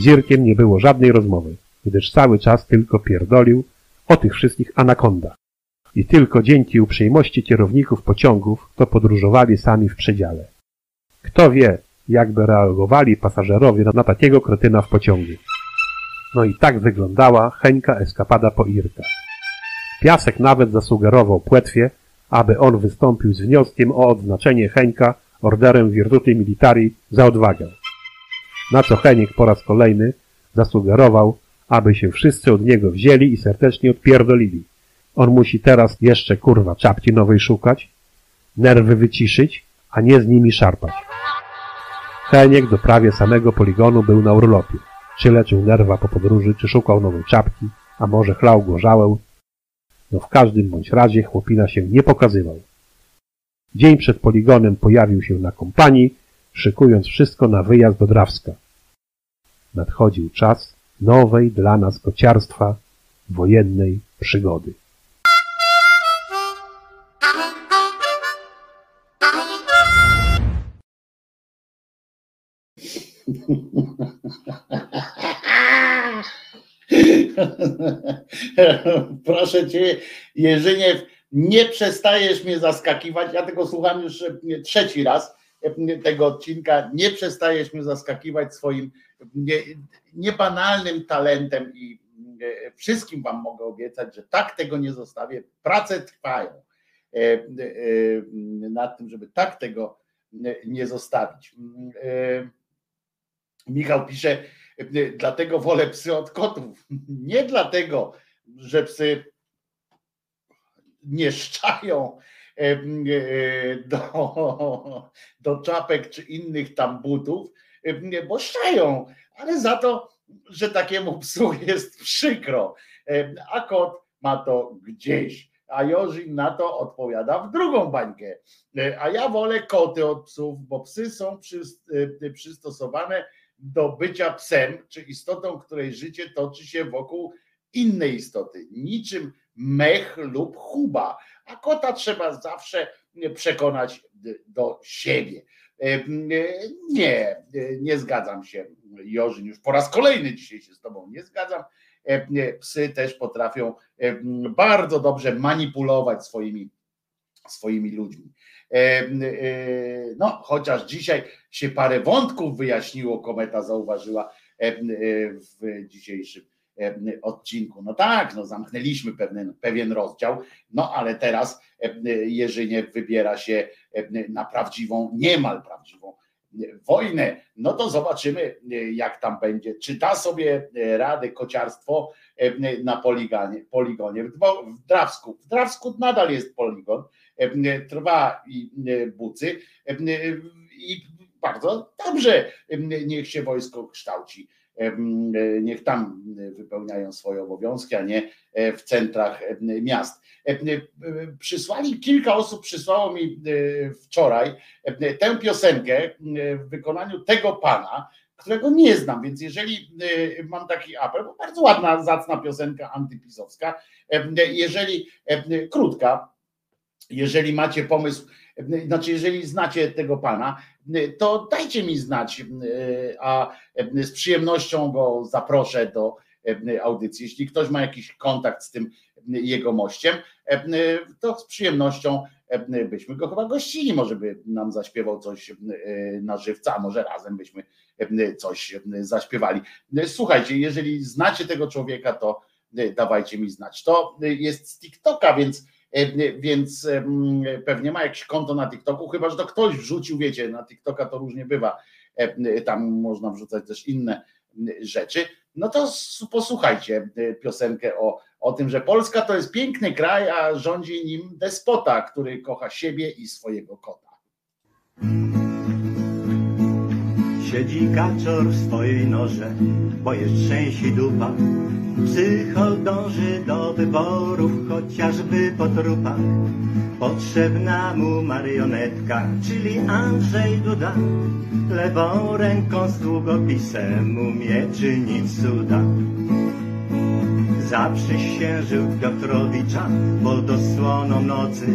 Z Irkiem nie było żadnej rozmowy, gdyż cały czas tylko pierdolił o tych wszystkich anakondach. I tylko dzięki uprzejmości kierowników pociągów to podróżowali sami w przedziale. Kto wie, jakby reagowali pasażerowie na, takiego kretyna w pociągu. No i tak wyglądała Heńka eskapada po Irka. Piasek nawet zasugerował Płetwie, aby on wystąpił z wnioskiem o odznaczenie Heńka orderem Virtuti Militari za odwagę. Na co Heniek po raz kolejny zasugerował, aby się wszyscy od niego wzięli i serdecznie odpierdolili. On musi teraz jeszcze kurwa czapki nowej szukać, nerwy wyciszyć, a nie z nimi szarpać. Heniek do prawie samego poligonu był na urlopie. Czy leczył nerwa po podróży, czy szukał nowej czapki, a może chlał gorzałę. No w każdym bądź razie chłopina się nie pokazywał. Dzień przed poligonem pojawił się na kompanii, szykując wszystko na wyjazd do Drawska. Nadchodził czas nowej dla nas kociarstwa wojennej przygody. Proszę cię, Jerzyniew, nie przestajesz mnie zaskakiwać. Ja tego słucham już e, trzeci raz e, tego odcinka. Nie przestajesz mnie zaskakiwać swoim nie, niebanalnym talentem i e, wszystkim wam mogę obiecać, że tak tego nie zostawię. Prace trwają nad tym, żeby tak tego nie zostawić. Michał pisze, dlatego wolę psy od kotów. Nie dlatego, że psy nie szczają do, do czapek czy innych tam butów, bo szczają, ale za to, że takiemu psu jest przykro, a kot ma to gdzieś. A Jorzin na to odpowiada w drugą bańkę. A ja wolę koty od psów, bo psy są przystosowane do bycia psem, czy istotą, której życie toczy się wokół innej istoty, niczym mech lub chuba, a kota trzeba zawsze przekonać do siebie. Nie, nie zgadzam się, Jorzyn, już po raz kolejny dzisiaj się z tobą nie zgadzam. Psy też potrafią bardzo dobrze manipulować swoimi, swoimi ludźmi. No, chociaż dzisiaj się parę wątków wyjaśniło, kometa zauważyła w dzisiejszym odcinku. No tak, no zamknęliśmy pewien, pewien rozdział, no ale teraz Jerzyniew wybiera się na prawdziwą, niemal prawdziwą wojnę. No to zobaczymy, jak tam będzie. Czy da sobie radę kociarstwo na poligonie w Drawsku. W Drawsku nadal jest poligon, trwa i bucy i bardzo dobrze niech się wojsko kształci niech tam wypełniają swoje obowiązki, a nie w centrach miast. Przysłali, kilka osób przysłało mi wczoraj tę piosenkę w wykonaniu tego pana, którego nie znam, więc jeżeli mam taki apel, bo bardzo ładna, zacna piosenka antypisowska, jeżeli krótka, jeżeli macie pomysł, znaczy jeżeli znacie tego pana, to dajcie mi znać, a z przyjemnością go zaproszę do audycji. Jeśli ktoś ma jakiś kontakt z tym jego mościem, to z przyjemnością byśmy go chyba gościli, może by nam zaśpiewał coś na żywca, a może razem byśmy coś zaśpiewali. Słuchajcie, jeżeli znacie tego człowieka, to dawajcie mi znać. To jest z TikToka, więc więc pewnie ma jakieś konto na TikToku, chyba że to ktoś wrzucił, wiecie, na TikToka to różnie bywa, tam można wrzucać też inne rzeczy. No to posłuchajcie piosenkę o, o tym, że Polska to jest piękny kraj, a rządzi nim despota, który kocha siebie i swojego kota. Siedzi kaczor w swojej norze, bo jest trzęsi dupa. Psychol dąży do wyborów, chociażby po trupach. Potrzebna mu marionetka, czyli Andrzej Duda. Lewą ręką z długopisem umie czynić cuda. Zaprzysiężył Piotrowicza pod osłoną nocy.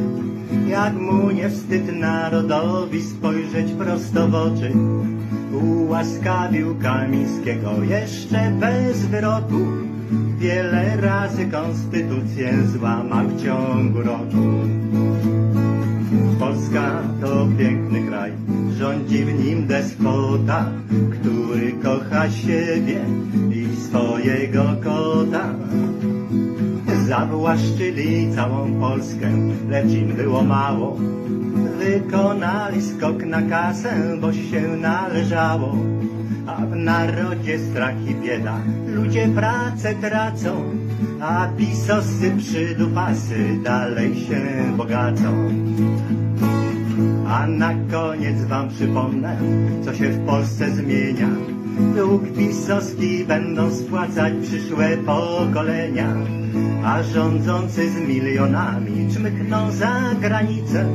Jak mu nie wstyd narodowi spojrzeć prosto w oczy ułaskawił Kamińskiego jeszcze bez wyroku. Wiele razy konstytucję złamał w ciągu roku. Polska to piękny kraj, rządzi w nim despota, który kocha siebie i swojego kota. Zawłaszczyli całą Polskę, lecz im było mało. Wykonali skok na kasę, bo się należało. A w narodzie strach i bieda, ludzie pracę tracą, a pisosy przydupasy dalej się bogacą. A na koniec wam przypomnę, co się w Polsce zmienia. Dług pisowski będą spłacać przyszłe pokolenia, a rządzący z milionami czmykną za granicę,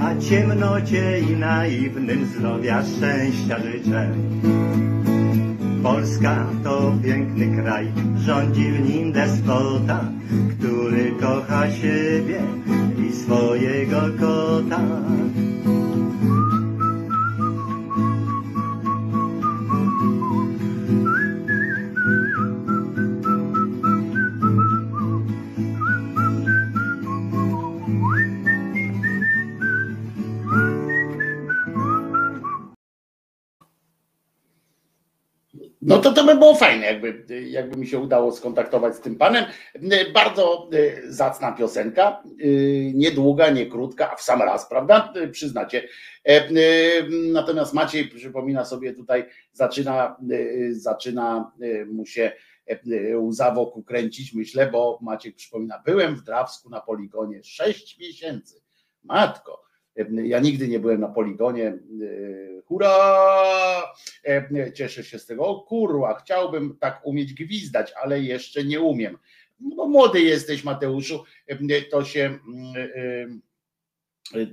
a ciemnocie i naiwnym zdrowia szczęścia życzę. Polska to piękny kraj, rządzi w nim despota, który kocha siebie i swojego kota. Było fajne, jakby, jakby mi się udało skontaktować z tym panem. Bardzo e, zacna piosenka, e, niedługa, nie krótka, a w sam raz, prawda? E, Przyznacie. Natomiast Maciej przypomina sobie tutaj, zaczyna, zaczyna mu się łza wokół kręcić, myślę, bo Maciek przypomina, byłem w Drawsku na poligonie 6 miesięcy. Matko, ja nigdy nie byłem na poligonie. Hurra! Cieszę się z tego. O kurwa, chciałbym tak umieć gwizdać, ale jeszcze nie umiem. No młody jesteś, Mateuszu, to się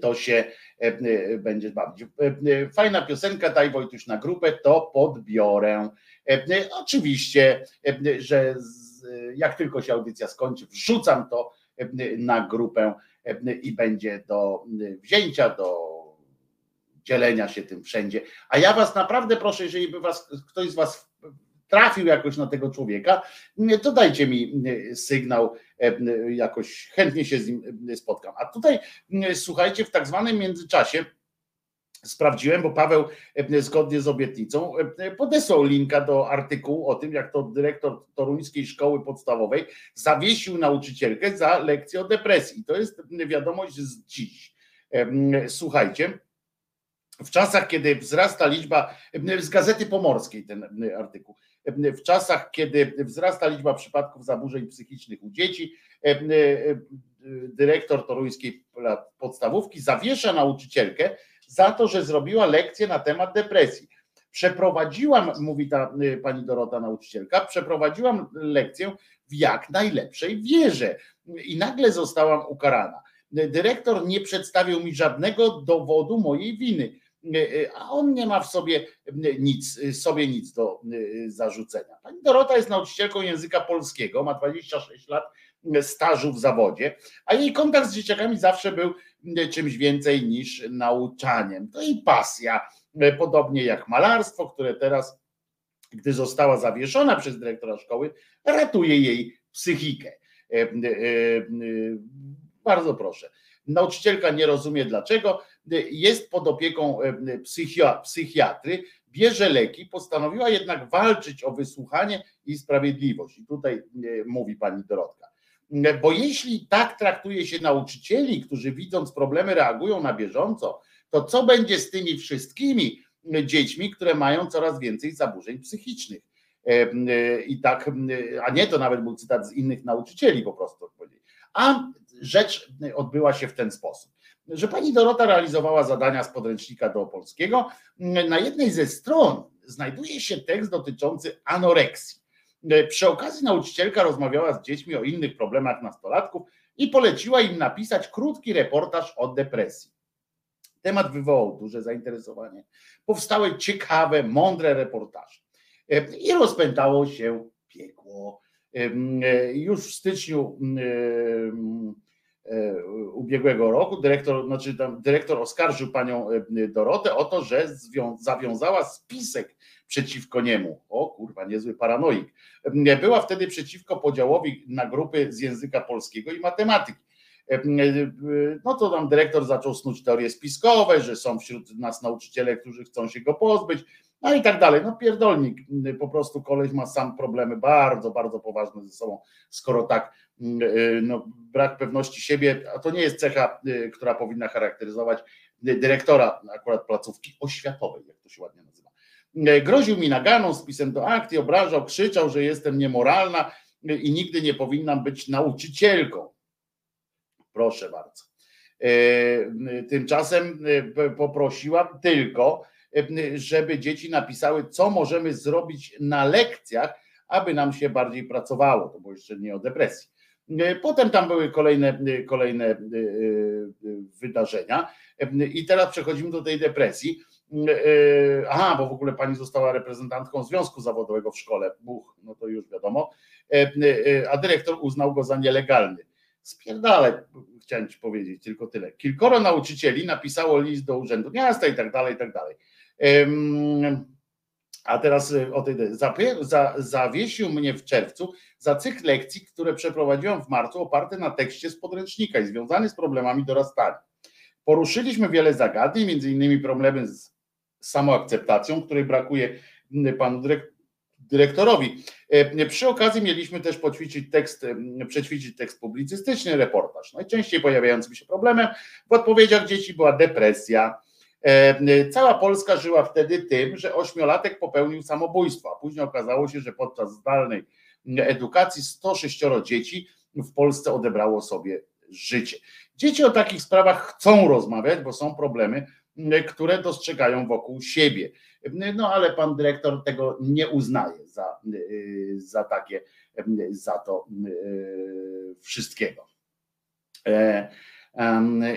to się będzie bawić. Fajna piosenka, daj Wojtuś na grupę, to podbiorę. Oczywiście, że jak tylko się audycja skończy, wrzucam to na grupę i będzie do wzięcia, do dzielenia się tym wszędzie. A ja was naprawdę proszę, jeżeli by was ktoś z was trafił jakoś na tego człowieka, to dajcie mi sygnał, jakoś chętnie się z nim spotkam. A tutaj słuchajcie, w tak zwanym międzyczasie sprawdziłem, bo Paweł zgodnie z obietnicą podesłał linka do artykułu o tym, jak to dyrektor toruńskiej szkoły podstawowej zawiesił nauczycielkę za lekcję o depresji. To jest wiadomość z dziś. Słuchajcie, w czasach, kiedy wzrasta liczba, z Gazety Pomorskiej ten artykuł, w czasach, kiedy wzrasta liczba przypadków zaburzeń psychicznych u dzieci, dyrektor toruńskiej podstawówki zawiesza nauczycielkę za to, że zrobiła lekcję na temat depresji. Przeprowadziłam, mówi ta pani Dorota nauczycielka, przeprowadziłam lekcję w jak najlepszej wierze i nagle zostałam ukarana. Dyrektor nie przedstawił mi żadnego dowodu mojej winy a on nie ma w sobie nic, sobie nic do zarzucenia. Pani Dorota jest nauczycielką języka polskiego, ma 26 lat stażu w zawodzie, a jej kontakt z dzieciakami zawsze był czymś więcej niż nauczaniem. To jej pasja, podobnie jak malarstwo, które teraz, gdy została zawieszona przez dyrektora szkoły, ratuje jej psychikę. Bardzo proszę. Nauczycielka nie rozumie dlaczego, jest pod opieką psychiatry, bierze leki, postanowiła jednak walczyć o wysłuchanie i sprawiedliwość. I tutaj mówi pani Dorotka. Bo jeśli tak traktuje się nauczycieli, którzy widząc problemy reagują na bieżąco, to co będzie z tymi wszystkimi dziećmi, które mają coraz więcej zaburzeń psychicznych? I tak, a nie to nawet był cytat z innych nauczycieli po prostu. A rzecz odbyła się w ten sposób, że pani Dorota realizowała zadania z podręcznika do polskiego. Na jednej ze stron znajduje się tekst dotyczący anoreksji. Przy okazji nauczycielka rozmawiała z dziećmi o innych problemach nastolatków i poleciła im napisać krótki reportaż o depresji. Temat wywołał duże zainteresowanie. Powstały ciekawe, mądre reportaże. I rozpętało się piekło. Już w styczniu ubiegłego roku dyrektor, znaczy tam dyrektor oskarżył panią Dorotę o to, że zawiązała spisek przeciwko niemu. O kurwa, niezły paranoik. Była wtedy przeciwko podziałowi na grupy z języka polskiego i matematyki. No to tam dyrektor zaczął snuć teorie spiskowe, że są wśród nas nauczyciele, którzy chcą się go pozbyć, no i tak dalej. No pierdolnik, po prostu koleś ma sam problemy bardzo, bardzo poważne ze sobą, skoro tak no, brak pewności siebie, a to nie jest cecha, która powinna charakteryzować dyrektora akurat placówki oświatowej, jak to się ładnie nazywa. Groził mi naganą, spisem do akcji, obrażał, krzyczał, że jestem niemoralna i nigdy nie powinnam być nauczycielką. Proszę bardzo. Tymczasem poprosiłam tylko, żeby dzieci napisały, co możemy zrobić na lekcjach, aby nam się bardziej pracowało. To było jeszcze nie o depresji. Potem tam były kolejne, kolejne wydarzenia. I teraz przechodzimy do tej depresji. Aha, bo w ogóle pani została reprezentantką związku zawodowego w szkole. Buch, no to już wiadomo. A dyrektor uznał go za nielegalny. Spierdale, chciałem ci powiedzieć tylko tyle. Kilkoro nauczycieli napisało list do urzędu miasta i tak dalej, i tak dalej. A teraz o tej za, zawiesił mnie w czerwcu za cykl lekcji, które przeprowadziłam w marcu, oparte na tekście z podręcznika i związany z problemami dorastania. Poruszyliśmy wiele zagadnień, między innymi problemy z samoakceptacją, której brakuje panu dyrektorowi. Przy okazji mieliśmy też poćwiczyć tekst, przećwiczyć tekst publicystyczny, reportaż. Najczęściej pojawiającym się problemem w odpowiedziach dzieci była depresja. Cała Polska żyła wtedy tym, że ośmiolatek popełnił samobójstwo, a później okazało się, że podczas zdalnej edukacji 106 dzieci w Polsce odebrało sobie życie. Dzieci o takich sprawach chcą rozmawiać, bo są problemy, które dostrzegają wokół siebie. No ale pan dyrektor tego nie uznaje za, za takie, za to wszystkiego.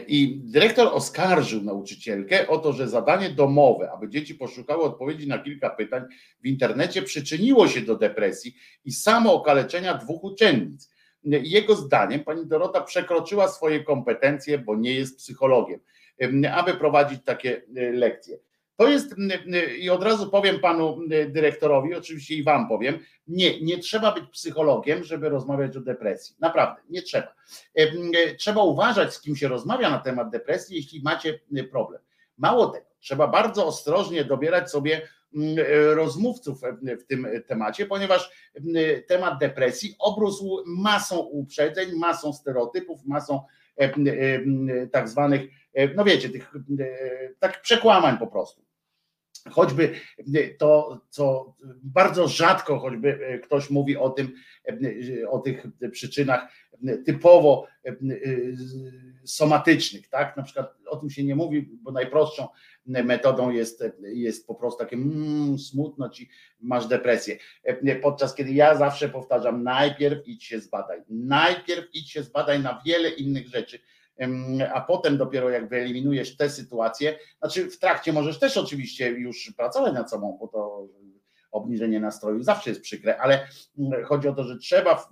I dyrektor oskarżył nauczycielkę o to, że zadanie domowe, aby dzieci poszukały odpowiedzi na kilka pytań w internecie, przyczyniło się do depresji i samookaleczenia dwóch uczennic. Jego zdaniem pani Dorota przekroczyła swoje kompetencje, bo nie jest psychologiem, aby prowadzić takie lekcje. To jest, i od razu powiem panu dyrektorowi, oczywiście i wam powiem, nie, nie trzeba być psychologiem, żeby rozmawiać o depresji. Naprawdę, nie trzeba. Trzeba uważać, z kim się rozmawia na temat depresji, jeśli macie problem. Mało tego, trzeba bardzo ostrożnie dobierać sobie rozmówców w tym temacie, ponieważ temat depresji obrósł masą uprzedzeń, masą stereotypów, masą tak zwanych, no wiecie, tych tak przekłamań po prostu. Choćby to, co bardzo rzadko, choćby ktoś mówi o tym, o tych przyczynach typowo somatycznych, tak? Na przykład o tym się nie mówi, bo najprostszą metodą jest, jest po prostu takie mm, smutno ci, masz depresję. Podczas kiedy ja zawsze powtarzam, najpierw idź się zbadaj, najpierw idź się zbadaj na wiele innych rzeczy, a potem dopiero jak wyeliminujesz te sytuacje, znaczy w trakcie możesz też oczywiście już pracować nad sobą, bo to obniżenie nastroju zawsze jest przykre, ale chodzi o to, że trzeba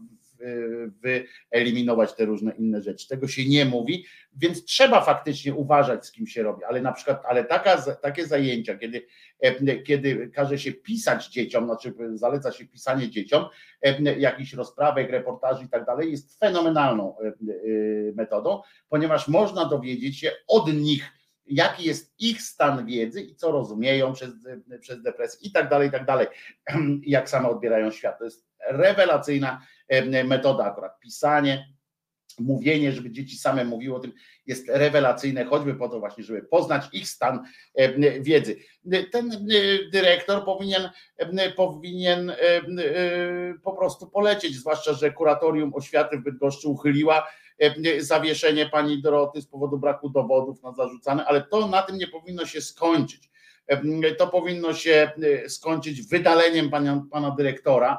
wyeliminować te różne inne rzeczy. Tego się nie mówi, więc trzeba faktycznie uważać, z kim się robi, ale na przykład, ale taka, takie zajęcia, kiedy, kiedy każe się pisać dzieciom, znaczy zaleca się pisanie dzieciom, jakichś rozprawek, reportaży i tak dalej, jest fenomenalną metodą, ponieważ można dowiedzieć się od nich, jaki jest ich stan wiedzy i co rozumieją przez, przez depresję i tak dalej, i tak dalej, jak same odbierają świat. To jest rewelacyjna metoda akurat. Pisanie, mówienie, żeby dzieci same mówiły o tym, jest rewelacyjne, choćby po to właśnie, żeby poznać ich stan wiedzy. Ten dyrektor powinien, powinien po prostu polecieć, zwłaszcza, że kuratorium oświaty w Bydgoszczy uchyliła zawieszenie pani Doroty z powodu braku dowodów na zarzucane, ale to na tym nie powinno się skończyć. To powinno się skończyć wydaleniem pana, pana dyrektora,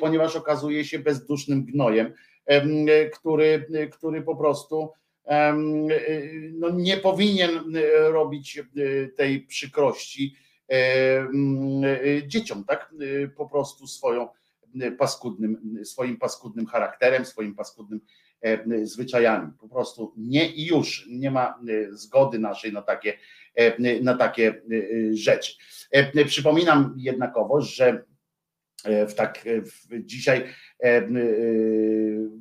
ponieważ okazuje się bezdusznym gnojem, który, który po prostu no, nie powinien robić tej przykrości dzieciom, tak? Po prostu swoją paskudnym, swoim paskudnym charakterem, swoim paskudnym e, zwyczajami. Po prostu nie i już. Nie ma e, zgody naszej na takie, e, na takie e, rzeczy. E, Przypominam jednakowoż, że e, w tak e, w dzisiaj, e, e,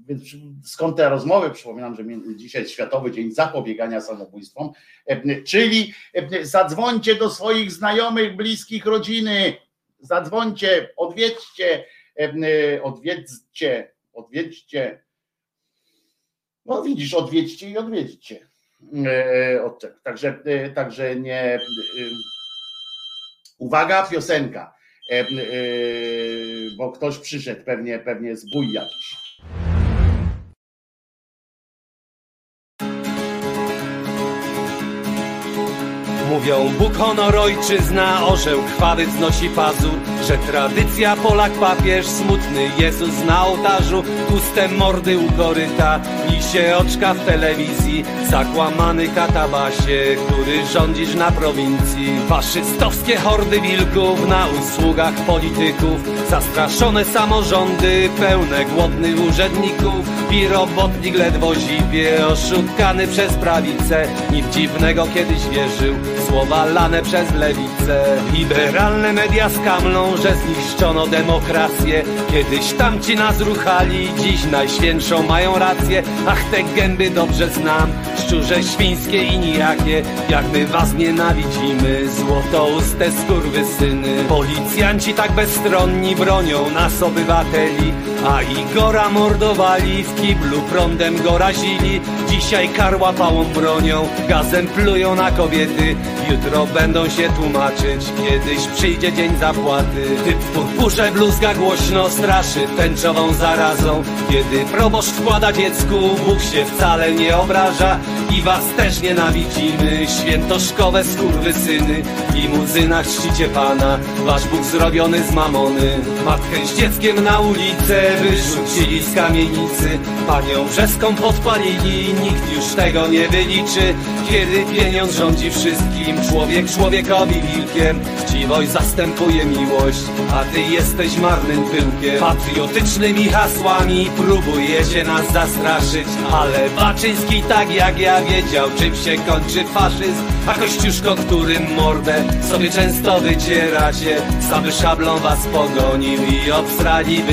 więc skąd te rozmowy? Przypominam, że dzisiaj Światowy Dzień Zapobiegania Samobójstwom, e, czyli e, zadzwońcie do swoich znajomych, bliskich, rodziny, zadzwońcie, odwiedźcie, e, odwiedźcie, odwiedźcie, no widzisz, odwiedźcie i odwiedźcie. E. Także, e, także nie. e, Uwaga, piosenka. E, e, Bo ktoś przyszedł, pewnie, pewnie zbój jakiś. Mówią Bóg, honor, ojczyzna, orzeł krwawy wznosi pazur Że tradycja Polak papież, smutny Jezus na ołtarzu Puste mordy u koryta, lisie oczka w telewizji Zakłamany katabasie, który rządzisz na prowincji. Faszystowskie hordy wilków na usługach polityków Zastraszone samorządy, pełne głodnych urzędników. I robotnik ledwo zipie, oszukany przez prawicę Nic dziwnego kiedyś wierzył słowa lane przez lewicę. Liberalne media skamlą, że zniszczono demokrację. Kiedyś tamci nas ruchali, dziś najświętszą mają rację. Ach te gęby dobrze znam, szczurze świńskie i nijakie. Jak my was nienawidzimy, złotouste skurwysyny. Policjanci tak bezstronni bronią nas obywateli A Igora mordowali, w kiblu prądem go razili. Dzisiaj karła pałą bronią, gazem plują na kobiety. Jutro będą się tłumaczyć, kiedyś przyjdzie dzień zapłaty. Typ w purpurze bluzga głośno straszy tęczową zarazą. Kiedy proboszcz wkłada dziecku, Bóg się wcale nie obraża. I was też nienawidzimy, świętoszkowe skurwysyny W limuzynach czcicie Pana, wasz Bóg zrobiony z mamony. Matkę z dzieckiem na ulicę wyrzucili z kamienicy. Panią Brzeską podpalili, nikt już tego nie wyliczy. Kiedy pieniądz rządzi wszystkim, człowiek człowiekowi wilkiem. Chciwość zastępuje miłość, a ty jesteś marnym pyłkiem. Patriotycznymi hasłami próbujecie nas zastraszyć Ale Baczyński tak jak ja wiedział, czym się kończy faszyzm. A Kościuszko, którym mordę sobie często wycieracie Sam by szablą was pogonił i obstrali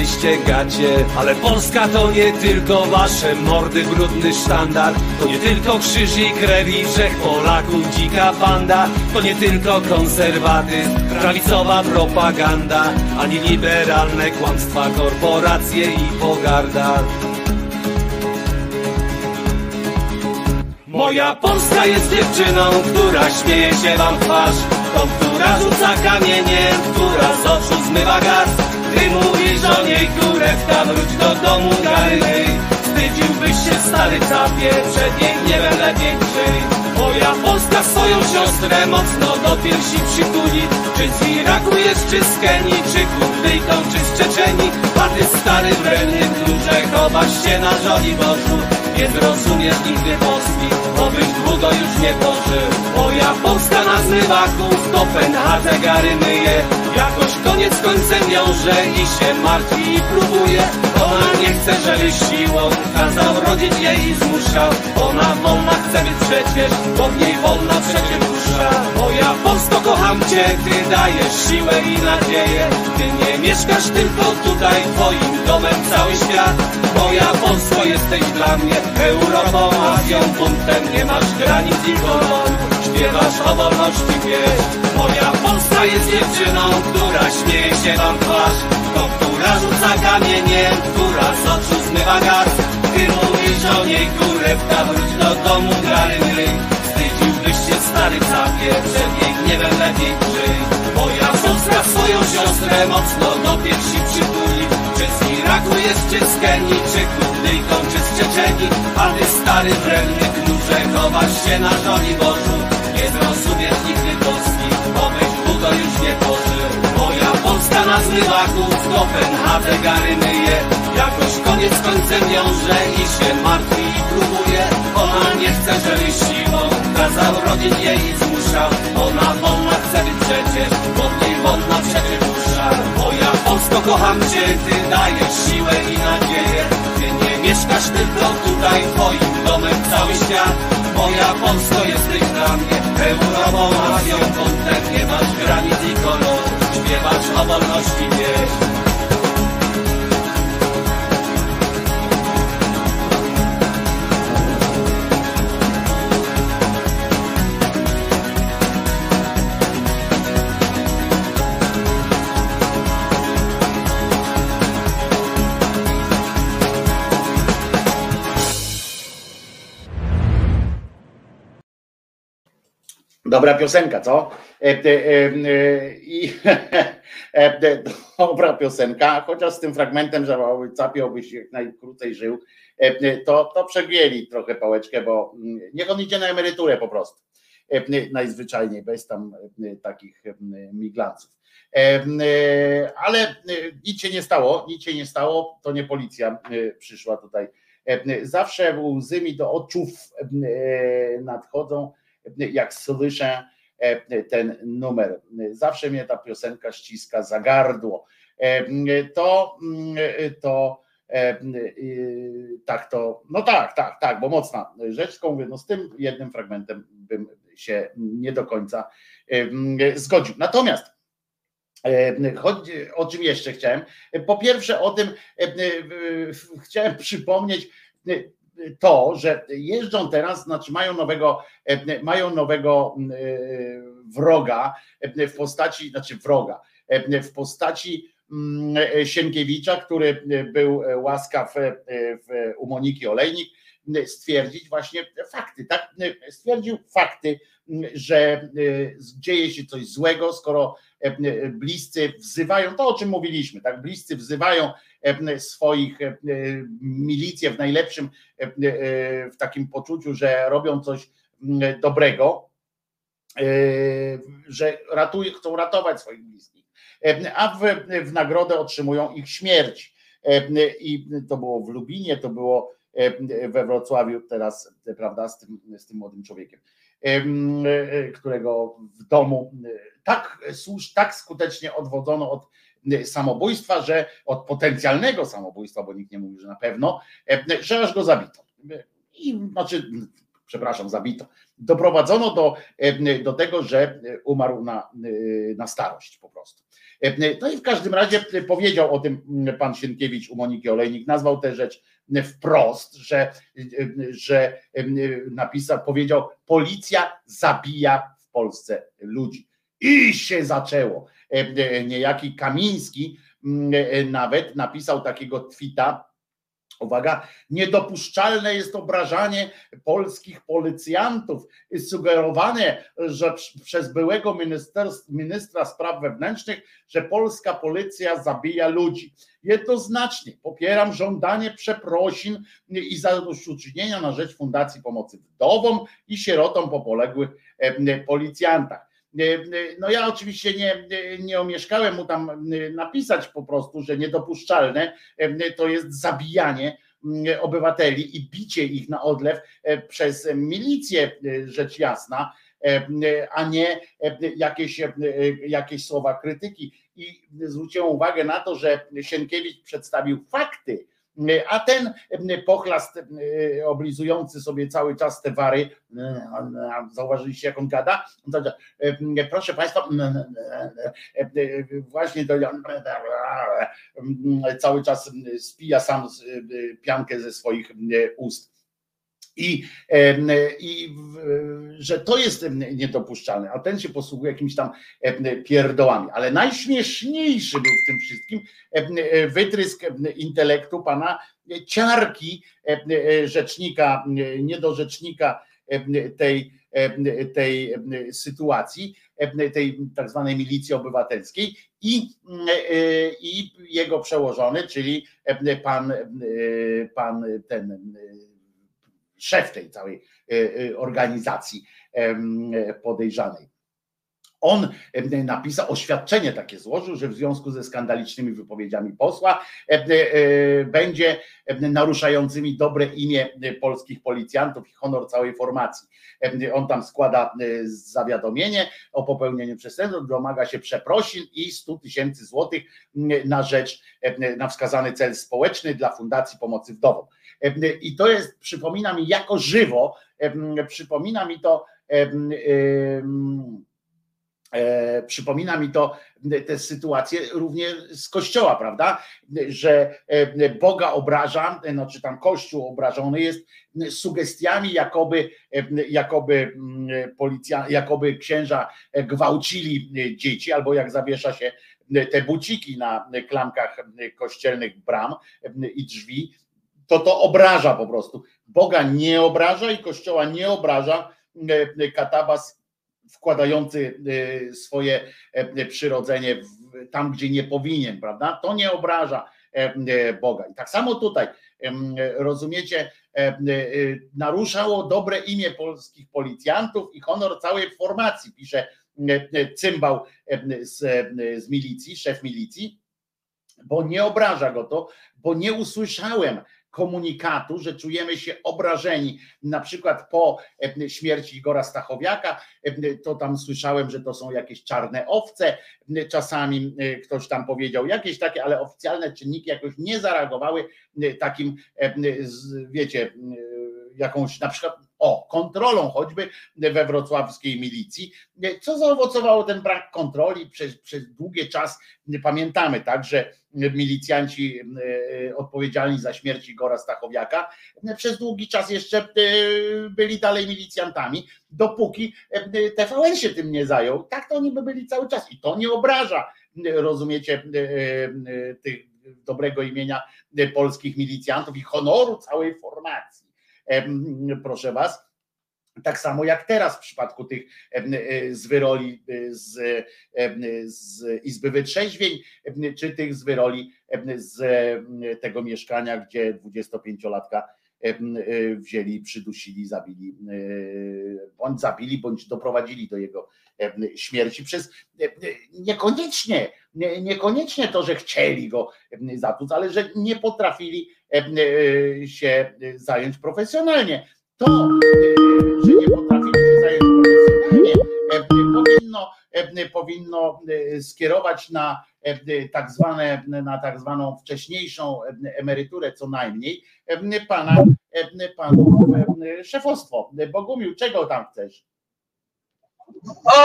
gacie Ale Polska to nie tylko wasze mordy, brudny sztandar. To nie tylko krzyż i krew i wszech Polaków dzika banda To nie tylko konserwatyzm, prawicowa propaganda Ani liberalne kłamstwa, korporacje i pogarda. Moja Polska jest dziewczyną, która śmieje się wam w twarz. Tą, która rzuca kamieniem, która z oczu zmywa gaz O niej kurewka, wróć do domu Garyny Wstydziłbyś się stary capie, przed jej gniewem lepiej krzyj Moja Polska swoją siostrę mocno do piersi przytuli. Czy z Iraku jest, czy z Kenii, czy Kurdyjką, czy z Czeczeni? A ty stary wredny klucze, chowasz się na żoli Bożu. Nie zrozumiesz nigdy Polski, bo byś długo już nie pożył. Moja Polska na zmywaków Kopenhadze gary myje Jakoś koniec końcem wiąże i się martwi i próbuje Ona nie chce, żebyś siłą kazał rodzić jej i zmuszał Ona wolna chce być przecież, bo w niej wolna przecież dusza Moja Polsko kocham cię, ty dajesz siłę i nadzieję. Ty nie mieszkasz tylko tutaj, twoim domem cały świat. Moja Polsko jesteś dla mnie Europą, Azją, buntem Nie masz granic i koloru Śpiewasz o wolności pieśń Moja Polska jest dziewczyną, która śmieje się wam twarz. To, która rzuca kamieniem, która z oczu zmywa gaz. Ty mówisz o niej kurewka, wróć do domu Garyny Wstydziłbyś się stary capie, przed jej gniewem lepiej kryj Moja Polska swoją siostrę mocno do piersi przytuli. Czy z Iraku jest, czy z Kenii, czy Kurdyjką, czy z Czeczeni A ty stary wredny knurze, chowasz się na żoli Bożu Nie zrozumiesz nigdy Polski, bo byś długo już nie pożył. Moja Polska na zmywaku w Kopenhadze gary myje. Jakoś koniec końcem wiąże i się martwi i próbuje. Ona nie chce, żebyś siłą kazał rodzić jej i zmuszał Ona wolna chce być przecież, bo w niej wolna przecież dusza Moja Polsko kocham cię, ty dajesz siłę i nadzieję. Ty nie mieszkasz tylko tutaj Twoim domem cały świat Moja Polsko jesteś dla mnie. Europą, Azją, kątem Nie masz granic i kolorów Śpiewasz o wolności pieśń Dobra piosenka, co? E, e, e, I dobra piosenka, chociaż z tym fragmentem, że capiałbyś jak najkrócej żył, to, to przegięli trochę pałeczkę, bo mm, niech on idzie na emeryturę po prostu. Najzwyczajniej, bez tam takich miglanców. Ale nic się nie stało, nic się nie stało, to nie policja przyszła tutaj. Zawsze łzy mi do oczów nadchodzą, jak słyszę e, ten numer. Zawsze mnie ta piosenka ściska za gardło. E, To, to e, tak to, no tak, tak, tak, bo mocna rzecz, tylko mówię, no z tym jednym fragmentem bym się nie do końca zgodził. Natomiast o czym jeszcze chciałem? Po pierwsze, o tym chciałem przypomnieć to, że jeżdżą teraz, znaczy mają nowego, mają nowego wroga w postaci, znaczy wroga, w postaci Sienkiewicza, który był łaskaw u Moniki Olejnik stwierdzić właśnie fakty, tak? Stwierdził fakty, że dzieje się coś złego, skoro bliscy wzywają, to o czym mówiliśmy, tak? Bliscy wzywają swoich milicję w najlepszym, w takim poczuciu, że robią coś dobrego, że ratują, chcą ratować swoich bliskich, a w, w nagrodę otrzymują ich śmierć. I to było w Lubinie, to było we Wrocławiu teraz, prawda, z tym, z tym młodym człowiekiem, którego w domu tak, tak skutecznie odwodzono od samobójstwa, że od potencjalnego samobójstwa, bo nikt nie mówi, że na pewno, że aż go zabito. I znaczy, przepraszam, zabito. Doprowadzono do, do tego, że umarł na, na starość po prostu. No i w każdym razie powiedział o tym pan Sienkiewicz u Moniki Olejnik, nazwał tę rzecz wprost, że, że napisał, powiedział, policja zabija w Polsce ludzi. I się zaczęło. Niejaki Kamiński nawet napisał takiego twita, Uwaga, niedopuszczalne jest obrażanie polskich policjantów. Sugerowane, że przez byłego ministra spraw wewnętrznych, że polska policja zabija ludzi. Jednoznacznie popieram żądanie przeprosin i zadośćuczynienia na rzecz Fundacji Pomocy Wdowom i sierotom po poległych policjantach. No ja oczywiście nie, nie omieszkałem mu tam napisać po prostu, że niedopuszczalne to jest zabijanie obywateli i bicie ich na odlew przez milicję, rzecz jasna, a nie jakieś, jakieś słowa krytyki. I zwróciłem uwagę na to, że Sienkiewicz przedstawił fakty, a ten pochlast oblizujący sobie cały czas te wary, zauważyliście jak on gada? Proszę Państwa, właśnie to cały czas spija sam piankę ze swoich ust. I, I że to jest niedopuszczalne, a ten się posługuje jakimiś tam pierdołami. Ale najśmieszniejszy był w tym wszystkim wytrysk intelektu pana ciarki rzecznika, niedorzecznika tej, tej sytuacji, tej tak zwanej milicji obywatelskiej i, i jego przełożony, czyli pan, pan ten szef tej całej organizacji podejrzanej. On napisał, oświadczenie takie złożył, że w związku ze skandalicznymi wypowiedziami posła będzie naruszającymi dobre imię polskich policjantów i honor całej formacji. On tam składa zawiadomienie o popełnieniu przestępstwa, domaga się przeprosin i 100 tysięcy złotych na rzecz, na wskazany cel społeczny dla Fundacji Pomocy Wdowom. I to jest, przypomina mi jako żywo, przypomina mi to E, przypomina mi to te sytuacje również z kościoła, prawda? Że Boga obraża, no czy tam kościół obrażony jest sugestiami, jakoby, jakoby mm, policja, jakoby księża gwałcili dzieci, albo jak zawiesza się te buciki na klamkach kościelnych bram i drzwi, to to obraża po prostu. Boga nie obraża i kościoła nie obraża katabas wkładający y, swoje e, przyrodzenie tam, gdzie nie powinien, prawda? To nie obraża e, e, Boga. I tak samo tutaj, rozumiecie, naruszało dobre imię polskich policjantów i honor całej formacji, pisze cymbał z, z milicji, szef milicji, bo nie obraża go to, bo nie usłyszałem komunikatu, że czujemy się obrażeni. Na przykład po e, śmierci Igora Stachowiaka, e, to tam słyszałem, że to są jakieś czarne owce. Czasami e, ktoś tam powiedział jakieś takie, ale oficjalne czynniki jakoś nie zareagowały takim, wiecie, jakąś na przykład o, kontrolą choćby we wrocławskiej milicji. Co zaowocowało ten brak kontroli przez, przez długi czas? Pamiętamy tak, że milicjanci e, odpowiedzialni za śmierć Igora Stachowiaka przez długi czas jeszcze e, byli dalej milicjantami, dopóki e, TVN się tym nie zajął. Tak to oni by byli cały czas i to nie obraża, rozumiecie, tych dobrego imienia polskich milicjantów i honoru całej formacji proszę was. Tak samo jak teraz w przypadku tych e, z wyroli z, z Izby Wytrzeźwień, czy tych z wyroli z tego mieszkania, gdzie 25-latka e, wzięli, przydusili, zabili, e, bądź zabili, bądź doprowadzili do jego śmierci przez niekoniecznie, niekoniecznie to, że chcieli go zatłuc, ale że nie potrafili się zająć profesjonalnie. To, że nie potrafili się zająć profesjonalnie, powinno, powinno skierować na tak zwane, na tak zwaną wcześniejszą emeryturę co najmniej pana, panów szefostwo. Bogumił, czego tam chcesz? O,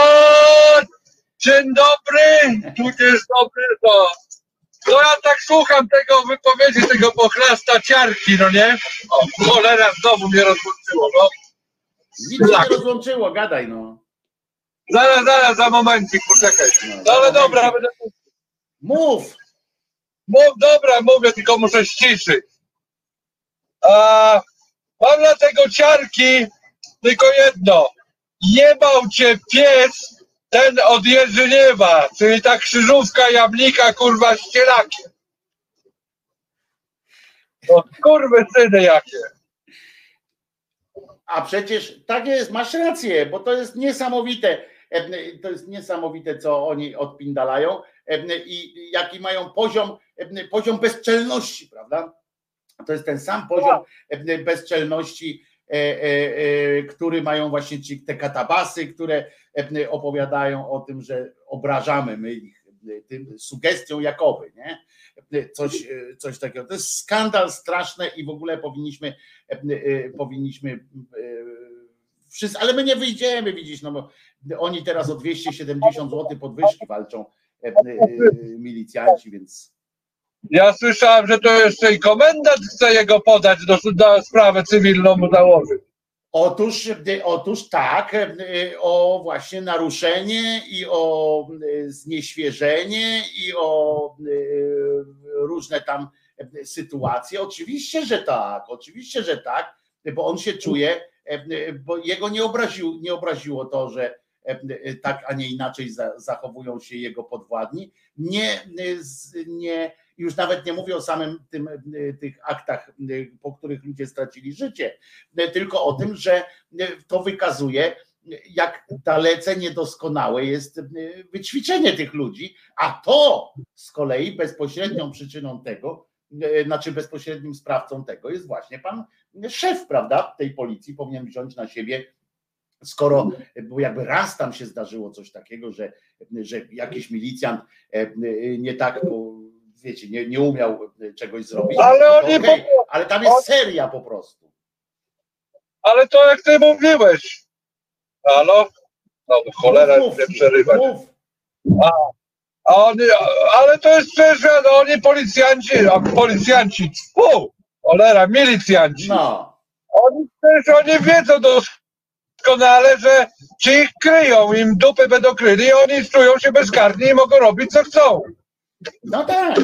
dzień dobry, tu jest dobry to. No ja tak słucham tego wypowiedzi, tego pochlasta ciarki, no nie? O, cholera, znowu mnie rozłączyło, no. Nic się nie rozłączyło, gadaj no. Zaraz, zaraz, za momencik, poczekaj. No, ale dobra, będę... Mów! Mów, dobra, mówię, tylko muszę ściszyć. A, mam na tego ciarki tylko jedno. Jebał cię pies ten od Jerzyniewa, czyli ta krzyżówka Jabłnika, kurwa, z cielakiem. No kurwy syny jakie. A przecież tak jest, masz rację, bo to jest niesamowite. To jest niesamowite, co oni odpindalają i jaki mają poziom, poziom bezczelności, prawda? To jest ten sam poziom bezczelności e, e, który mają właśnie ci, te katabasy, które opowiadają o tym, że obrażamy my ich tym sugestią jakoby, nie? Coś, coś takiego. To jest skandal straszny i w ogóle powinniśmy powinniśmy wszyscy, ale my nie wyjdziemy, widzisz, no bo oni teraz o 270 zł podwyżki walczą milicjanci, więc ja słyszałem, że to jeszcze i komendant chce jego podać do, do sprawę cywilną mu założyć. Otóż, otóż tak, o właśnie naruszenie i o znieświeżenie i o różne tam sytuacje. Oczywiście, że tak, oczywiście, że tak, bo on się czuje, bo jego nie, obraził, nie obraziło to, że tak, a nie inaczej zachowują się jego podwładni. Nie, nie już nawet nie mówię o samym tym, e, tych aktach, e, po których ludzie stracili życie, e, tylko o tym, że to wykazuje, jak dalece niedoskonałe jest wyćwiczenie tych ludzi, a to z kolei bezpośrednią przyczyną tego, znaczy bezpośrednim sprawcą tego jest właśnie pan szef, prawda, tej policji, powinien wziąć na siebie skoro bo jakby raz tam się zdarzyło coś takiego, że, że jakiś milicjant nie tak wiecie, nie, nie umiał czegoś zrobić. Ale oni okej, po- ale tam jest seria po prostu. Ale to jak ty mówiłeś. Halo? No cholera, Mów, nie przerywać. A, a oni, ale to jest przecież, no, oni policjanci, a policjanci, fu, cholera, milicjanci. No. Oni przecież oni wiedzą doskonale, że ci ich kryją, im dupy będą kryli i oni czują się bezkarni i mogą robić co chcą. No tak.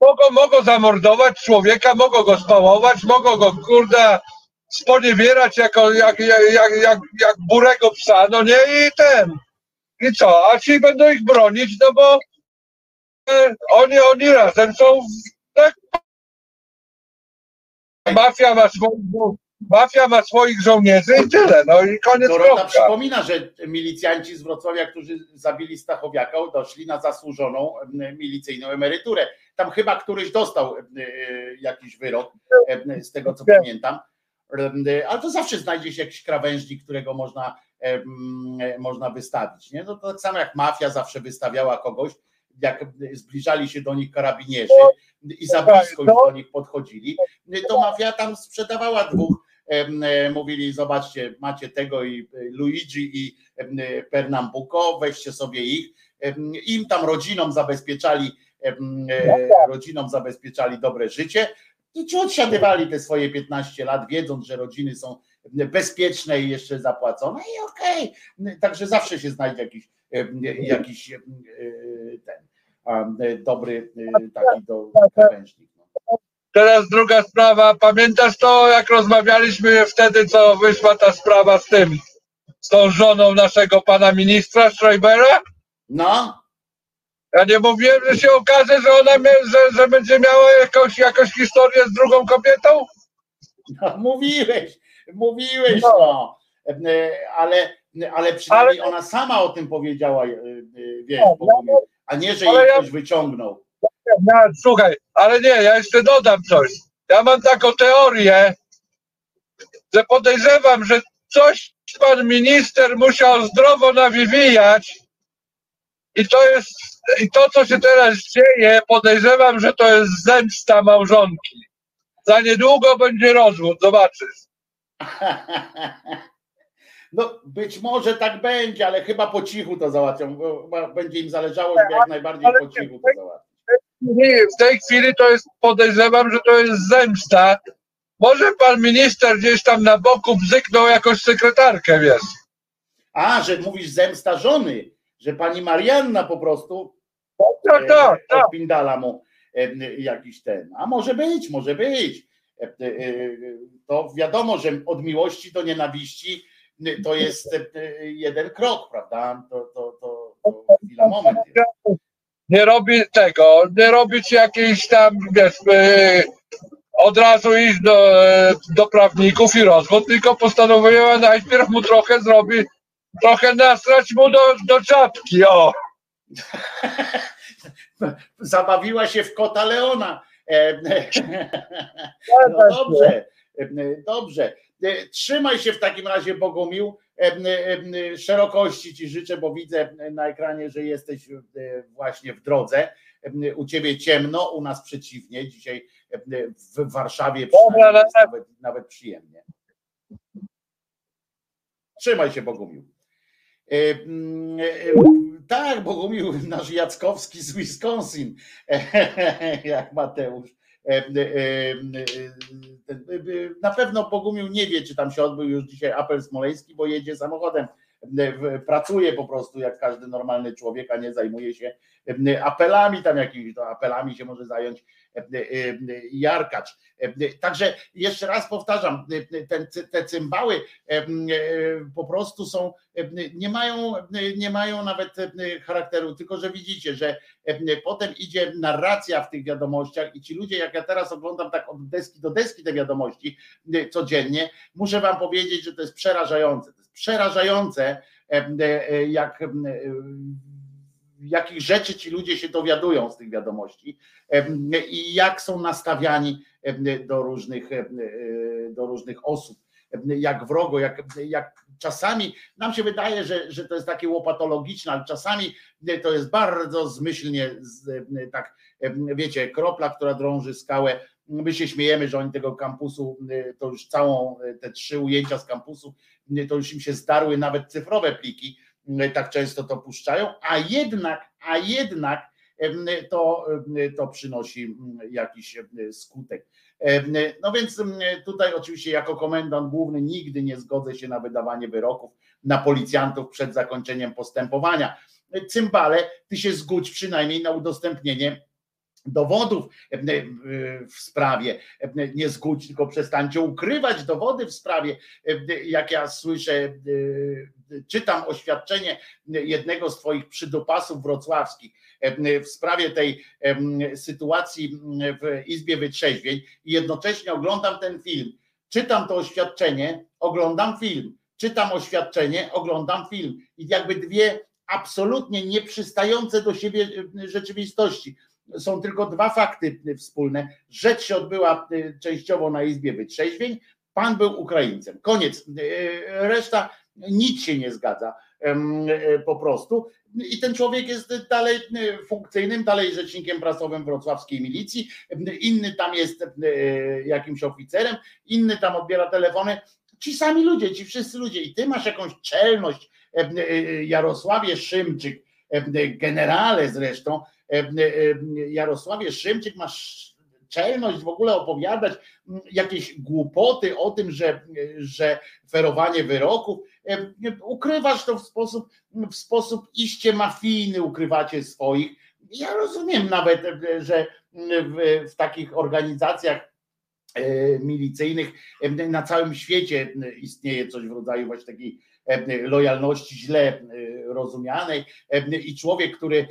Mogą, mogą zamordować człowieka, mogą go spałować, mogą go, kurde, sponiewierać jako, jak, jak, jak, jak, jak burego psa, no nie, i ten. I co, a ci będą ich bronić, no bo e, oni, oni razem są, tak, mafia ma swoich, mafia ma swoich żołnierzy i tyle, no i koniec Dorota kropka. przypomina, że milicjanci z Wrocławia, którzy zabili Stachowiaka, doszli na zasłużoną milicyjną emeryturę. Tam chyba któryś dostał e, jakiś wyrok, z tego co pamiętam. Ale to zawsze znajdzie się jakiś krawężnik, którego można, e, można wystawić. Nie? No to tak samo jak mafia zawsze wystawiała kogoś, jak zbliżali się do nich karabinierzy i za blisko już do nich podchodzili, to mafia tam sprzedawała dwóch mówili, zobaczcie, macie tego i e, Luigi i e, Pernambuco, weźcie sobie ich. Im tam rodzinom zabezpieczali, em, e, rodzinom zabezpieczali dobre życie. I ci odsiadywali te swoje 15 lat, wiedząc, że rodziny są bezpieczne i jeszcze zapłacone i okej. Także zawsze się znajdzie jakiś, jakiś e, ten e, dobry e, taki do krawężnik. Teraz druga sprawa. Pamiętasz to, jak rozmawialiśmy wtedy, co wyszła ta sprawa z tym, z tą żoną naszego pana ministra Schreibera? No. Ja nie mówiłem, że się okaże, że ona mia, że, że będzie miała jakąś, jakąś historię z drugą kobietą? No, mówiłeś, mówiłeś, no. E, Ale, ale przynajmniej ona sama o tym powiedziała, e, e, wiesz, Bogumił, a nie, że Ale jej ja- ktoś wyciągnął. Ja, słuchaj, ale nie, ja jeszcze dodam coś. Ja mam taką teorię, że podejrzewam, że coś pan minister musiał zdrowo nawywijać i to jest, i to co się teraz dzieje, podejrzewam, że to jest zemsta małżonki. Za niedługo będzie rozwód, zobaczysz. No być może tak będzie, ale chyba po cichu to załatwią. bo chyba Będzie im zależało, żeby jak najbardziej po cichu to załatwić. W tej chwili to jest, podejrzewam, że to jest zemsta. Może pan minister gdzieś tam na boku bzyknął jakąś sekretarkę, wiesz. A, że mówisz zemsta żony, że pani Marianna po prostu tak, tak, e, odpindala mu e, jakiś ten. A może być, może być. E, e, e, To wiadomo, że od miłości do nienawiści e, to jest e, e, jeden krok, prawda? To, to, to, to chwila, moment. Nie robi tego, nie robić jakiejś tam, wiesz, e, od razu iść do, e, do prawników i rozwód, tylko postanowiła najpierw mu trochę zrobi, trochę nasrać mu do, do czapki, o. Zabawiła się w kota Leona. E, No dobrze, dobrze. E, Trzymaj się w takim razie, Bogumił. E, e, Szerokości ci życzę, bo widzę na ekranie, że jesteś właśnie w drodze. U ciebie ciemno, u nas przeciwnie. Dzisiaj w Warszawie nawet, nawet przyjemnie. Trzymaj się, Bogumił. Tak, Bogumił, nasz Jackowski z Wisconsin, jak Mateusz. E, e, Na pewno Bogumił nie wie, czy tam się odbył już dzisiaj apel smoleński, bo jedzie samochodem. W- Pracuje po prostu jak każdy normalny człowiek, a nie zajmuje się apelami, tam jakimiś to apelami się może zająć Jarkacz. E, Także jeszcze raz powtarzam, e, ten, te cymbały e, e, po prostu są, e, nie mają, nie mają nawet e, charakteru, tylko że widzicie, że e, potem idzie narracja w tych wiadomościach i ci ludzie, jak ja teraz oglądam tak od deski do deski te wiadomości e, codziennie, muszę wam powiedzieć, że to jest przerażające. To jest przerażające, e, e, jak e, jakich rzeczy ci ludzie się dowiadują z tych wiadomości i jak są nastawiani do różnych, e, do różnych osób, jak wrogo, jak, jak czasami nam się wydaje, że, że to jest takie łopatologiczne, ale czasami to jest bardzo zmyślnie, tak wiecie, kropla, która drąży skałę. My się śmiejemy, że oni tego kampusu, to już całą te trzy ujęcia z kampusu, to już im się zdarły nawet cyfrowe pliki, tak często to puszczają, a jednak, a jednak to, to przynosi jakiś skutek. No więc tutaj oczywiście jako komendant główny nigdy nie zgodzę się na wydawanie wyroków na policjantów przed zakończeniem postępowania. Cymbale, ty się zgódź przynajmniej na udostępnienie dowodów w sprawie. Nie zgódź, tylko przestańcie ukrywać dowody w sprawie. Jak ja słyszę, czytam oświadczenie jednego z twoich przydupasów wrocławskich w sprawie tej sytuacji w Izbie Wytrzeźwień i jednocześnie oglądam ten film. Czytam to oświadczenie, oglądam film. Czytam oświadczenie, oglądam film. I jakby dwie absolutnie nieprzystające do siebie rzeczywistości są tylko dwa fakty wspólne. Rzecz się odbyła częściowo na Izbie Wytrzeźwień, pan był Ukraińcem. Koniec. Reszta nic się nie zgadza po prostu. I ten człowiek jest dalej funkcyjnym, dalej rzecznikiem prasowym wrocławskiej milicji, inny tam jest jakimś oficerem, inny tam odbiera telefony. Ci sami ludzie, ci wszyscy ludzie. I ty masz jakąś czelność, Jarosławie Szymczyk, generale zresztą, Jarosławie Szymczyk, masz czelność w ogóle opowiadać jakieś głupoty o tym, że, że ferowanie wyroków, ukrywasz to w sposób, w sposób iście mafijny, ukrywacie swoich. Ja rozumiem nawet, że w, w takich organizacjach milicyjnych na całym świecie istnieje coś w rodzaju właśnie takiej lojalności źle rozumianej i człowiek, który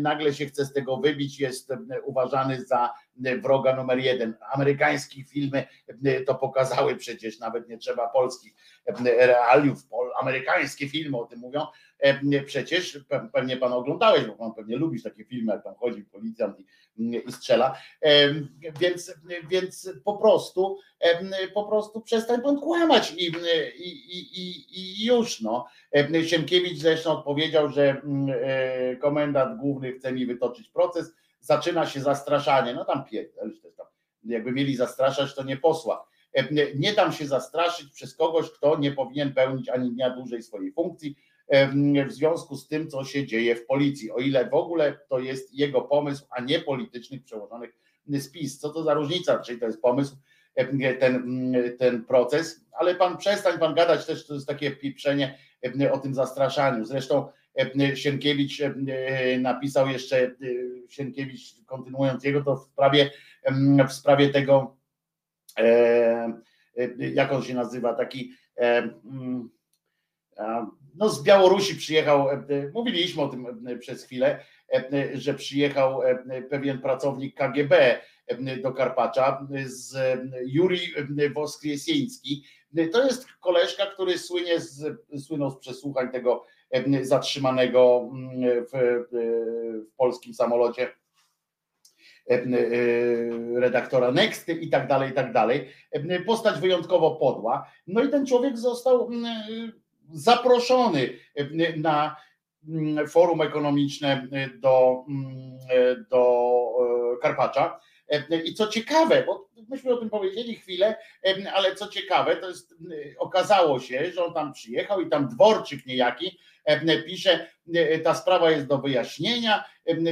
nagle się chce z tego wybić, jest uważany za wroga numer jeden. Amerykańskie filmy to pokazały przecież, nawet nie trzeba polskich realiów, amerykańskie filmy o tym mówią. Przecież pewnie pan oglądałeś, bo pan pewnie lubisz takie filmy, jak tam chodzi policjant i, i strzela. Więc, więc po prostu po prostu przestań pan kłamać i, i, i, i już no. Sienkiewicz zresztą odpowiedział, że komendant główny chce mi wytoczyć proces, zaczyna się zastraszanie. No tam tam. Jakby mieli zastraszać, to nie posła. Nie dam się zastraszyć przez kogoś, kto nie powinien pełnić ani dnia dłużej swojej funkcji w związku z tym, co się dzieje w policji. O ile w ogóle to jest jego pomysł, a nie politycznych przełożonych spis. Co to za różnica? Czyli to jest pomysł, ten, ten proces, ale pan przestań pan gadać też, to jest takie pieprzenie o tym zastraszaniu. Zresztą Sienkiewicz napisał jeszcze, Sienkiewicz kontynuując jego, to w sprawie, w sprawie tego, jak on się nazywa, taki no z Białorusi przyjechał, mówiliśmy o tym przez chwilę, że przyjechał pewien pracownik KGB do Karpacza z Juri Woskresieński. To jest koleżka, który słynie z, słynął z przesłuchań tego zatrzymanego w, w polskim samolocie redaktora Nexty i tak dalej, i tak dalej. Postać wyjątkowo podła. No i ten człowiek został zaproszony na forum ekonomiczne do, do Karpacza. I co ciekawe, bo myśmy o tym powiedzieli chwilę, ale co ciekawe, to jest okazało się, że on tam przyjechał i tam dworczyk niejaki pisze, ta sprawa jest do wyjaśnienia,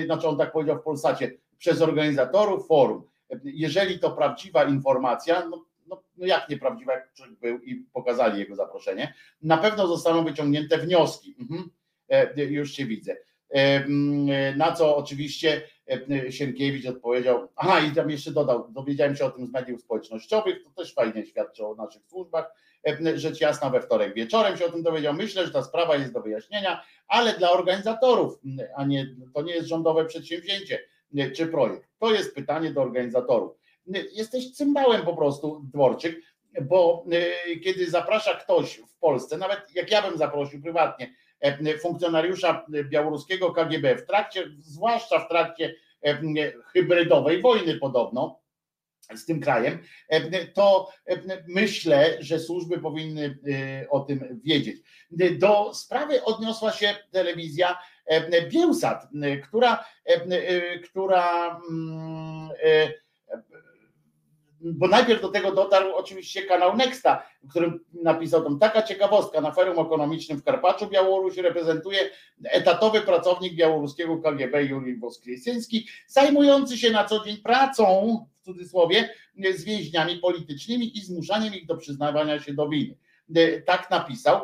znaczy on tak powiedział w Polsacie, przez organizatorów forum. Jeżeli to prawdziwa informacja, no, no, no jak był i pokazali jego zaproszenie, na pewno zostaną wyciągnięte wnioski. Mhm. Już się widzę. Na co oczywiście Sienkiewicz odpowiedział, aha i tam jeszcze dodał, dowiedziałem się o tym z mediów społecznościowych, to też fajnie świadczy o naszych służbach, rzecz jasna we wtorek wieczorem się o tym dowiedział, myślę, że ta sprawa jest do wyjaśnienia, ale dla organizatorów, a nie, to nie jest rządowe przedsięwzięcie czy projekt, to jest pytanie do organizatorów. Jesteś cymbałem po prostu, Dworczyk, bo kiedy zaprasza ktoś w Polsce, nawet jak ja bym zaprosił prywatnie, funkcjonariusza białoruskiego KGB w trakcie, zwłaszcza w trakcie hybrydowej wojny podobno, z tym krajem, to myślę, że służby powinny o tym wiedzieć. Do sprawy odniosła się telewizja Bielsat, która, która mm, bo najpierw do tego dotarł oczywiście kanał Nexta, w którym napisał tam taka ciekawostka na forum ekonomicznym w Karpaczu Białoruś reprezentuje etatowy pracownik białoruskiego KGB Jurij Woskresyński, zajmujący się na co dzień pracą, w cudzysłowie, z więźniami politycznymi i zmuszaniem ich do przyznawania się do winy. Tak napisał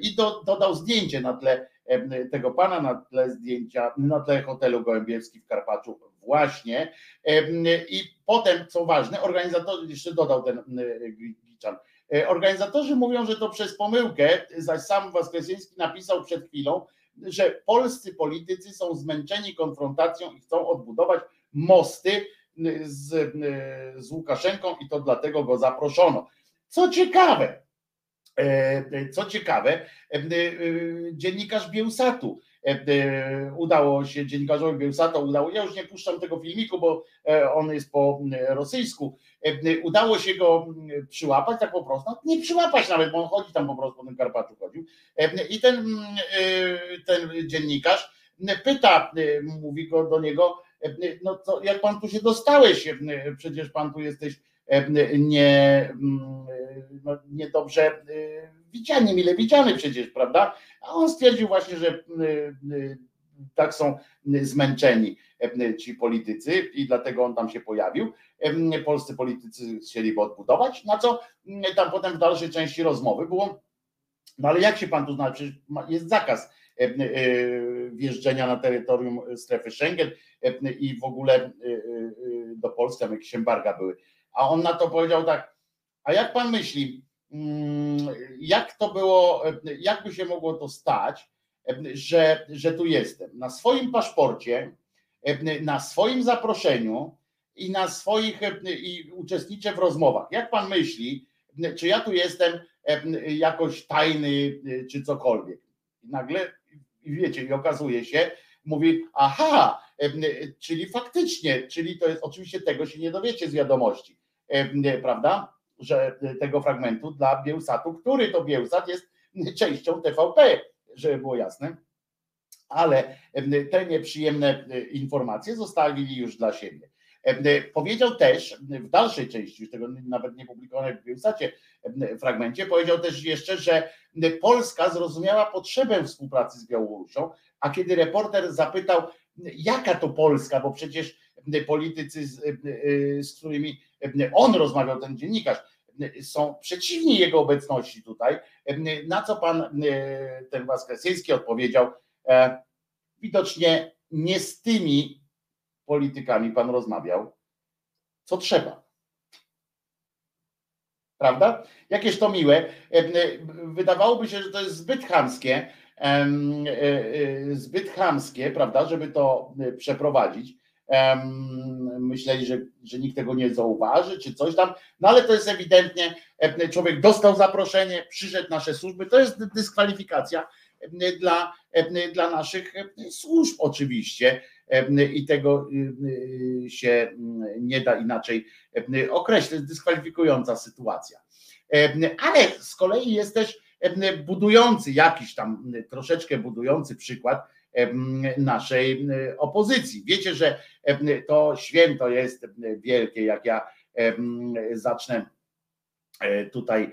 i do, dodał zdjęcie na tle tego pana, na tle zdjęcia, na tle hotelu Gołębierski w Karpaczu właśnie. I potem, co ważne, organizatorzy, jeszcze dodał ten Giczan, organizatorzy mówią, że to przez pomyłkę, zaś sam Waskresyński napisał przed chwilą, że polscy politycy są zmęczeni konfrontacją i chcą odbudować mosty z, z Łukaszenką i to dlatego go zaproszono. Co ciekawe, co ciekawe, dziennikarz Bielsatu udało się, dziennikarzowi Bielsata udało, ja już nie puszczam tego filmiku, bo on jest po rosyjsku, udało się go przyłapać tak po prostu, no, nie przyłapać nawet, bo on chodzi tam po prostu po tym Karpaczu chodził. I ten, ten dziennikarz pyta, mówi go do niego, no to jak pan tu się dostałeś, przecież pan tu jesteś nie, no, niedobrze widziany, mile widziany przecież, prawda? A on stwierdził właśnie, że tak są zmęczeni ci politycy i dlatego on tam się pojawił. Polscy politycy chcieliby odbudować, na co tam potem w dalszej części rozmowy było, no ale jak się pan tu zna, przecież jest zakaz wjeżdżenia na terytorium strefy Schengen i w ogóle do Polski, tam jakieś embarga były. A on na to powiedział tak, a jak pan myśli, jak to było, jakby się mogło to stać, że, że tu jestem? Na swoim paszporcie, na swoim zaproszeniu i na swoich i uczestniczę w rozmowach. Jak pan myśli, czy ja tu jestem jakoś tajny, czy cokolwiek? I nagle, wiecie, i okazuje się, mówi, aha, czyli faktycznie, czyli to jest, oczywiście tego się nie dowiecie z wiadomości, prawda? Że tego fragmentu dla Bielsatu, który to Bielsat jest częścią TVP, żeby było jasne, ale te nieprzyjemne informacje zostawili już dla siebie. Powiedział też w dalszej części, już tego nawet nie publikowanego w Bielsacie fragmencie, powiedział też jeszcze, że Polska zrozumiała potrzebę współpracy z Białorusią, a kiedy reporter zapytał, jaka to Polska, bo przecież politycy, z, z którymi on rozmawiał, ten dziennikarz, są przeciwni jego obecności tutaj, na co pan ten Waskresyński odpowiedział, widocznie nie z tymi politykami pan rozmawiał, co trzeba. Prawda? Jakież to miłe. Wydawałoby się, że to jest zbyt chamskie, zbyt chamskie, prawda, żeby to przeprowadzić. Myśleli, że, że nikt tego nie zauważy, czy coś tam, no ale to jest ewidentnie, człowiek dostał zaproszenie, przyszedł nasze służby, to jest dyskwalifikacja dla, dla naszych służb oczywiście. I tego się nie da inaczej określić, to jest dyskwalifikująca sytuacja. Ale z kolei jest też budujący, jakiś tam troszeczkę budujący przykład naszej opozycji. Wiecie, że to święto jest wielkie, jak ja zacznę tutaj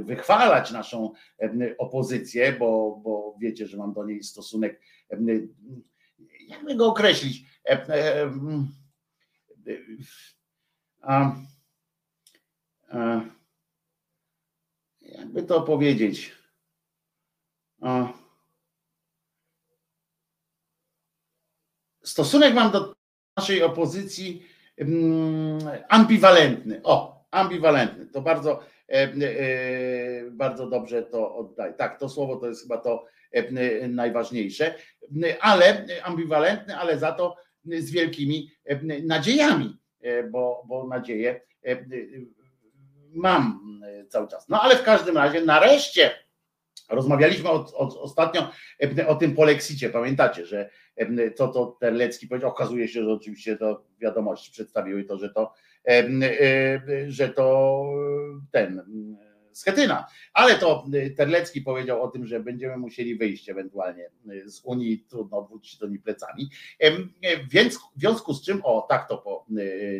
wychwalać naszą opozycję, bo, bo wiecie, że mam do niej stosunek, jakby go określić, jakby to powiedzieć, a, stosunek mam do naszej opozycji ambiwalentny. O, ambiwalentny. To bardzo, bardzo dobrze to oddaję. Tak, to słowo to jest chyba to najważniejsze, ale ambiwalentny, ale za to z wielkimi nadziejami, bo, bo nadzieję mam cały czas. No ale w każdym razie nareszcie Rozmawialiśmy od, od, ostatnio o tym polexicie. Pamiętacie, że co to Terlecki powiedział. Okazuje się, że oczywiście to wiadomości przedstawiły to, że to, e, że to ten Schetyna. Ale to Terlecki powiedział o tym, że będziemy musieli wyjść ewentualnie z Unii, trudno odwrócić do niej plecami. Więc w związku z czym, o tak to po,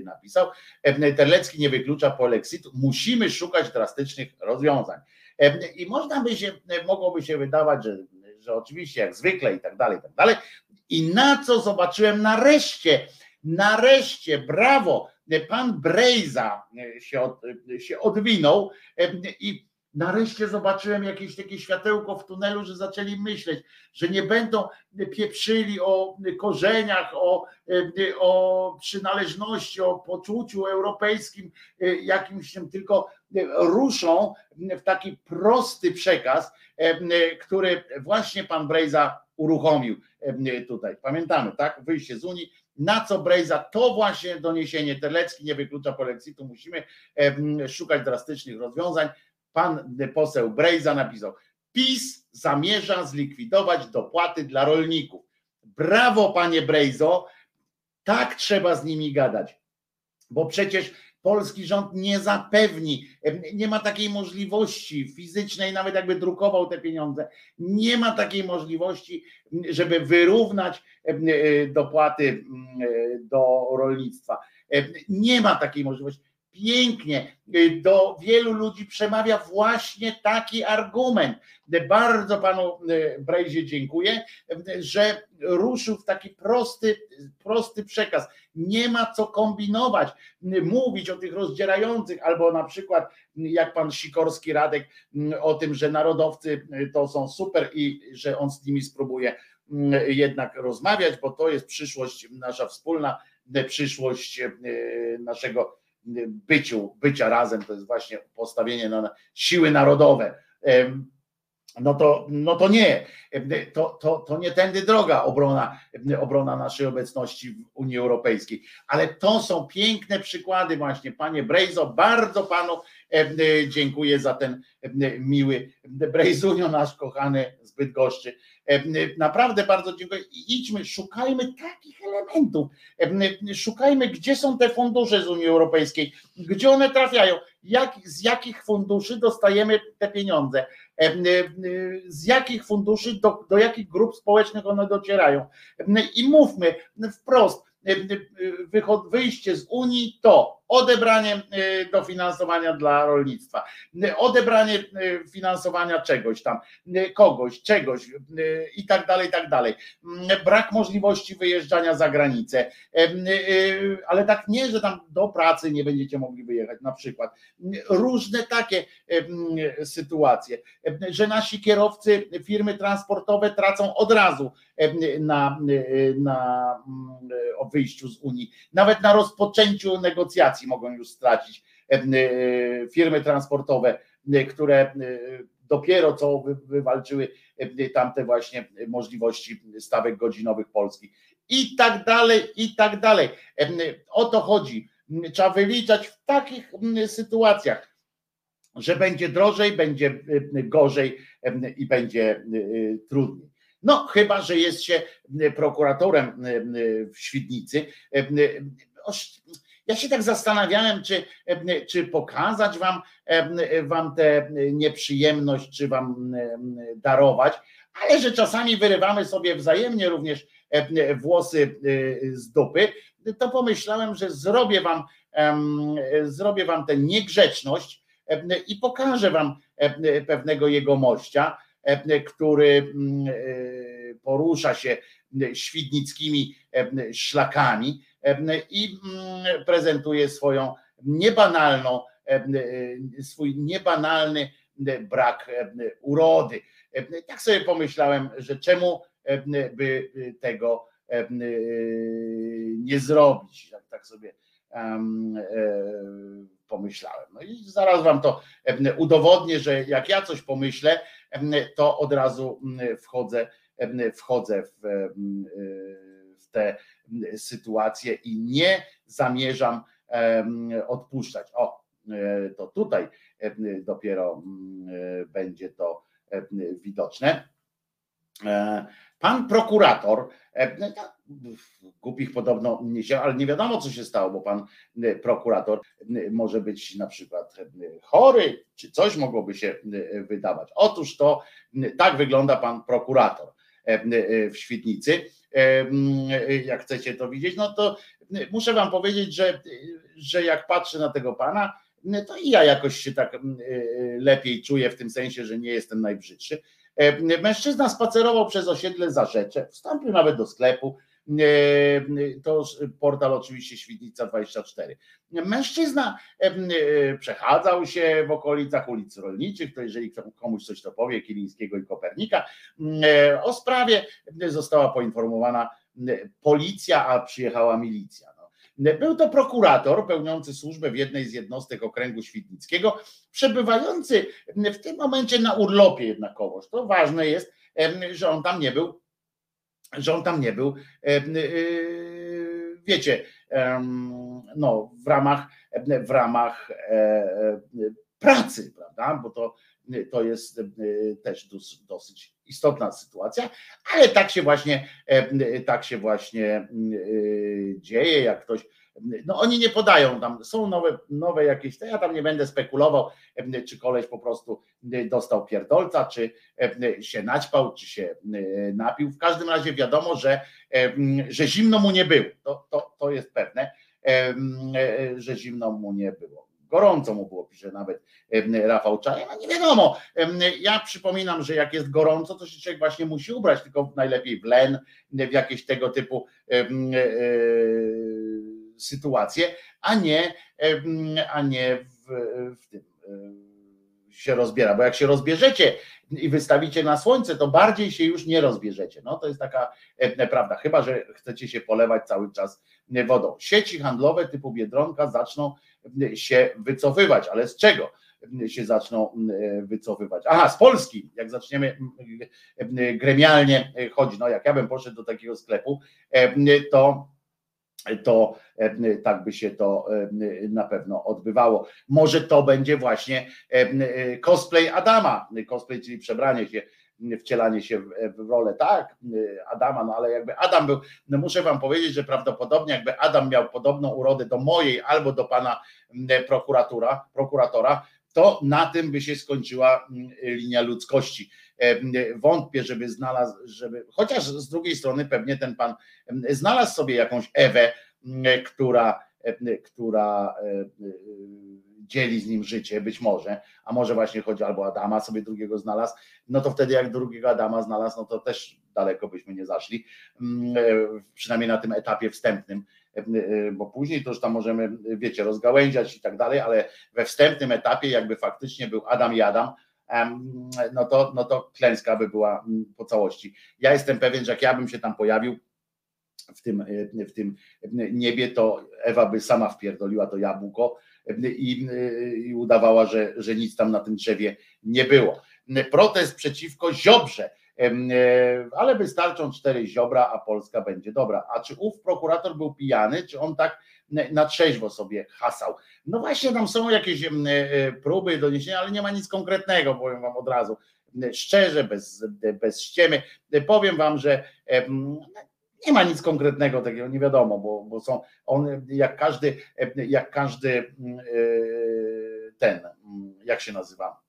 napisał, Terlecki nie wyklucza polexitu, musimy szukać drastycznych rozwiązań. I można by się, mogłoby się wydawać, że, że oczywiście jak zwykle i tak dalej, i tak dalej. I na co zobaczyłem? Nareszcie, nareszcie, brawo, pan Brejza się, od, się odwinął em, i nareszcie zobaczyłem jakieś takie światełko w tunelu, że zaczęli myśleć, że nie będą pieprzyli o korzeniach, o, o przynależności, o poczuciu europejskim jakimś tym, tylko ruszą w taki prosty przekaz, który właśnie pan Brejza uruchomił tutaj. Pamiętamy, tak? Wyjście z Unii, na co Brejza, to właśnie doniesienie Terlecki nie wyklucza polexitu, musimy em, szukać drastycznych rozwiązań. Pan poseł Brejza napisał, PiS zamierza zlikwidować dopłaty dla rolników. Brawo panie Brejzo, tak trzeba z nimi gadać, bo przecież polski rząd nie zapewni, nie ma takiej możliwości fizycznej, nawet jakby drukował te pieniądze, nie ma takiej możliwości, żeby wyrównać e, dopłaty e, do rolnictwa. Nie ma takiej możliwości. Pięknie y, do wielu ludzi przemawia właśnie taki argument. Bardzo panu y, Brejzie dziękuję, y, że ruszył w taki prosty, prosty przekaz. Nie ma co kombinować, mówić o tych rozdzierających, albo na przykład jak pan Sikorski Radek o tym, że narodowcy to są super i że on z nimi spróbuje jednak rozmawiać, bo to jest przyszłość nasza wspólna, przyszłość naszego byciu, bycia razem, to jest właśnie postawienie na siły narodowe. No to, no to nie, to, to, to nie tędy droga obrona, obrona naszej obecności w Unii Europejskiej. Ale to są piękne przykłady właśnie, panie Brejzo, bardzo panu em, dziękuję za ten em, miły Brejzunio, nasz kochany zbyt goszczy. Naprawdę bardzo dziękuję. Idźmy, szukajmy takich elementów. Szukajmy, gdzie są te fundusze z Unii Europejskiej, gdzie one trafiają, jak, z jakich funduszy dostajemy te pieniądze, z jakich funduszy, do, do jakich grup społecznych one docierają. I mówmy wprost, wyjście z Unii to odebranie e, dofinansowania dla rolnictwa, odebranie e, finansowania czegoś tam, kogoś, czegoś i tak dalej, i tak dalej. Brak możliwości wyjeżdżania za granicę, ale tak nie, że tam do pracy nie będziecie mogli wyjechać na przykład. Różne takie sytuacje, że nasi kierowcy, firmy transportowe tracą od razu na, na o wyjściu z Unii, nawet na rozpoczęciu negocjacji mogą już stracić firmy transportowe, które dopiero co wy- wywalczyły tamte właśnie możliwości stawek godzinowych polskich i tak dalej, i tak dalej. O to chodzi. Trzeba wyliczać w takich sytuacjach, że będzie drożej, będzie gorzej i będzie trudniej. No, chyba, że jest się prokuratorem w Świdnicy. Ja się tak zastanawiałem, czy, czy pokazać wam, wam tę nieprzyjemność, czy wam darować, ale że czasami wyrywamy sobie wzajemnie również włosy z dupy, to pomyślałem, że zrobię wam, zrobię wam tę niegrzeczność i pokażę wam pewnego jego mościa, który mm, e, porusza się świdnickimi szlakami i mm, prezentuje swoją niebanalną, swój niebanalny brak urody. Tak sobie pomyślałem, że czemu by tego nie zrobić. Tak, tak sobie em, e, pomyślałem. No i zaraz wam to udowodnię, że jak ja coś pomyślę, to od razu wchodzę, wchodzę w, w te sytuacje i nie zamierzam odpuszczać. O, to tutaj dopiero będzie to widoczne. Pan prokurator, e, no, głupich podobno nie się, ale nie wiadomo co się stało, bo pan e, prokurator e, może być na przykład chory, czy coś mogłoby się wydawać. Otóż to tak wygląda pan prokurator w Świdnicy. Jak chcecie to widzieć, no to muszę wam powiedzieć, że, że jak patrzę na tego pana, to i ja jakoś się tak lepiej czuję w tym sensie, że nie jestem najbrzydszy E, mężczyzna spacerował przez osiedle Zarzecze, wstąpił nawet do sklepu, e, to portal oczywiście Świdnica 24. Mężczyzna e, przechadzał się w okolicach ulic rolniczych, to jeżeli komuś coś to powie, Kilińskiego i Kopernika, o sprawie została poinformowana policja, a przyjechała milicja. Był to prokurator pełniący służbę w jednej z jednostek okręgu świdnickiego, przebywający w tym momencie na urlopie jednakowoż. To ważne jest, że on tam nie był, że on tam nie był, y, wiecie, no, w ramach, w ramach e, e, pracy, prawda? Bo to, to jest też dosyć istotna sytuacja, ale tak się właśnie, e, tak się właśnie e, dzieje, jak ktoś no oni nie podają tam, są nowe, nowe jakieś, ja tam nie będę spekulował, e, czy koleś po prostu dostał pierdolca, czy się naćpał, czy się napił. W każdym razie wiadomo, że, że zimno mu nie było. To, to, to jest pewne, że zimno mu nie było gorąco mu było, pisze nawet Rafał Czaj, no nie wiadomo. Ja przypominam, że jak jest gorąco, to się człowiek właśnie musi ubrać, tylko najlepiej w len, w jakieś tego typu e, sytuacje, a nie, a nie w, w tym się rozbiera, bo jak się rozbierzecie i wystawicie na słońce, to bardziej się już nie rozbierzecie. No to jest taka prawda, chyba że chcecie się polewać cały czas wodą. Sieci handlowe typu Biedronka zaczną się wycofywać, ale z czego? się zaczną wycofywać. Aha, z Polski, jak zaczniemy gremialnie chodzić, no jak ja bym poszedł do takiego sklepu, to to tak by się to na pewno odbywało. Może to będzie właśnie cosplay Adama, cosplay, czyli przebranie się wcielanie się w, w rolę, tak, Adama, no ale jakby Adam był, no muszę wam powiedzieć, że prawdopodobnie jakby Adam miał podobną urodę do mojej albo do pana prokuratura, prokuratora, to na tym by się skończyła linia ludzkości. Wątpię, żeby znalazł, żeby, chociaż z drugiej strony pewnie ten pan znalazł sobie jakąś Ewę, która, która dzieli z nim życie, być może, a może właśnie chodzi albo Adama sobie drugiego znalazł, no to wtedy jak drugiego Adama znalazł, no to też daleko byśmy nie zaszli, przynajmniej na tym etapie wstępnym, e, bo później to już tam możemy, wiecie, rozgałęziać i tak dalej, ale we wstępnym etapie jakby faktycznie był Adam i Adam, no to, no to klęska by była po całości. Ja jestem pewien, że jak ja bym się tam pojawił, w tym, w tym niebie, to Ewa by sama wpierdoliła to jabłko i, i udawała, że, że nic tam na tym drzewie nie było. Protest przeciwko Ziobrze, ale wystarczą cztery ziobra, a Polska będzie dobra. A czy ów prokurator był pijany, czy on tak na trzeźwo sobie hasał? No właśnie, tam są jakieś e, próby doniesienia, ale nie ma nic konkretnego, powiem wam od razu. Szczerze, bez, bez ściemy. Powiem wam, że nie ma nic konkretnego takiego, nie wiadomo, bo, bo są one, jak każdy, jak każdy e, ten, jak się nazywa, e,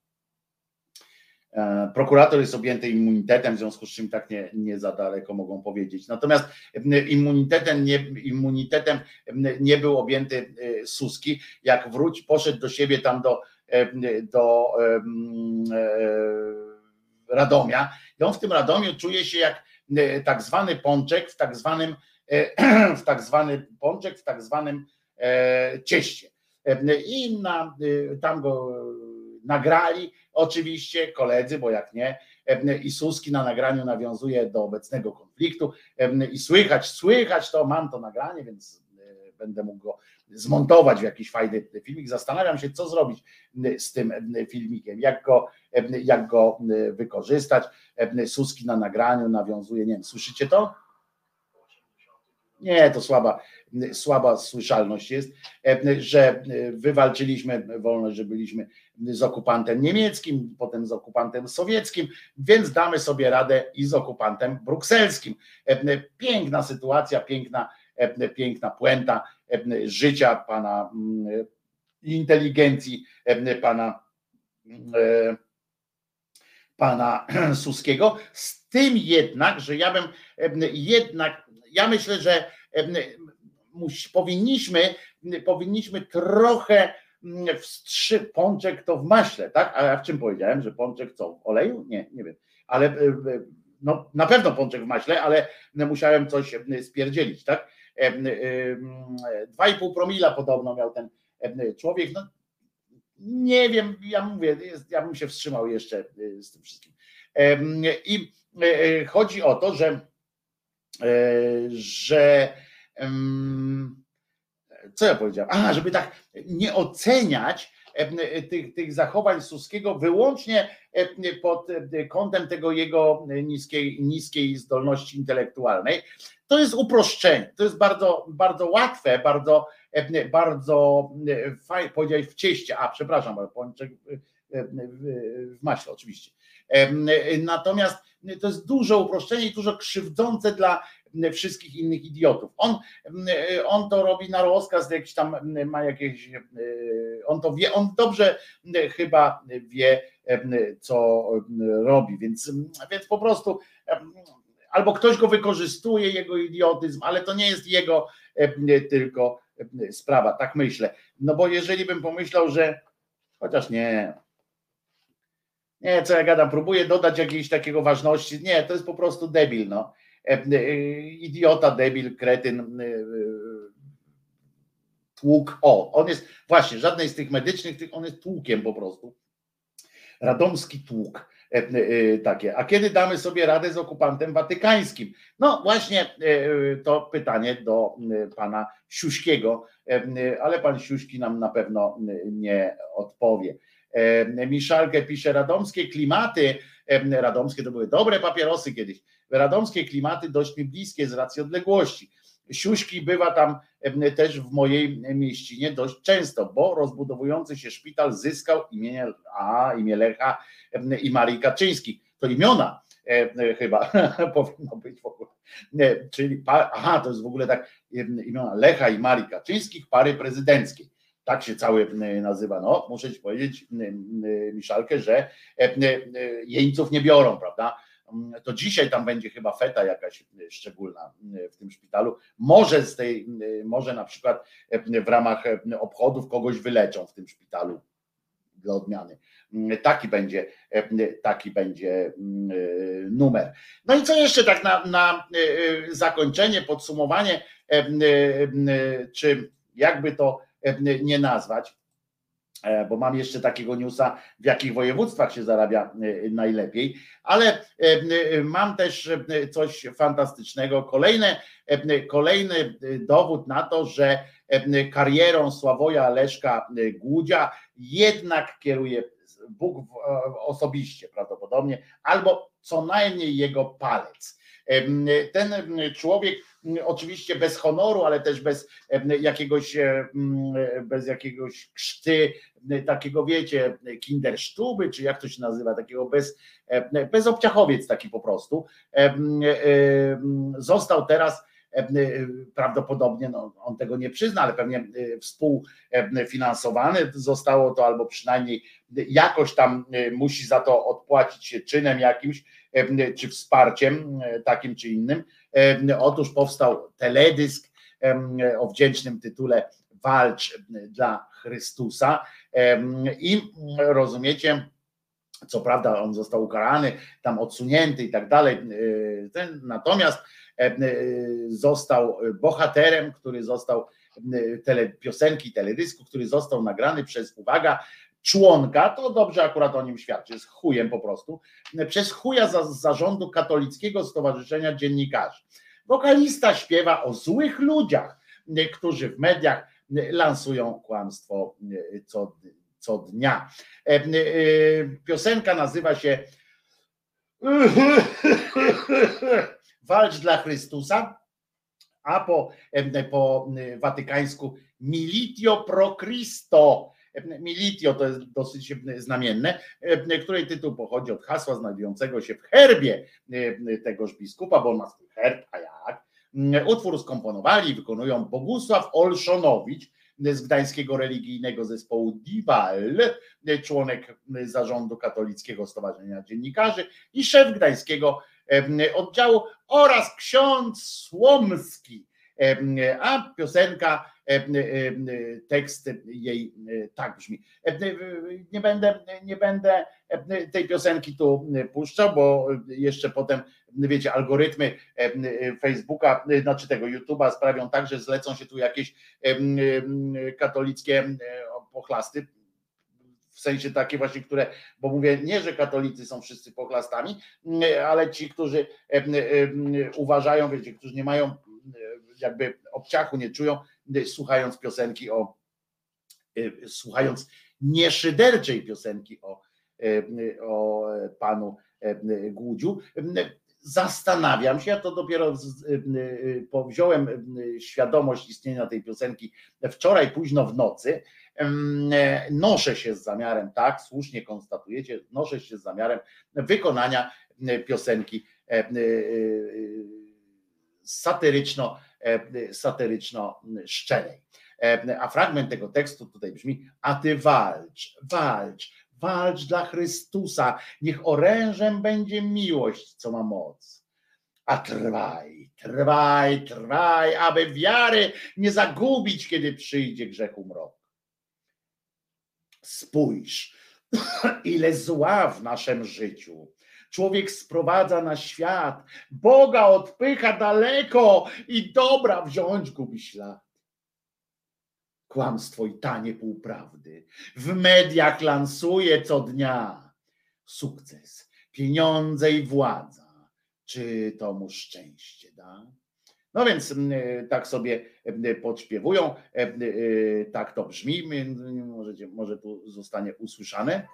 prokurator jest objęty immunitetem, w związku z czym tak nie, nie za daleko mogą powiedzieć. Natomiast immunitetem nie, immunitetem nie był objęty e, Suski, jak wróć, poszedł do siebie tam do, do Radomia i on w tym Radomiu czuje się jak E, tak zwany pączek w tak zwanym, e, w tak zwany pączek w tak zwanym e, cieście. I na, tam go nagrali oczywiście koledzy, bo jak nie, i Suski na nagraniu nawiązuje do obecnego konfliktu i słychać, słychać to, mam to nagranie, więc będę mógł go zmontować w jakiś fajny filmik. Zastanawiam się, co zrobić z tym filmikiem, jak go, jak go wykorzystać. Suski na nagraniu nawiązuje, nie wiem, słyszycie to? Nie, to słaba, słaba słyszalność jest, e, że e, wywalczyliśmy wolność, że byliśmy z okupantem niemieckim, potem z okupantem sowieckim, więc damy sobie radę i z okupantem brukselskim. E, Piękna sytuacja, piękna, piękna puenta życia pana mm, inteligencji pana pana Suskiego, z tym jednak, że ja bym jednak, ja myślę, że musi, powinniśmy, powinniśmy trochę wstrzy, pączek to w maśle, tak? A ja w czym powiedziałem, że pączek co? W oleju? Nie, nie wiem. Ale no, na pewno pączek w maśle, ale musiałem coś spierdzielić, tak? 2,5 promila podobno miał ten człowiek. No, nie wiem, ja mówię, ja bym się wstrzymał jeszcze z tym wszystkim. I e, chodzi o to, że, e, że co ja powiedziałem? A, żeby tak nie oceniać tych, tych zachowań Suskiego wyłącznie pod kątem tego jego niskiej, niskiej zdolności intelektualnej. To jest uproszczenie. To jest bardzo, bardzo łatwe, bardzo bardzo fajnie, powiedziałeś w cieście, a przepraszam, w maśle oczywiście. Natomiast to jest duże uproszczenie i dużo krzywdzące dla wszystkich innych idiotów. On, on to robi na rozkaz, jakiś tam ma jakieś, on to wie, on dobrze chyba wie, co robi, więc, więc po prostu albo ktoś go wykorzystuje, jego idiotyzm, ale to nie jest jego tylko sprawa, tak myślę. No bo jeżeli bym pomyślał, że chociaż nie, nie, co ja gadam, próbuję dodać jakiejś takiego ważności. Nie, to jest po prostu debil, no. E, e, idiota, debil, kretyn, e, tłuk. O, on jest właśnie, żadnej z tych medycznych, on jest tłukiem po prostu. Radomski tłuk. Takie. A kiedy damy sobie radę z okupantem watykańskim? No właśnie to pytanie do pana Siuśkiego, ale pan Siuśki nam na pewno nie odpowie. Miszalkę pisze, radomskie klimaty, radomskie to były dobre papierosy kiedyś, radomskie klimaty dość mi bliskie z racji odległości. Siuśki bywa tam też w mojej mieścinie dość często, bo rozbudowujący się szpital zyskał imię, a, imię Lecha i Marii Kaczyńskich. To imiona chyba powinno być w ogóle. Czyli, aha, to jest w ogóle tak imiona Lecha i Marii Kaczyńskich, pary prezydenckiej. Tak się cały nazywa. No, muszę ci powiedzieć, Miszalkę, że jeńców nie biorą, prawda? to dzisiaj tam będzie chyba feta jakaś szczególna w tym szpitalu. Może z tej, może na przykład w ramach obchodów kogoś wyleczą w tym szpitalu dla odmiany. Taki będzie, taki będzie numer. No i co jeszcze tak na, na zakończenie, podsumowanie, czy jakby to nie nazwać, E, bo mam jeszcze takiego newsa, w jakich województwach się zarabia e, najlepiej, ale e, mam też coś fantastycznego. Kolejne, kolejny dowód na to, że karierą Sławoja Leszka Głudzia jednak kieruje Bóg osobiście prawdopodobnie, albo co najmniej jego palec. Ten człowiek oczywiście bez honoru, ale też bez jakiegoś, bez jakiegoś krzty, takiego wiecie, kindersztuby, czy jak to się nazywa, takiego bez, bez obciachowiec taki po prostu. Został teraz prawdopodobnie, no, on tego nie przyzna, ale pewnie współfinansowany zostało to, albo przynajmniej jakoś tam musi za to odpłacić się czynem jakimś, czy wsparciem takim czy innym. Otóż powstał teledysk o wdzięcznym tytule Walcz dla Chrystusa i rozumiecie, co prawda on został ukarany, tam odsunięty i tak dalej, natomiast został bohaterem, który został tele, piosenki, teledysku, który został nagrany przez, uwaga, członka, to dobrze akurat o nim świadczy, jest chujem po prostu, przez chuja za, zarządu katolickiego Stowarzyszenia Dziennikarzy. Wokalista śpiewa o złych ludziach, którzy w mediach lansują kłamstwo co, co dnia. Piosenka nazywa się Walcz dla Chrystusa, a po, em, po watykańsku militio pro Christo. Militio to jest dosyć em, znamienne, em, której tytuł pochodzi od hasła znajdującego się w herbie em, tegoż biskupa, bo on ma swój herb, a jak? Mm, Utwór skomponowali i wykonują Bogusław Olszonowicz z gdańskiego religijnego zespołu Dival, członek zarządu Katolickiego Stowarzyszenia Dziennikarzy i szef gdańskiego oddziału oraz ksiądz Słomski. A piosenka, tekst jej e, tak brzmi. Nie będę, nie będę tej piosenki tu puszczał, bo jeszcze potem, wiecie, algorytmy Facebooka, znaczy tego YouTube'a sprawią tak, że zlecą się tu jakieś katolickie pochlasty, w sensie takie właśnie, które, bo mówię nie, że katolicy są wszyscy pochlastami, ale ci, którzy uważają, wiecie, którzy nie mają jakby obciachu, nie czują, słuchając piosenki o, e, słuchając nieszyderczej piosenki o, em, o panu Głudziu. Zastanawiam się, ja to dopiero wziąłem em, świadomość istnienia tej piosenki wczoraj późno w nocy, e, noszę się z zamiarem, tak, słusznie konstatujecie, noszę się z zamiarem wykonania piosenki e, satyryczno, e, satyryczno szczerej. E, A fragment tego tekstu tutaj brzmi: A ty walcz, walcz, walcz dla Chrystusa, niech orężem będzie miłość, co ma moc. A trwaj, trwaj, trwaj, aby wiary nie zagubić, kiedy przyjdzie grzechu mrok. Spójrz, ile zła w naszym życiu. Człowiek sprowadza na świat, Boga odpycha daleko i dobra wziąć gubi ślad. Kłamstwo i tanie półprawdy w mediach lansuje co dnia. Sukces, pieniądze i władza. Czy to mu szczęście da? No więc m, tak sobie m, podśpiewują, y, tak to brzmi, możecie, może tu zostanie usłyszane.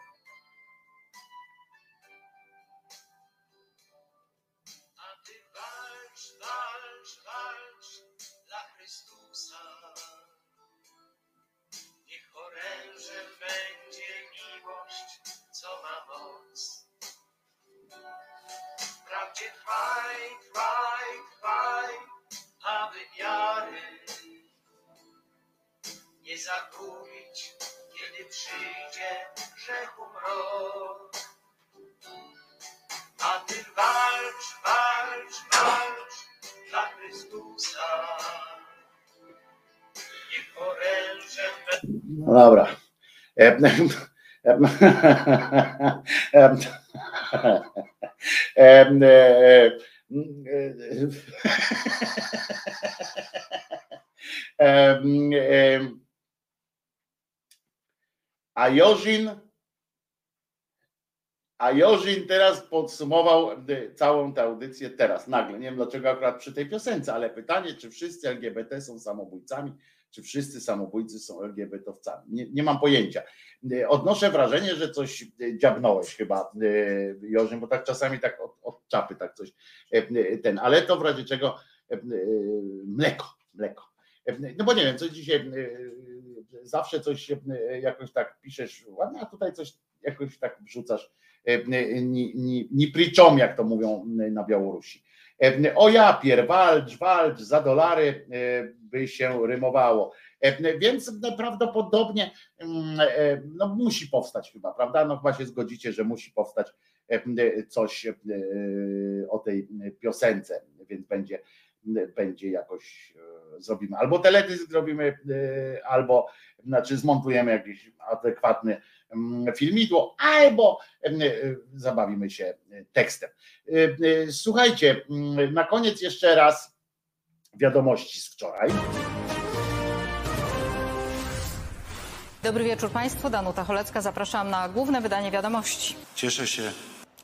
Nie zagubić, kiedy przyjdzie grzechu mrok. A ty walcz, walcz, walcz dla Chrystusa. Em, em, em, em, e, em, em, A Jorzin, a Jorzin teraz podsumował e, całą tę audycję teraz, nagle. Nie wiem dlaczego akurat przy tej piosence, ale pytanie, czy wszyscy LGBT są samobójcami, czy wszyscy samobójcy są LGBT-owcami. Nie, nie mam pojęcia. E, Odnoszę wrażenie, że coś e, dziabnąłeś chyba, Jorzin, bo tak czasami tak od, od czapy tak coś ten, ale to w razie czego mleko, mleko. No bo nie wiem, coś dzisiaj zawsze coś e, jakoś tak piszesz ładnie, a tutaj coś jakoś tak wrzucasz e, ni, ni, ni jak to mówią na Białorusi. E, O ja pier, walcz, walcz, za dolary e, by się rymowało. E, Więc prawdopodobnie mm, e, no, musi powstać chyba, prawda? No chyba się zgodzicie, że musi powstać e, coś e, o tej piosence, więc będzie, będzie jakoś e, zrobimy. Albo teledysk zrobimy, e, albo znaczy zmontujemy jakiś adekwatny mm, filmidło, albo e, zabawimy się tekstem. E, e, Słuchajcie, mm, na koniec jeszcze raz wiadomości z wczoraj. Dobry wieczór Państwu, Danuta Cholecka. Zapraszam na główne wydanie wiadomości. Cieszę się.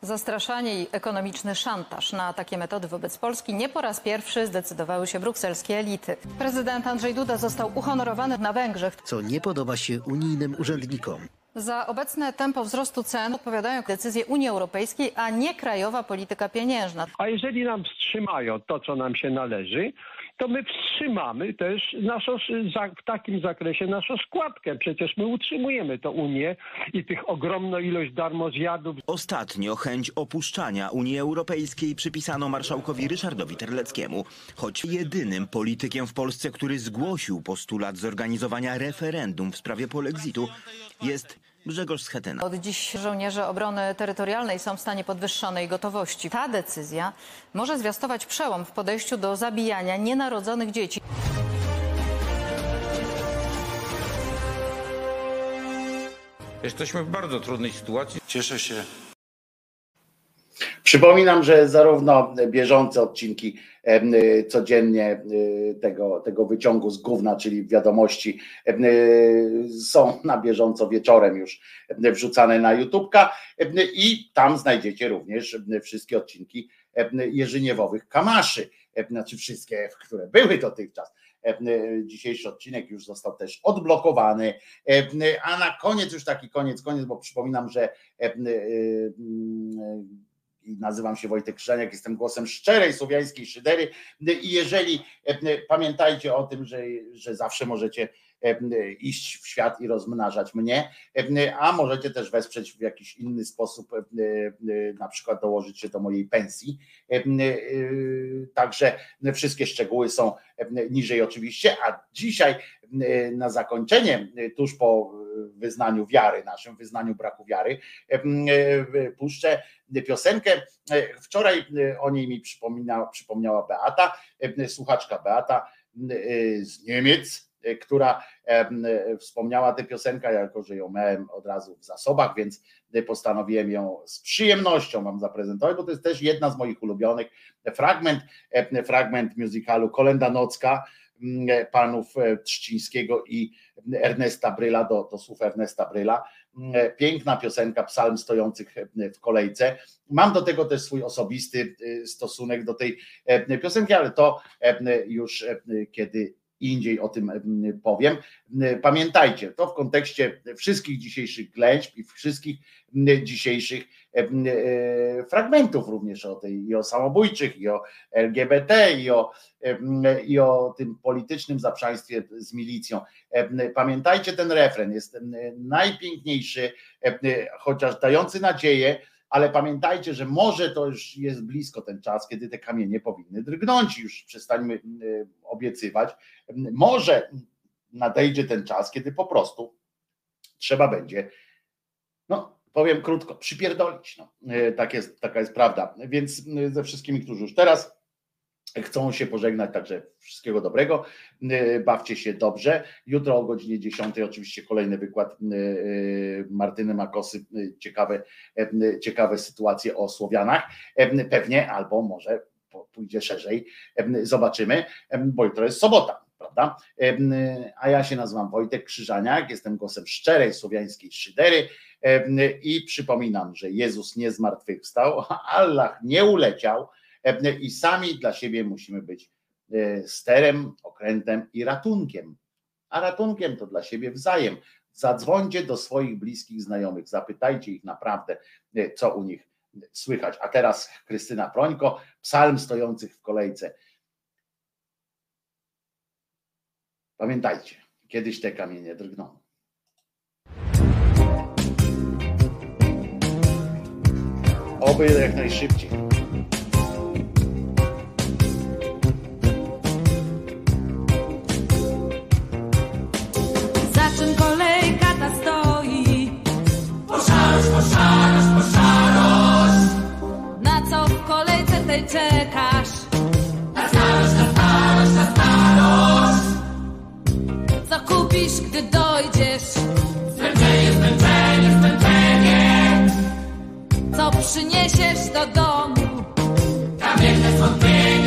Zastraszanie i ekonomiczny szantaż. Na takie metody wobec Polski nie po raz pierwszy zdecydowały się brukselskie elity. Prezydent Andrzej Duda został uhonorowany na Węgrzech. Co nie podoba się unijnym urzędnikom. Za obecne tempo wzrostu cen odpowiadają decyzje Unii Europejskiej, a nie krajowa polityka pieniężna. A jeżeli nam wstrzymają to, co nam się należy, to my wstrzymamy też naszą, w takim zakresie naszą składkę. Przecież my utrzymujemy to Unię i tych ogromną ilość darmozjadów. Ostatnio chęć opuszczania Unii Europejskiej przypisano marszałkowi Ryszardowi Terleckiemu, choć jedynym politykiem w Polsce, który zgłosił postulat zorganizowania referendum w sprawie polexitu jest Grzegorz Schetyna. Od dziś żołnierze obrony terytorialnej są w stanie podwyższonej gotowości. Ta decyzja może zwiastować przełom w podejściu do zabijania nienarodzonych dzieci. Jesteśmy w bardzo trudnej sytuacji. Cieszę się. Przypominam, że zarówno bieżące odcinki y, codziennie y, tego, tego wyciągu z gówna, czyli wiadomości, y, są na bieżąco wieczorem już wrzucane na YouTubka em, i tam znajdziecie również wszystkie odcinki Jerzyniewowych Kamaszy, znaczy wszystkie, które były dotychczas. Dzisiejszy odcinek już został też odblokowany. A na koniec, już taki koniec, koniec, bo przypominam, że nazywam się Wojtek Krzyżaniak, jestem głosem szczerej słowiańskiej szydery. I jeżeli e, pamiętajcie o tym, że, że zawsze możecie iść w świat i rozmnażać mnie, e, a możecie też wesprzeć w jakiś inny sposób, na przykład dołożyć się do mojej pensji. Także wszystkie szczegóły są niżej oczywiście, a dzisiaj na zakończenie, tuż po wyznaniu wiary, naszym wyznaniu braku wiary, puszczę piosenkę. Wczoraj o niej mi przypomniała Beata, słuchaczka Beata z Niemiec, która wspomniała tę piosenkę, jako że ją miałem od razu w zasobach, więc postanowiłem ją z przyjemnością wam zaprezentować, bo to jest też jedna z moich ulubionych. Fragment, fragment musicalu Kolenda Nocka, panów Trzcińskiego i Ernesta Bryla, do, do słów Ernesta Bryla. Piękna piosenka, psalm stojących w kolejce. Mam do tego też swój osobisty stosunek do tej piosenki, ale to już kiedy indziej o tym powiem. Pamiętajcie, to w kontekście wszystkich dzisiejszych klęśb i wszystkich dzisiejszych fragmentów również o tej i o samobójczych, i o LGBT, i o, i o tym politycznym zaprzaństwie z milicją. Pamiętajcie ten refren, jest najpiękniejszy, chociaż dający nadzieję, ale pamiętajcie, że może to już jest blisko ten czas, kiedy te kamienie powinny drgnąć, już przestańmy obiecywać. Może nadejdzie ten czas, kiedy po prostu trzeba będzie, no powiem krótko, przypierdolić. No. Tak jest, taka jest prawda. Więc ze wszystkimi, którzy już teraz chcą się pożegnać, także wszystkiego dobrego. Bawcie się dobrze. Jutro o godzinie 10 oczywiście kolejny wykład Martyny Makosy, ciekawe, ciekawe sytuacje o Słowianach. Pewnie, albo może pójdzie szerzej. Zobaczymy, bo jutro jest sobota. Prawda? A ja się nazywam Wojtek Krzyżaniak, jestem głosem szczerej słowiańskiej szydery i przypominam, że Jezus nie zmartwychwstał, Allah nie uleciał, i sami dla siebie musimy być sterem, okrętem i ratunkiem. A ratunkiem to dla siebie wzajem. Zadzwońcie do swoich bliskich znajomych, zapytajcie ich naprawdę, co u nich słychać. A teraz Krystyna Prońko, psalm stojących w kolejce. Pamiętajcie, kiedyś te kamienie drgną. Oby jak najszybciej. Tej czekasz? Na starość, na starość, na starość. Co kupisz, gdy dojdziesz? Zmęczenie, zmęczenie, zmęczenie. Co przyniesiesz do domu? Kamienne zwątpienie, zwątpienie.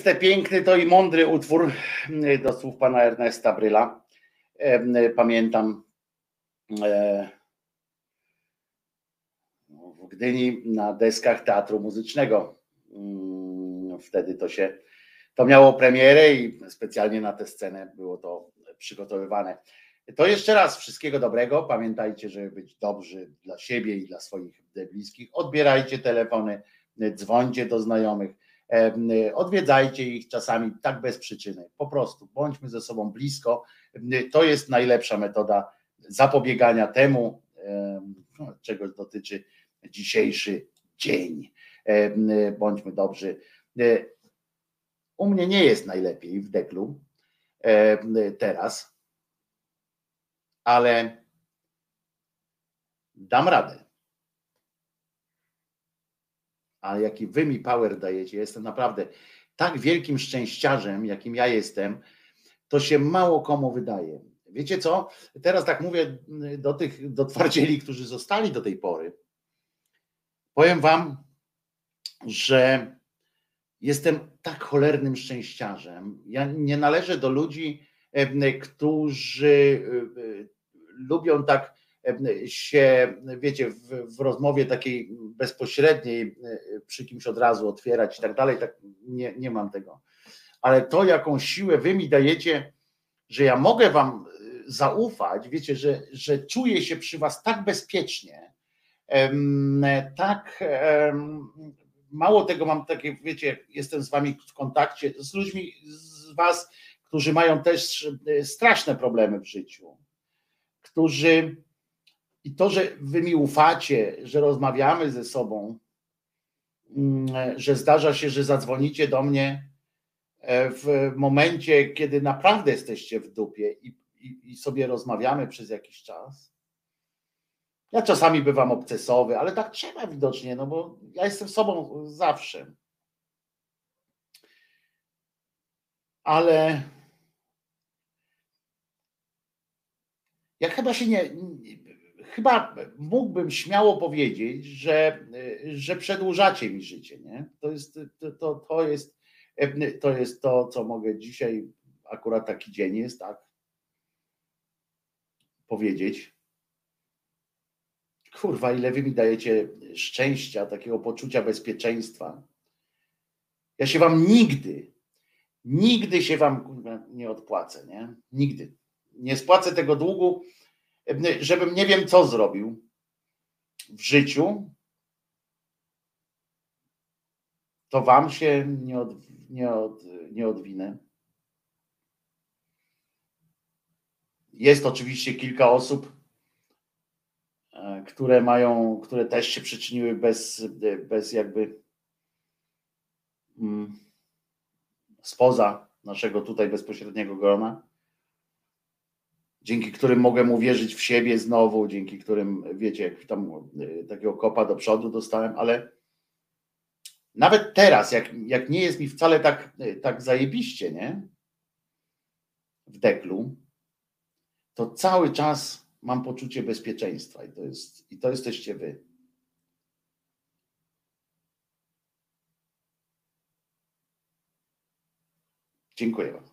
Zaiste piękny to i mądry utwór y, do słów pana Ernesta Bryla. Y, Pamiętam e, w Gdyni na deskach Teatru Muzycznego. Mm, Wtedy to się to miało premierę i specjalnie na tę scenę było to przygotowywane. To jeszcze raz wszystkiego dobrego. Pamiętajcie, żeby być dobrzy dla siebie i dla swoich bliskich. Odbierajcie telefony, dzwońcie do znajomych, odwiedzajcie ich czasami tak bez przyczyny. Po prostu bądźmy ze sobą blisko. To jest najlepsza metoda zapobiegania temu, em, no, czego dotyczy dzisiejszy dzień. Em, Bądźmy dobrzy. U mnie nie jest najlepiej w deklu teraz, ale dam radę. Ale jaki wy mi power dajecie, jestem naprawdę tak wielkim szczęściarzem, jakim ja jestem, to się mało komu wydaje. Wiecie co? Teraz tak mówię do tych do twardzieli, którzy zostali do tej pory. Powiem wam, że jestem tak cholernym szczęściarzem. Ja nie należę do ludzi, którzy e, e, lubią tak się, wiecie, w, w rozmowie takiej bezpośredniej przy kimś od razu otwierać i tak dalej. Tak nie, nie mam tego. Ale to, jaką siłę wy mi dajecie, że ja mogę wam e, zaufać, wiecie, że, że czuję się przy was tak bezpiecznie, tak mało tego mam takie, wiecie, jestem z wami w kontakcie, z ludźmi z was, którzy mają też e, straszne problemy w życiu, którzy i to, że wy mi ufacie, że rozmawiamy ze sobą, mm, że zdarza się, że zadzwonicie do mnie e, w momencie, kiedy naprawdę jesteście w dupie i, i, i sobie rozmawiamy przez jakiś czas. Ja czasami bywam obcesowy, ale tak trzeba widocznie, no bo ja jestem sobą zawsze. Ale ja chyba się nie, chyba mógłbym śmiało powiedzieć, że, że przedłużacie mi życie, nie? To jest to, to, jest to jest to, co mogę dzisiaj, akurat taki dzień jest, tak powiedzieć. Kurwa, ile wy mi dajecie szczęścia, takiego poczucia bezpieczeństwa. Ja się wam nigdy, nigdy się wam nie odpłacę, nie? Nigdy. Nie spłacę tego długu, żebym nie wiem, co zrobił. w życiu, to wam się nie, od, nie, od, nie odwinę. Jest oczywiście kilka osób, e, które mają, które też się przyczyniły bez, bez jakby mm, spoza naszego tutaj bezpośredniego grona, dzięki którym mogę uwierzyć w siebie znowu, dzięki którym, wiecie, jak tam y, takiego kopa do przodu dostałem, ale nawet teraz, jak, jak nie jest mi wcale tak, y, tak zajebiście, nie? W deklu, to cały czas mam poczucie bezpieczeństwa i to, jest, i to jesteście wy. Dziękuję bardzo.